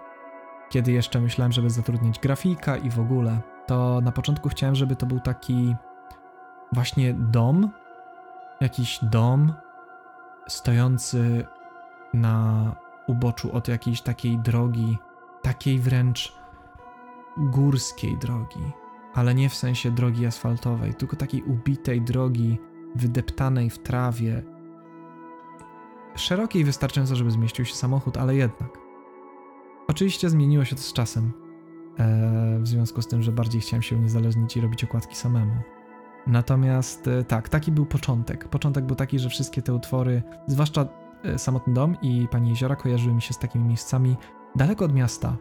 A: kiedy jeszcze myślałem, żeby zatrudnić grafika i w ogóle, to na początku chciałem, żeby to był taki właśnie dom, jakiś dom stojący na uboczu od jakiejś takiej drogi, takiej wręcz górskiej drogi, ale nie w sensie drogi asfaltowej, tylko takiej ubitej drogi, wydeptanej w trawie, szerokiej wystarczająco, żeby zmieścił się samochód, ale jednak. Oczywiście zmieniło się to z czasem, e, w związku z tym, że bardziej chciałem się uniezależnić i robić okładki samemu. Natomiast e, tak, taki był początek. Początek był taki, że wszystkie te utwory, zwłaszcza e, Samotny Dom i Pani Jeziora, kojarzyły mi się z takimi miejscami daleko od miasta.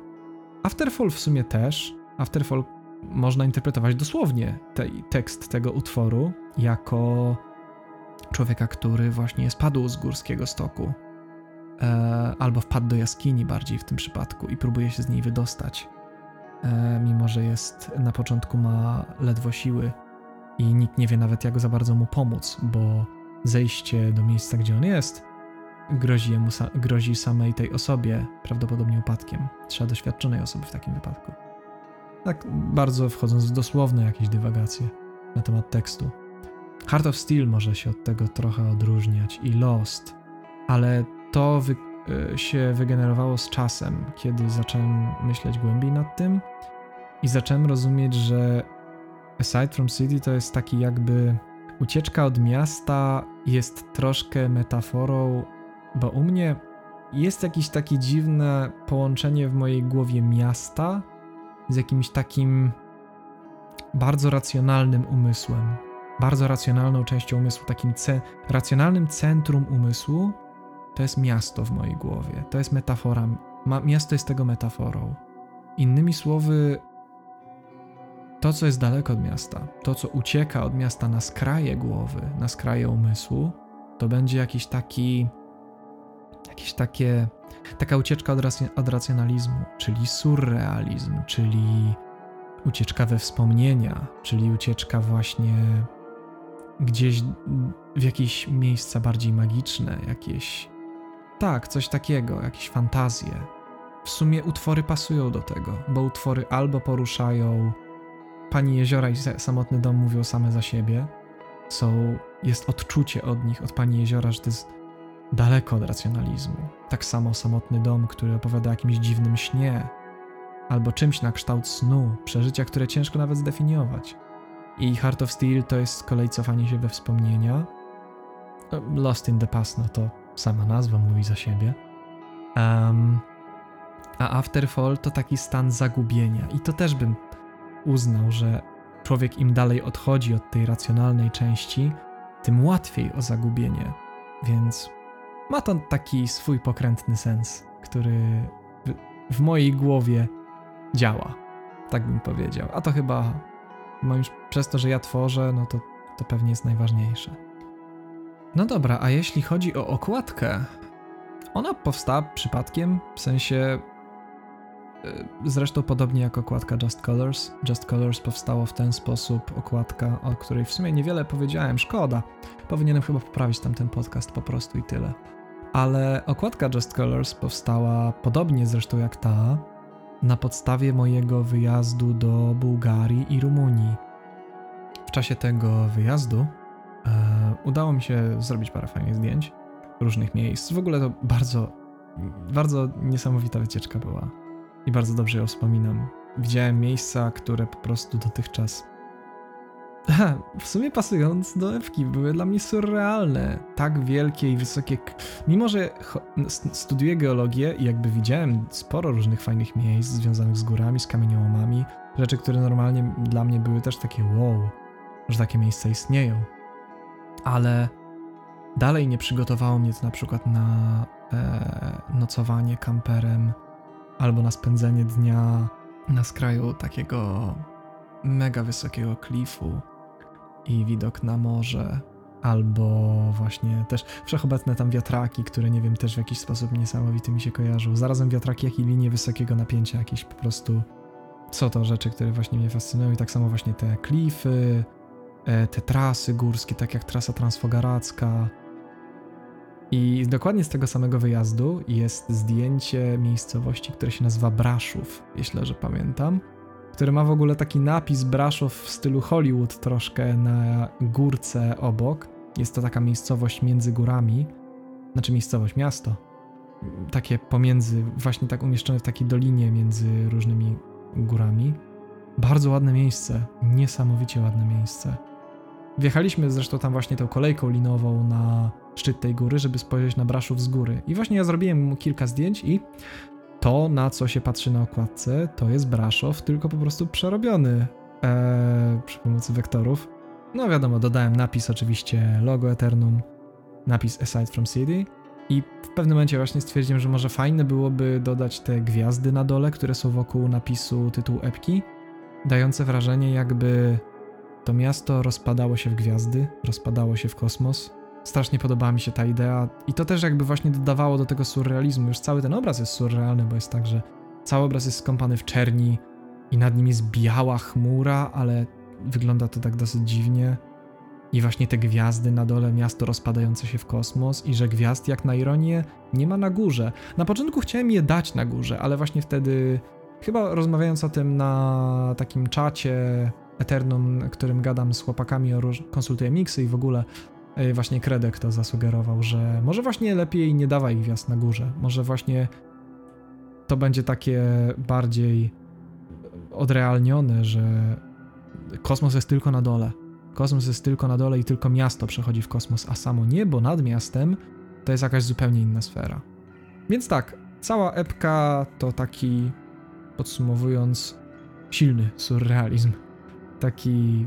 A: Afterfall w sumie też. Afterfall można interpretować dosłownie te, tekst tego utworu jako człowieka, który właśnie spadł z górskiego stoku e, albo wpadł do jaskini bardziej w tym przypadku i próbuje się z niej wydostać. E, mimo, że jest na początku ma ledwo siły i nikt nie wie nawet jak za bardzo mu pomóc, bo zejście do miejsca, gdzie on jest, grozi, jemu, grozi samej tej osobie prawdopodobnie upadkiem. Trzeba doświadczonej osoby w takim wypadku. Tak bardzo wchodząc w dosłowne jakieś dywagacje na temat tekstu. Heart of Steel może się od tego trochę odróżniać i Lost, ale to wy e, się wygenerowało z czasem, kiedy zacząłem myśleć głębiej nad tym i zacząłem rozumieć, że Aside from City to jest taki jakby ucieczka od miasta jest troszkę metaforą, bo u mnie jest jakieś takie dziwne połączenie w mojej głowie miasta z jakimś takim bardzo racjonalnym umysłem, bardzo racjonalną częścią umysłu, takim ce racjonalnym centrum umysłu, to jest miasto w mojej głowie. To jest metafora. Ma, miasto jest tego metaforą. Innymi słowy, to, co jest daleko od miasta, to, co ucieka od miasta na skraje głowy, na skraje umysłu, to będzie jakiś taki. Jakieś takie. Taka ucieczka od, od racjonalizmu, czyli surrealizm, czyli ucieczka we wspomnienia, czyli ucieczka właśnie gdzieś w jakieś miejsca bardziej magiczne, jakieś tak, coś takiego, jakieś fantazje. W sumie utwory pasują do tego, bo utwory albo poruszają Pani Jeziora i Samotny Dom mówią same za siebie. Są, jest odczucie od nich, od Pani Jeziora, że to jest daleko od racjonalizmu. Tak samo samotny dom, który opowiada o jakimś dziwnym śnie, albo czymś na kształt snu, przeżycia, które ciężko nawet zdefiniować. I Heart of Steel to jest z kolei cofanie się we wspomnienia. Lost in the Past, no to sama nazwa mówi za siebie. Um, a Afterfall to taki stan zagubienia. I to też bym uznał, że człowiek im dalej odchodzi od tej racjonalnej części, tym łatwiej o zagubienie. Więc ma to taki swój pokrętny sens, który w, mojej głowie działa. Tak bym powiedział. A to chyba już przez to, że ja tworzę, no to, to pewnie jest najważniejsze. No dobra, a jeśli chodzi o okładkę, ona powstała przypadkiem, w sensie y, Zresztą podobnie jak okładka Just Colors. Just Colors powstało w ten sposób, okładka, o której w sumie niewiele powiedziałem, szkoda. Powinienem chyba poprawić tamten podcast po prostu i tyle. Ale okładka Just Colors powstała podobnie zresztą jak ta, na podstawie mojego wyjazdu do Bułgarii i Rumunii. W czasie tego wyjazdu e, udało mi się zrobić parę fajnych zdjęć różnych miejsc. W ogóle to bardzo, bardzo niesamowita wycieczka była i bardzo dobrze ją wspominam. Widziałem miejsca, które po prostu dotychczas w sumie pasując do ewki, były dla mnie surrealne. Tak wielkie i wysokie. Mimo, że studiuję geologię i jakby widziałem sporo różnych fajnych miejsc związanych z górami, z kamieniołomami, rzeczy, które normalnie dla mnie były też takie wow, że takie miejsca istnieją. Ale dalej nie przygotowało mnie to na przykład na e, nocowanie kamperem albo na spędzenie dnia na skraju takiego mega wysokiego klifu i widok na morze, albo właśnie też wszechobecne tam wiatraki, które nie wiem, też w jakiś sposób niesamowity mi się kojarzą. Zarazem wiatraki, jak i linie wysokiego napięcia, jakieś po prostu co to rzeczy, które właśnie mnie fascynują i tak samo właśnie te klify, e, te trasy górskie, tak jak trasa transfogaracka. I dokładnie z tego samego wyjazdu jest zdjęcie miejscowości, które się nazywa Braszów, jeśli dobrze pamiętam który ma w ogóle taki napis Braszow w stylu Hollywood troszkę na górce obok. Jest to taka miejscowość między górami, znaczy miejscowość, miasto. Takie pomiędzy, właśnie tak umieszczone w takiej dolinie między różnymi górami. Bardzo ładne miejsce, niesamowicie ładne miejsce. Wjechaliśmy zresztą tam właśnie tą kolejką linową na szczyt tej góry, żeby spojrzeć na Braszów z góry. I właśnie ja zrobiłem mu kilka zdjęć i to, na co się patrzy na okładce, to jest Braszow, tylko po prostu przerobiony ee, przy pomocy wektorów. No wiadomo, dodałem napis oczywiście logo Eternum, napis Aside from City i w pewnym momencie właśnie stwierdziłem, że może fajne byłoby dodać te gwiazdy na dole, które są wokół napisu tytułu epki, dające wrażenie jakby to miasto rozpadało się w gwiazdy, rozpadało się w kosmos, strasznie podobała mi się ta idea i to też jakby właśnie dodawało do tego surrealizmu. Już cały ten obraz jest surrealny, bo jest tak, że cały obraz jest skąpany w czerni i nad nim jest biała chmura, ale wygląda to tak dosyć dziwnie. I właśnie te gwiazdy na dole, miasto rozpadające się w kosmos i że gwiazd jak na ironię nie ma na górze. Na początku chciałem je dać na górze, ale właśnie wtedy, chyba rozmawiając o tym na takim czacie Eternum, którym gadam z chłopakami, konsultuję miksy i w ogóle właśnie Kredek to zasugerował, że może właśnie lepiej nie dawaj gwiazd na górze. Może właśnie to będzie takie bardziej odrealnione, że kosmos jest tylko na dole. Kosmos jest tylko na dole i tylko miasto przechodzi w kosmos, a samo niebo nad miastem to jest jakaś zupełnie inna sfera. Więc tak, cała epka to taki, podsumowując, silny surrealizm. Taki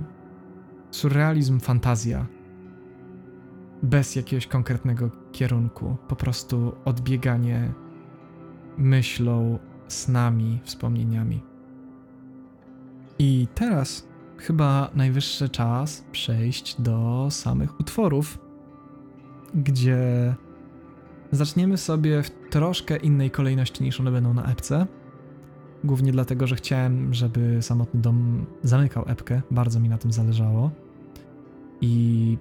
A: surrealizm, fantazja, bez jakiegoś konkretnego kierunku, po prostu odbieganie myślą, snami, wspomnieniami. I teraz chyba najwyższy czas przejść do samych utworów, gdzie zaczniemy sobie w troszkę innej kolejności niż one będą na epce. Głównie dlatego, że chciałem, żeby samotny dom zamykał epkę, bardzo mi na tym zależało. I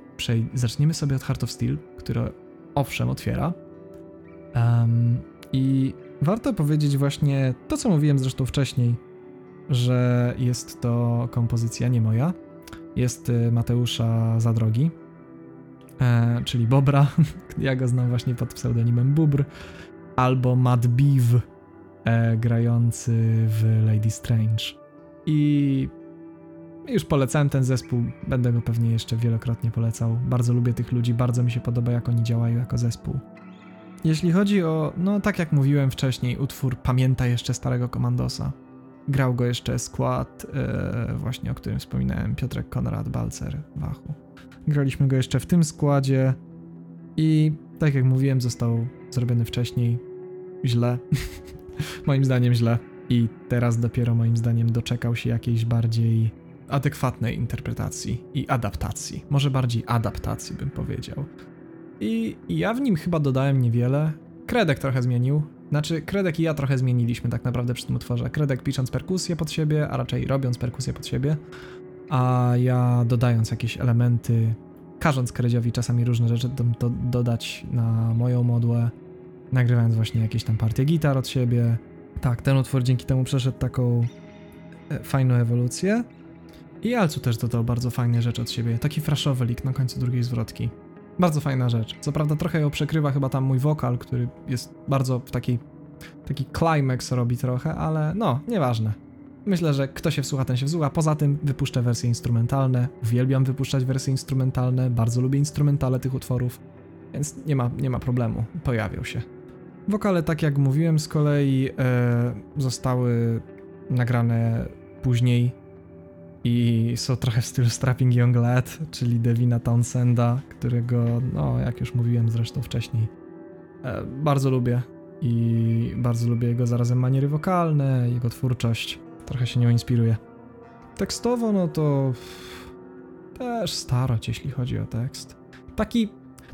A: zaczniemy sobie od Heart of Steel, które owszem otwiera. Um, I warto powiedzieć właśnie to, co mówiłem zresztą wcześniej, że jest to kompozycja nie moja, jest y, Mateusza Zadrogi. e, czyli Bobra, ja go znam właśnie pod pseudonimem Bubr, albo Matt Beeve, e, grający w Lady Strange. I już polecałem ten zespół, będę go pewnie jeszcze wielokrotnie polecał. Bardzo lubię tych ludzi, bardzo mi się podoba, jak oni działają jako zespół. Jeśli chodzi o, no tak jak mówiłem wcześniej, utwór Pamięta jeszcze starego Komandosa. Grał go jeszcze skład, e, właśnie o którym wspominałem, Piotrek Konrad Balcer Wachu. Graliśmy go jeszcze w tym składzie i tak jak mówiłem, został zrobiony wcześniej źle. moim zdaniem źle. I teraz dopiero moim zdaniem doczekał się jakiejś bardziej adekwatnej interpretacji i adaptacji. Może bardziej adaptacji bym powiedział. I ja w nim chyba dodałem niewiele. Kredek trochę zmienił. Znaczy, Kredek i ja trochę zmieniliśmy tak naprawdę przy tym utworze. Kredek pisząc perkusję pod siebie, a raczej robiąc perkusję pod siebie, a ja dodając jakieś elementy, każąc Kredziowi czasami różne rzeczy do, do, dodać na moją modłę, nagrywając właśnie jakieś tam partie gitar od siebie. Tak, ten utwór dzięki temu przeszedł taką e, fajną ewolucję. I Alcu też dodał bardzo fajne rzeczy od siebie. Taki fraszowy lik na końcu drugiej zwrotki. Bardzo fajna rzecz. Co prawda trochę ją przekrywa chyba tam mój wokal, który jest bardzo w taki, taki climax robi trochę, ale no, nieważne. Myślę, że kto się wsłucha, ten się wsłucha. Poza tym wypuszczę wersje instrumentalne. Uwielbiam wypuszczać wersje instrumentalne. Bardzo lubię instrumentale tych utworów, więc nie ma, nie ma problemu. Pojawią się. Wokale, tak jak mówiłem, z kolei e, zostały nagrane później i są trochę w stylu Strapping Young Lad, czyli Devina Townsenda, którego, no jak już mówiłem zresztą wcześniej, e, bardzo lubię i bardzo lubię jego zarazem maniery wokalne, jego twórczość, trochę się nią inspiruję. Tekstowo, no to też starość, jeśli chodzi o tekst. Taki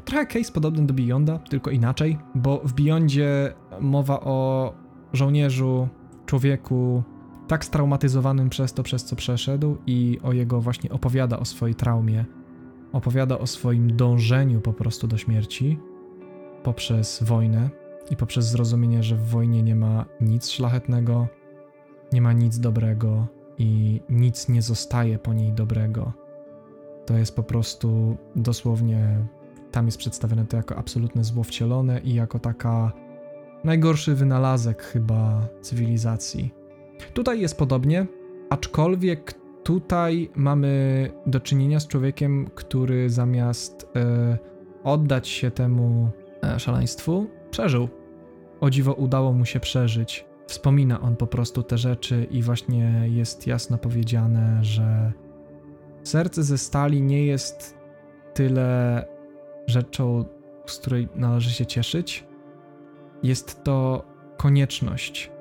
A: trochę case podobny do Beyonda, tylko inaczej, bo w Beyondzie mowa o żołnierzu, człowieku, tak straumatyzowanym przez to, przez co przeszedł i o jego właśnie opowiada o swojej traumie, opowiada o swoim dążeniu po prostu do śmierci poprzez wojnę i poprzez zrozumienie, że w wojnie nie ma nic szlachetnego, nie ma nic dobrego i nic nie zostaje po niej dobrego. To jest po prostu dosłownie, tam jest przedstawione to jako absolutne zło wcielone i jako taka najgorszy wynalazek chyba cywilizacji Tutaj jest podobnie, aczkolwiek tutaj mamy do czynienia z człowiekiem, który zamiast e, oddać się temu e, szaleństwu, przeżył. O dziwo udało mu się przeżyć. Wspomina on po prostu te rzeczy i właśnie jest jasno powiedziane, że serce ze stali nie jest tyle rzeczą, z której należy się cieszyć. Jest to konieczność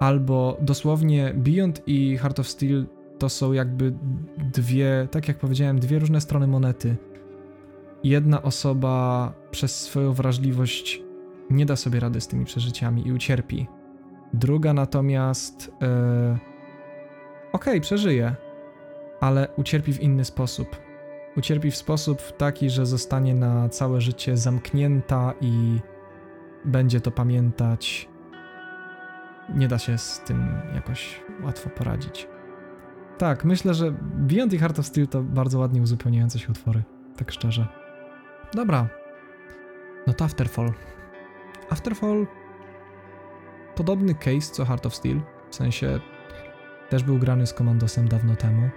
A: albo dosłownie Beyond i Heart of Steel to są jakby dwie, tak jak powiedziałem, dwie różne strony monety. Jedna osoba przez swoją wrażliwość nie da sobie rady z tymi przeżyciami i ucierpi. Druga natomiast, e, okej, okay, przeżyje, ale ucierpi w inny sposób. Ucierpi w sposób taki, że zostanie na całe życie zamknięta i będzie to pamiętać nie da się z tym jakoś łatwo poradzić. Tak, myślę, że Beyond i Heart of Steel to bardzo ładnie uzupełniające się utwory, tak szczerze. Dobra. No to Afterfall. Afterfall podobny case co Heart of Steel, w sensie też był grany z Komandosem dawno temu.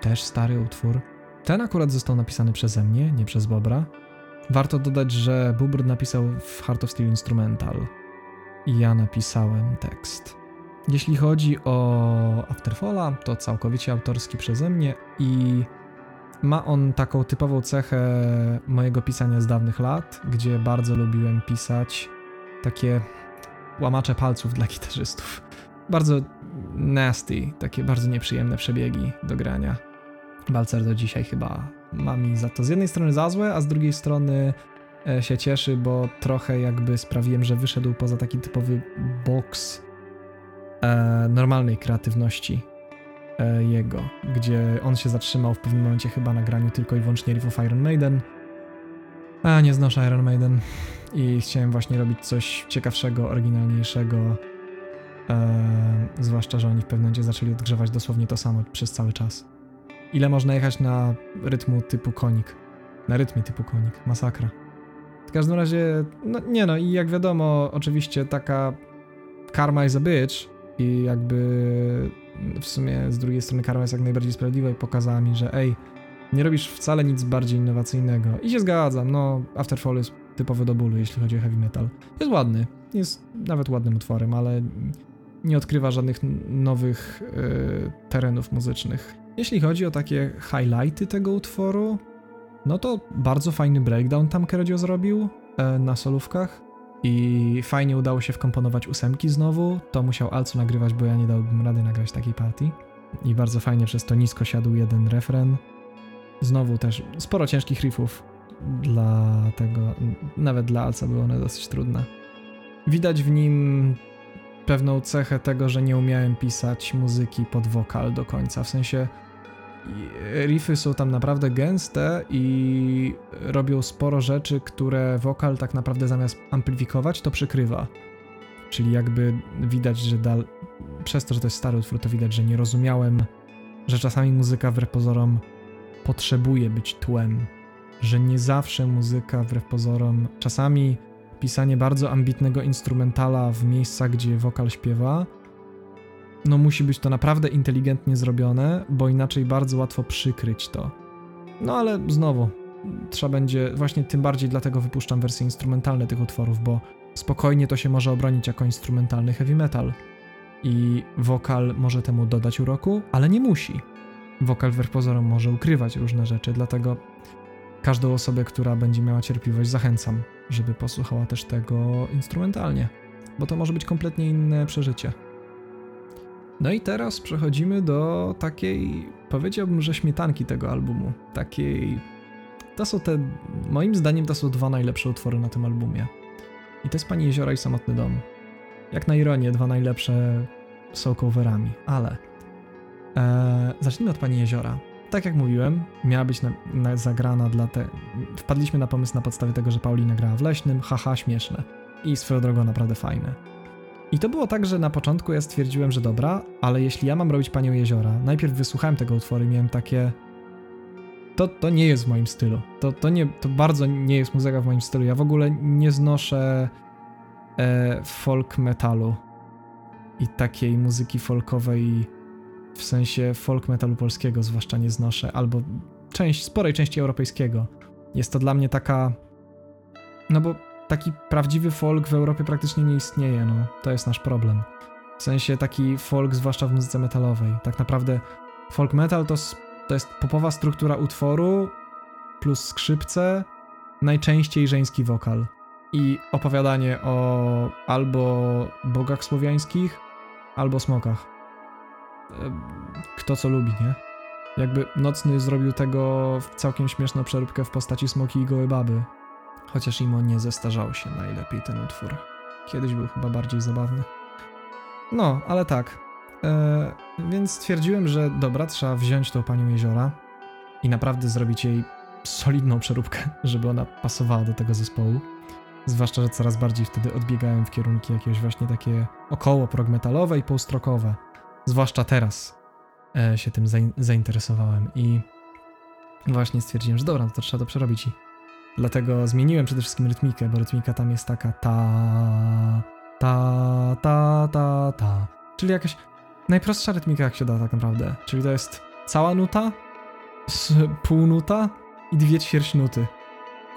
A: Też stary utwór. Ten akurat został napisany przeze mnie, nie przez Bobra. Warto dodać, że Bubr napisał w Heart of Steel Instrumental, i ja napisałem tekst. Jeśli chodzi o Afterfalla, to całkowicie autorski przeze mnie i ma on taką typową cechę mojego pisania z dawnych lat, gdzie bardzo lubiłem pisać takie łamacze palców dla gitarzystów. Bardzo nasty, takie bardzo nieprzyjemne przebiegi do grania. Balcer do dzisiaj chyba ma mi za to z jednej strony za złe, a z drugiej strony się cieszy, bo trochę jakby sprawiłem, że wyszedł poza taki typowy box e, normalnej kreatywności e, jego, gdzie on się zatrzymał w pewnym momencie chyba na graniu tylko i wyłącznie riff of Iron Maiden. A nie znoszę Iron Maiden i chciałem właśnie robić coś ciekawszego, oryginalniejszego. E, zwłaszcza, że oni w pewnym momencie zaczęli odgrzewać dosłownie to samo przez cały czas. Ile można jechać na rytmu typu konik? Na rytmie typu konik, masakra. W każdym razie, no nie no, i jak wiadomo, oczywiście taka karma is a bitch i jakby w sumie z drugiej strony karma jest jak najbardziej sprawiedliwa i pokazała mi, że ej, nie robisz wcale nic bardziej innowacyjnego. I się zgadzam, no Afterfall jest typowy do bólu, jeśli chodzi o heavy metal. Jest ładny, jest nawet ładnym utworem, ale nie odkrywa żadnych nowych yy, terenów muzycznych. Jeśli chodzi o takie highlighty tego utworu, no to bardzo fajny breakdown tam Kerodio zrobił e, na solówkach i fajnie udało się wkomponować ósemki znowu. To musiał Alcu nagrywać, bo ja nie dałbym rady nagrać takiej partii. I bardzo fajnie przez to nisko siadł jeden refren. Znowu też sporo ciężkich riffów dla tego, nawet dla Alca były one dosyć trudne. Widać w nim pewną cechę tego, że nie umiałem pisać muzyki pod wokal do końca, w sensie riffy są tam naprawdę gęste i robią sporo rzeczy, które wokal tak naprawdę zamiast amplifikować, to przykrywa. Czyli jakby widać, że dal... przez to, że to jest stary utwór, to widać, że nie rozumiałem, że czasami muzyka wbrew pozorom potrzebuje być tłem. Że nie zawsze muzyka wbrew pozorom, czasami pisanie bardzo ambitnego instrumentala w miejscach, gdzie wokal śpiewa, no musi być to naprawdę inteligentnie zrobione, bo inaczej bardzo łatwo przykryć to. No ale znowu, trzeba będzie, właśnie tym bardziej dlatego wypuszczam wersje instrumentalne tych utworów, bo spokojnie to się może obronić jako instrumentalny heavy metal. I wokal może temu dodać uroku, ale nie musi. Wokal wbrew pozorom może ukrywać różne rzeczy, dlatego każdą osobę, która będzie miała cierpliwość, zachęcam, żeby posłuchała też tego instrumentalnie, bo to może być kompletnie inne przeżycie. No i teraz przechodzimy do takiej, powiedziałbym, że śmietanki tego albumu. Takiej. To są te, moim zdaniem, to są dwa najlepsze utwory na tym albumie. I to jest Pani Jeziora i Samotny Dom. Jak na ironię, dwa najlepsze są coverami, ale. Eee, zacznijmy od Pani Jeziora. Tak jak mówiłem, miała być na, na, zagrana dla te. Wpadliśmy na pomysł na podstawie tego, że Paulina grała w leśnym, haha, śmieszne. I swoją drogą naprawdę fajne. I to było tak, że na początku ja stwierdziłem, że dobra, ale jeśli ja mam robić Panią Jeziora, najpierw wysłuchałem tego utworu i miałem takie... To, to nie jest w moim stylu. To, to, nie, to bardzo nie jest muzyka w moim stylu. Ja w ogóle nie znoszę e, folk metalu i takiej muzyki folkowej w sensie folk metalu polskiego zwłaszcza nie znoszę, albo część, sporej części europejskiego. Jest to dla mnie taka... No bo taki prawdziwy folk w Europie praktycznie nie istnieje, no. To jest nasz problem. W sensie taki folk, zwłaszcza w muzyce metalowej. Tak naprawdę folk metal to, to jest popowa struktura utworu plus skrzypce, najczęściej żeński wokal. I opowiadanie o albo bogach słowiańskich, albo smokach. Kto co lubi, nie? Jakby Nocny zrobił tego całkiem śmieszną przeróbkę w postaci smoki i gołe baby. Chociaż Imo nie zestarzał się najlepiej ten utwór. Kiedyś był chyba bardziej zabawny. No, ale tak. E, więc stwierdziłem, że dobra, trzeba wziąć tą panią jeziora i naprawdę zrobić jej solidną przeróbkę, żeby ona pasowała do tego zespołu. Zwłaszcza, że coraz bardziej wtedy odbiegałem w kierunki jakieś właśnie takie około progmetalowe i półstrokowe. Zwłaszcza teraz e, się tym zainteresowałem i właśnie stwierdziłem, że dobra, to trzeba to przerobić i Dlatego zmieniłem przede wszystkim rytmikę, bo rytmika tam jest taka ta, ta, ta, ta, ta. Czyli jakaś najprostsza rytmika, jak się da tak naprawdę. Czyli to jest cała nuta, pół nuta i dwie ćwierć nuty.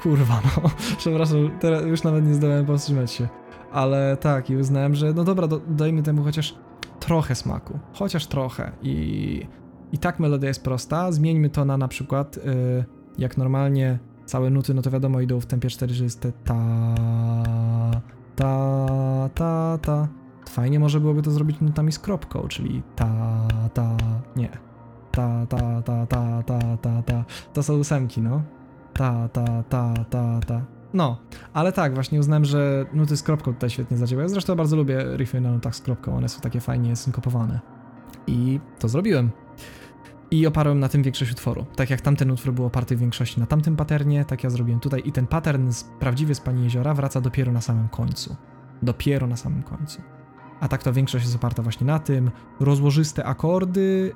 A: Kurwa, no. Przepraszam, teraz już nawet nie zdołałem powstrzymać się. Ale tak, i uznałem, że no dobra, do, dajmy temu chociaż trochę smaku. Chociaż trochę. I, i tak melodia jest prosta. Zmieńmy to na na przykład, yy, jak normalnie Całe nuty, no to wiadomo, idą w tempie 4, że jest te ta, ta, ta, ta. Fajnie może byłoby to zrobić nutami z kropką, czyli ta, ta, nie. Ta, ta, ta, ta, ta, ta, ta. To są ósemki, no. Ta, ta, ta, ta, ta. No, ale tak, właśnie uznałem, że nuty z kropką tutaj świetnie zadziałają. Zresztą bardzo lubię riffy na nutach z kropką, one są takie fajnie synkopowane. I to zrobiłem i oparłem na tym większość utworu. Tak jak tamten utwór był oparty w większości na tamtym paternie, tak ja zrobiłem tutaj i ten pattern z, prawdziwy z Pani Jeziora wraca dopiero na samym końcu. Dopiero na samym końcu. A tak to większość jest oparta właśnie na tym. Rozłożyste akordy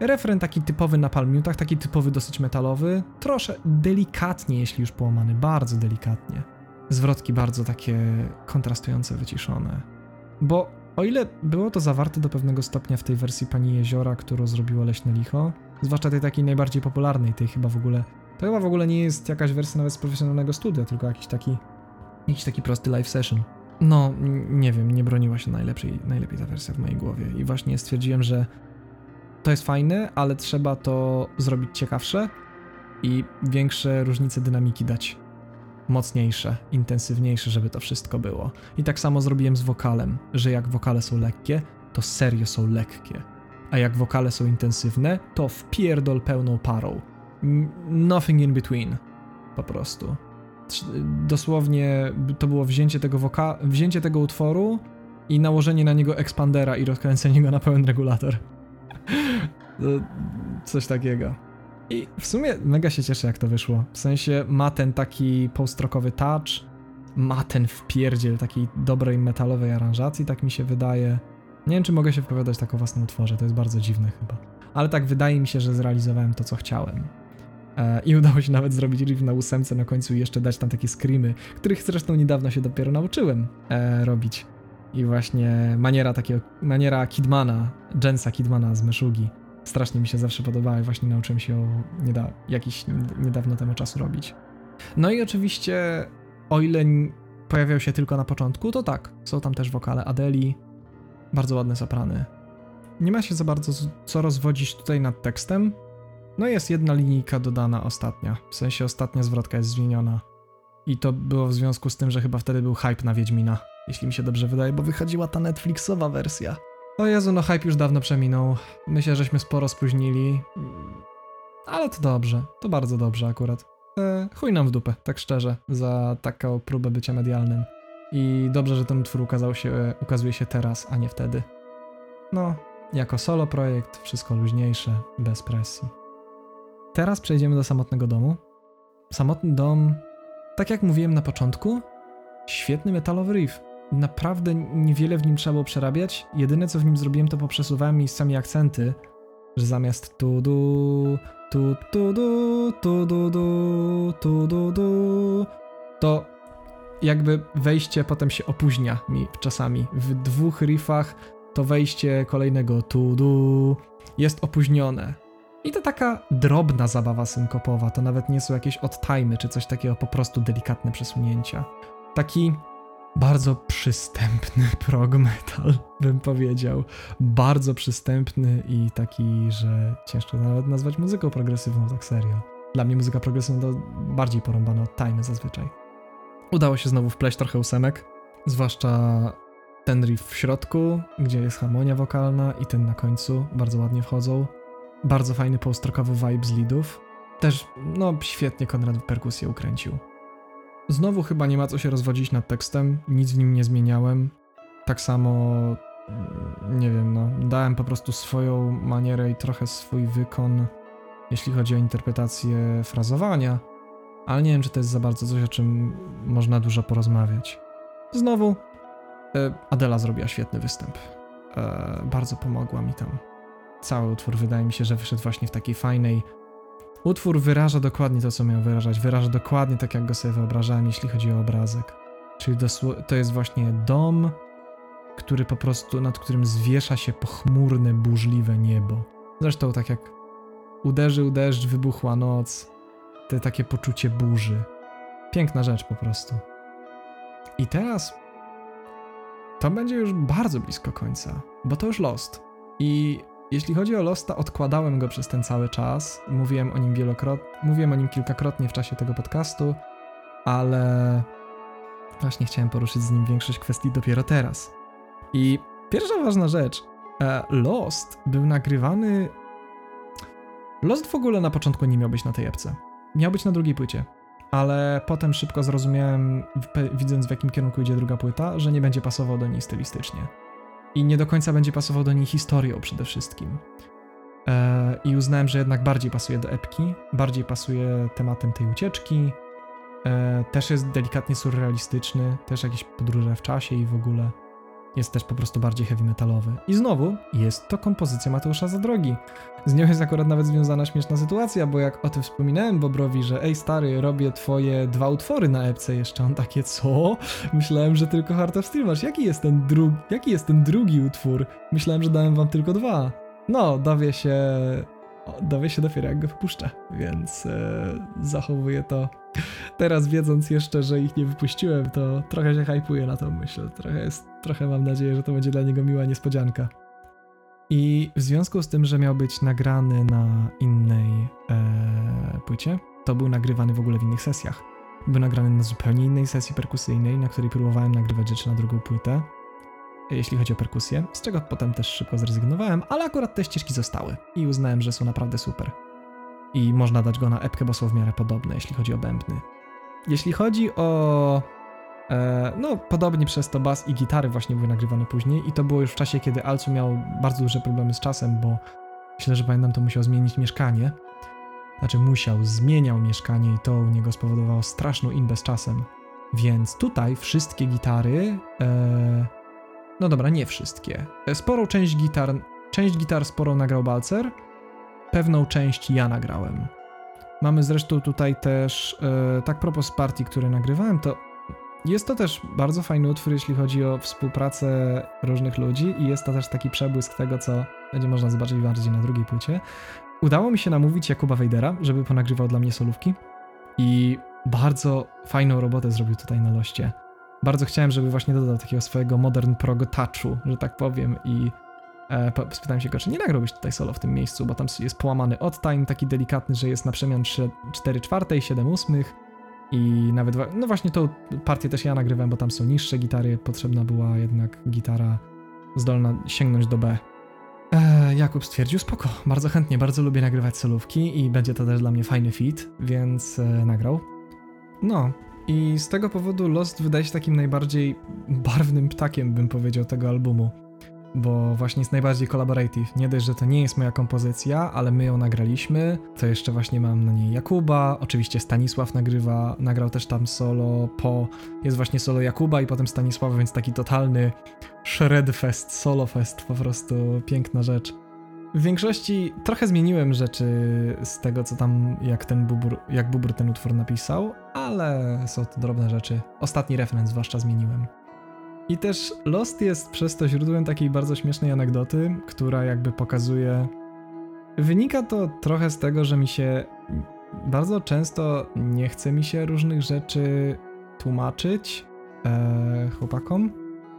A: Refren taki typowy na palmiutach, taki typowy dosyć metalowy, trosze delikatnie, jeśli już połamany, bardzo delikatnie. Zwrotki bardzo takie kontrastujące, wyciszone. Bo o ile było to zawarte do pewnego stopnia w tej wersji Pani Jeziora, którą zrobiło Leśne Licho, zwłaszcza tej takiej najbardziej popularnej, tej chyba w ogóle, to chyba w ogóle nie jest jakaś wersja nawet z profesjonalnego studia, tylko jakiś taki, jakiś taki prosty live session. No, nie wiem, nie broniła się najlepiej, najlepiej ta wersja w mojej głowie i właśnie stwierdziłem, że to jest fajne, ale trzeba to zrobić ciekawsze i większe różnice dynamiki dać. Mocniejsze, intensywniejsze, żeby to wszystko było. I tak samo zrobiłem z wokalem, że jak wokale są lekkie, to serio są lekkie. A jak wokale są intensywne, to wpierdol pełną parą. Nothing in between. Po prostu. Dosłownie to było wzięcie tego, woka- wzięcie tego utworu i nałożenie na niego ekspandera i rozkręcenie go na pełen regulator. Coś takiego. I w sumie mega się cieszę, jak to wyszło. W sensie ma ten taki postrokowy touch, ma ten wpierdziel takiej dobrej metalowej aranżacji, tak mi się wydaje. Nie wiem, czy mogę się wypowiadać tak o własnym utworze, to jest bardzo dziwne chyba. Ale tak wydaje mi się, że zrealizowałem to, co chciałem. E, I udało się nawet zrobić riff na ósemce na końcu i jeszcze dać tam takie screamy, których zresztą niedawno się dopiero nauczyłem e, robić. I właśnie maniera takiego, maniera Kidmana, Jensa Kidmana z Meshugi. Strasznie mi się zawsze podobała i właśnie nauczyłem się ją nieda, jakiś niedawno temu czasu robić. No i oczywiście, o ile pojawiał się tylko na początku, to tak, są tam też wokale Adeli, bardzo ładne soprany. Nie ma się za bardzo co rozwodzić tutaj nad tekstem. No jest jedna linijka dodana ostatnia, w sensie ostatnia zwrotka jest zmieniona. I to było w związku z tym, że chyba wtedy był hype na Wiedźmina jeśli mi się dobrze wydaje, bo wychodziła ta Netflixowa wersja. O Jezu, no hype już dawno przeminął. Myślę, żeśmy sporo spóźnili. Ale to dobrze, to bardzo dobrze akurat. E, chuj nam w dupę, tak szczerze, za taką próbę bycia medialnym. I dobrze, że ten utwór ukazał się, ukazuje się teraz, a nie wtedy. No, jako solo projekt, wszystko luźniejsze, bez presji. Teraz przejdziemy do samotnego domu. Samotny dom, tak jak mówiłem na początku, świetny metalowy riff naprawdę niewiele w nim trzeba było przerabiać. Jedyne co w nim zrobiłem, to poprzesuwałem miejscami akcenty, że zamiast tu du, tu tu du, tu du du, tu du du, to jakby wejście potem się opóźnia mi czasami. W dwóch riffach to wejście kolejnego tu du jest opóźnione. I to taka drobna zabawa synkopowa, to nawet nie są jakieś odtajmy czy coś takiego, po prostu delikatne przesunięcia. Taki bardzo przystępny prog metal, bym powiedział. Bardzo przystępny i taki, że ciężko nawet nazwać muzyką progresywną, tak serio. Dla mnie muzyka progresywna to bardziej porąbana od tajmy zazwyczaj. Udało się znowu wpleść trochę ósemek, zwłaszcza ten riff w środku, gdzie jest harmonia wokalna i ten na końcu, bardzo ładnie wchodzą. Bardzo fajny postrokowy vibe z leadów. Też, no, świetnie Konrad perkusję ukręcił. Znowu chyba nie ma co się rozwodzić nad tekstem, nic w nim nie zmieniałem. Tak samo, mm, nie wiem, no, dałem po prostu swoją manierę i trochę swój wykon, jeśli chodzi o interpretację frazowania, ale nie wiem, czy to jest za bardzo coś, o czym można dużo porozmawiać. Znowu, e, Adela zrobiła świetny występ. E, bardzo pomogła mi tam. Cały utwór wydaje mi się, że wyszedł właśnie w takiej fajnej, Utwór wyraża dokładnie to, co miał wyrażać. Wyraża dokładnie tak, jak go sobie wyobrażałem, jeśli chodzi o obrazek. Czyli to jest właśnie dom, który po prostu, nad którym zwiesza się pochmurne, burzliwe niebo. Zresztą tak jak uderzył deszcz, wybuchła noc, te takie poczucie burzy. Piękna rzecz po prostu. I teraz to będzie już bardzo blisko końca, bo to już Lost. I jeśli chodzi o Losta, odkładałem go przez ten cały czas. Mówiłem o nim wielokrotnie, mówiłem o nim kilkakrotnie w czasie tego podcastu, ale właśnie chciałem poruszyć z nim większość kwestii dopiero teraz. I pierwsza ważna rzecz. E, Lost był nagrywany. Lost w ogóle na początku nie miał być na tej epce. Miał być na drugiej płycie. Ale potem szybko zrozumiałem, widząc w jakim kierunku idzie druga płyta, że nie będzie pasował do niej stylistycznie i nie do końca będzie pasował do niej historią przede wszystkim. E, I uznałem, że jednak bardziej pasuje do epki, bardziej pasuje tematem tej ucieczki. E, też jest delikatnie surrealistyczny, też jakieś podróże w czasie i w ogóle. Jest też po prostu bardziej heavy metalowy. I znowu jest to kompozycja Mateusza Zadrogi. Z nią jest akurat nawet związana śmieszna sytuacja, bo jak o tym wspominałem Bobrowi, że ej stary, robię twoje dwa utwory na epce jeszcze, on takie co? Myślałem, że tylko Heart of Steel masz. Jaki jest ten drugi, jaki jest ten drugi utwór? Myślałem, że dałem wam tylko dwa. No, dowie się, dowie się dopiero jak go wypuszczę, więc e, zachowuję to teraz wiedząc jeszcze, że ich nie wypuściłem, to trochę się hypuję na tą myśl. Trochę, jest, trochę mam nadzieję, że to będzie dla niego miła niespodzianka. I w związku z tym, że miał być nagrany na innej e, płycie, to był nagrywany w ogóle w innych sesjach. Był nagrany na zupełnie innej sesji perkusyjnej, na której próbowałem nagrywać rzeczy na drugą płytę, jeśli chodzi o perkusję, z czego potem też szybko zrezygnowałem, ale akurat te ścieżki zostały i uznałem, że są naprawdę super i można dać go na epkę, bo są w miarę podobne, jeśli chodzi o bębny. Jeśli chodzi o... E, no, podobnie przez to bas i gitary właśnie były nagrywane później i to było już w czasie, kiedy Alcu miał bardzo duże problemy z czasem, bo myślę, że pamiętam, to musiał zmienić mieszkanie. Znaczy musiał, zmieniał mieszkanie i to u niego spowodowało straszną imbę z czasem. Więc tutaj wszystkie gitary... E, no dobra, nie wszystkie. E, sporą część gitar... Część gitar sporą nagrał Balcer, pewną część ja nagrałem. Mamy zresztą tutaj też, e, tak propos partii, które nagrywałem, to jest to też bardzo fajny utwór, jeśli chodzi o współpracę różnych ludzi i jest to też taki przebłysk tego, co będzie można zobaczyć bardziej na drugiej płycie. Udało mi się namówić Jakuba Wejdera, żeby ponagrywał dla mnie solówki i bardzo fajną robotę zrobił tutaj na loście. Bardzo chciałem, żeby właśnie dodał takiego swojego modern prog touchu, że tak powiem i E, spytałem się go, czy nie nagrałbyś tutaj solo w tym miejscu, bo tam jest połamany odd-time, taki delikatny, że jest na przemian 4 czwarte, 7 ósmych i nawet, no właśnie tą partię też ja nagrywałem, bo tam są niższe gitary, potrzebna była jednak gitara zdolna sięgnąć do B. E, Jakub stwierdził, spoko, bardzo chętnie, bardzo lubię nagrywać solówki i będzie to też dla mnie fajny fit, więc e, nagrał. No, i z tego powodu Lost wydaje się takim najbardziej barwnym ptakiem, bym powiedział, tego albumu. Bo właśnie jest najbardziej collaborative. Nie dość, że to nie jest moja kompozycja, ale my ją nagraliśmy, to jeszcze właśnie mam na niej? Jakuba, oczywiście Stanisław nagrywa, nagrał też tam solo, po jest właśnie solo Jakuba i potem Stanisława, więc taki totalny shredfest, solofest, po prostu piękna rzecz. W większości trochę zmieniłem rzeczy z tego, co tam, jak ten bubur, jak bubur ten utwór napisał, ale są to drobne rzeczy. Ostatni referenc zwłaszcza zmieniłem. I też Lost jest przez to źródłem takiej bardzo śmiesznej anegdoty, która jakby pokazuje. Wynika to trochę z tego, że mi się bardzo często nie chce mi się różnych rzeczy tłumaczyć e, chłopakom.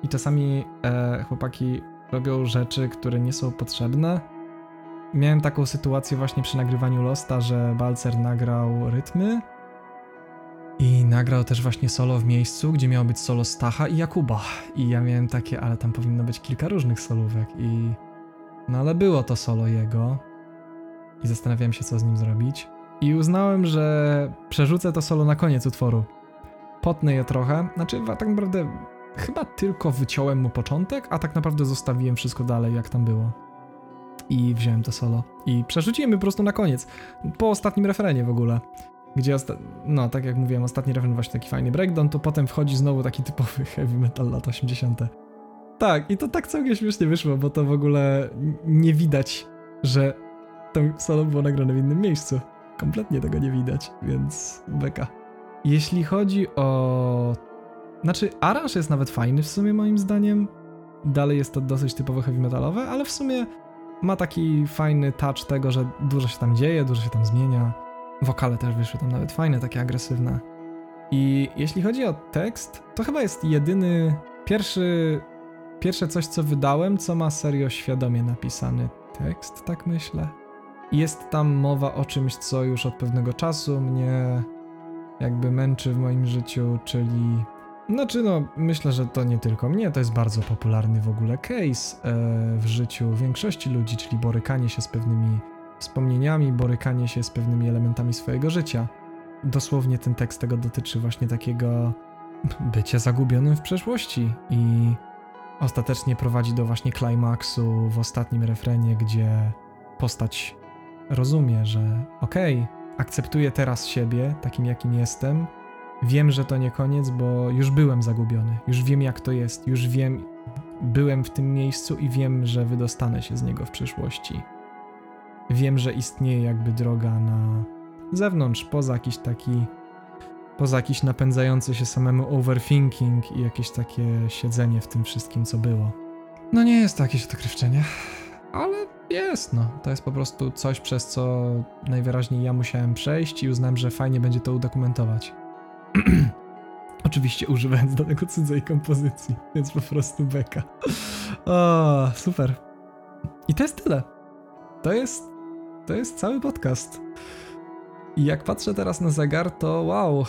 A: I czasami e, chłopaki robią rzeczy, które nie są potrzebne. Miałem taką sytuację właśnie przy nagrywaniu Losta, że Balcer nagrał rytmy, i nagrał też właśnie solo w miejscu, gdzie miało być solo Stacha i Jakuba. I ja miałem takie, ale tam powinno być kilka różnych solówek i... No ale było to solo jego. I zastanawiałem się, co z nim zrobić. I uznałem, że przerzucę to solo na koniec utworu. Potnę je trochę, znaczy tak naprawdę chyba tylko wyciąłem mu początek, a tak naprawdę zostawiłem wszystko dalej, jak tam było. I wziąłem to solo. I przerzuciłem je po prostu na koniec. Po ostatnim refrenie w ogóle gdzie, no tak jak mówiłem, ostatni refren właśnie taki fajny breakdown, to potem wchodzi znowu taki typowy heavy metal lat 80. Tak, i to tak całkiem śmiesznie wyszło, bo to w ogóle nie widać, że to solo było nagrane w innym miejscu. Kompletnie tego nie widać, więc beka. Jeśli chodzi o... Znaczy, aranż jest nawet fajny w sumie moim zdaniem. Dalej jest to dosyć typowo heavy metalowe, ale w sumie ma taki fajny touch tego, że dużo się tam dzieje, dużo się tam zmienia. Wokale też wyszły tam nawet fajne, takie agresywne. I jeśli chodzi o tekst, to chyba jest jedyny, pierwszy, pierwsze coś, co wydałem, co ma serio świadomie napisany tekst, tak myślę. Jest tam mowa o czymś, co już od pewnego czasu mnie jakby męczy w moim życiu, czyli. Znaczy, no, myślę, że to nie tylko mnie, to jest bardzo popularny w ogóle case e, w życiu większości ludzi, czyli borykanie się z pewnymi wspomnieniami, borykanie się z pewnymi elementami swojego życia. Dosłownie ten tekst tego dotyczy właśnie takiego bycia zagubionym w przeszłości i ostatecznie prowadzi do właśnie klimaksu w ostatnim refrenie, gdzie postać rozumie, że okej, okay, akceptuję teraz siebie takim jakim jestem. Wiem, że to nie koniec, bo już byłem zagubiony, już wiem jak to jest, już wiem byłem w tym miejscu i wiem, że wydostanę się z niego w przyszłości. Wiem, że istnieje jakby droga na zewnątrz, poza jakiś taki, poza jakiś napędzający się samemu overthinking i jakieś takie siedzenie w tym wszystkim, co było. No nie jest to jakieś odkrywczenie, ale jest, no. To jest po prostu coś, przez co najwyraźniej ja musiałem przejść i uznałem, że fajnie będzie to udokumentować. Oczywiście używając do tego cudzej kompozycji, więc po prostu beka. O, super. I to jest tyle. To jest, to jest cały podcast. I jak patrzę teraz na zegar, to wow,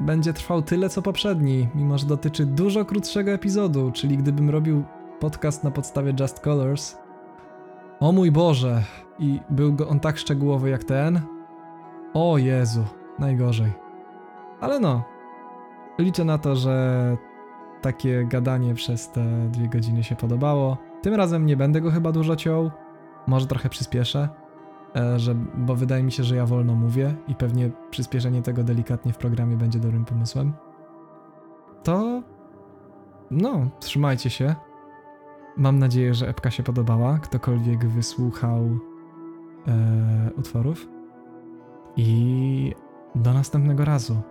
A: będzie trwał tyle co poprzedni, mimo że dotyczy dużo krótszego epizodu, czyli gdybym robił podcast na podstawie Just Colors. O mój Boże! I był go on tak szczegółowy jak ten? O Jezu, najgorzej. Ale no, liczę na to, że takie gadanie przez te dwie godziny się podobało. Tym razem nie będę go chyba dużo ciął. Może trochę przyspieszę, e, że, bo wydaje mi się, że ja wolno mówię i pewnie przyspieszenie tego delikatnie w programie będzie dobrym pomysłem. To. No, trzymajcie się. Mam nadzieję, że epka się podobała. Ktokolwiek wysłuchał e, utworów. I do następnego razu.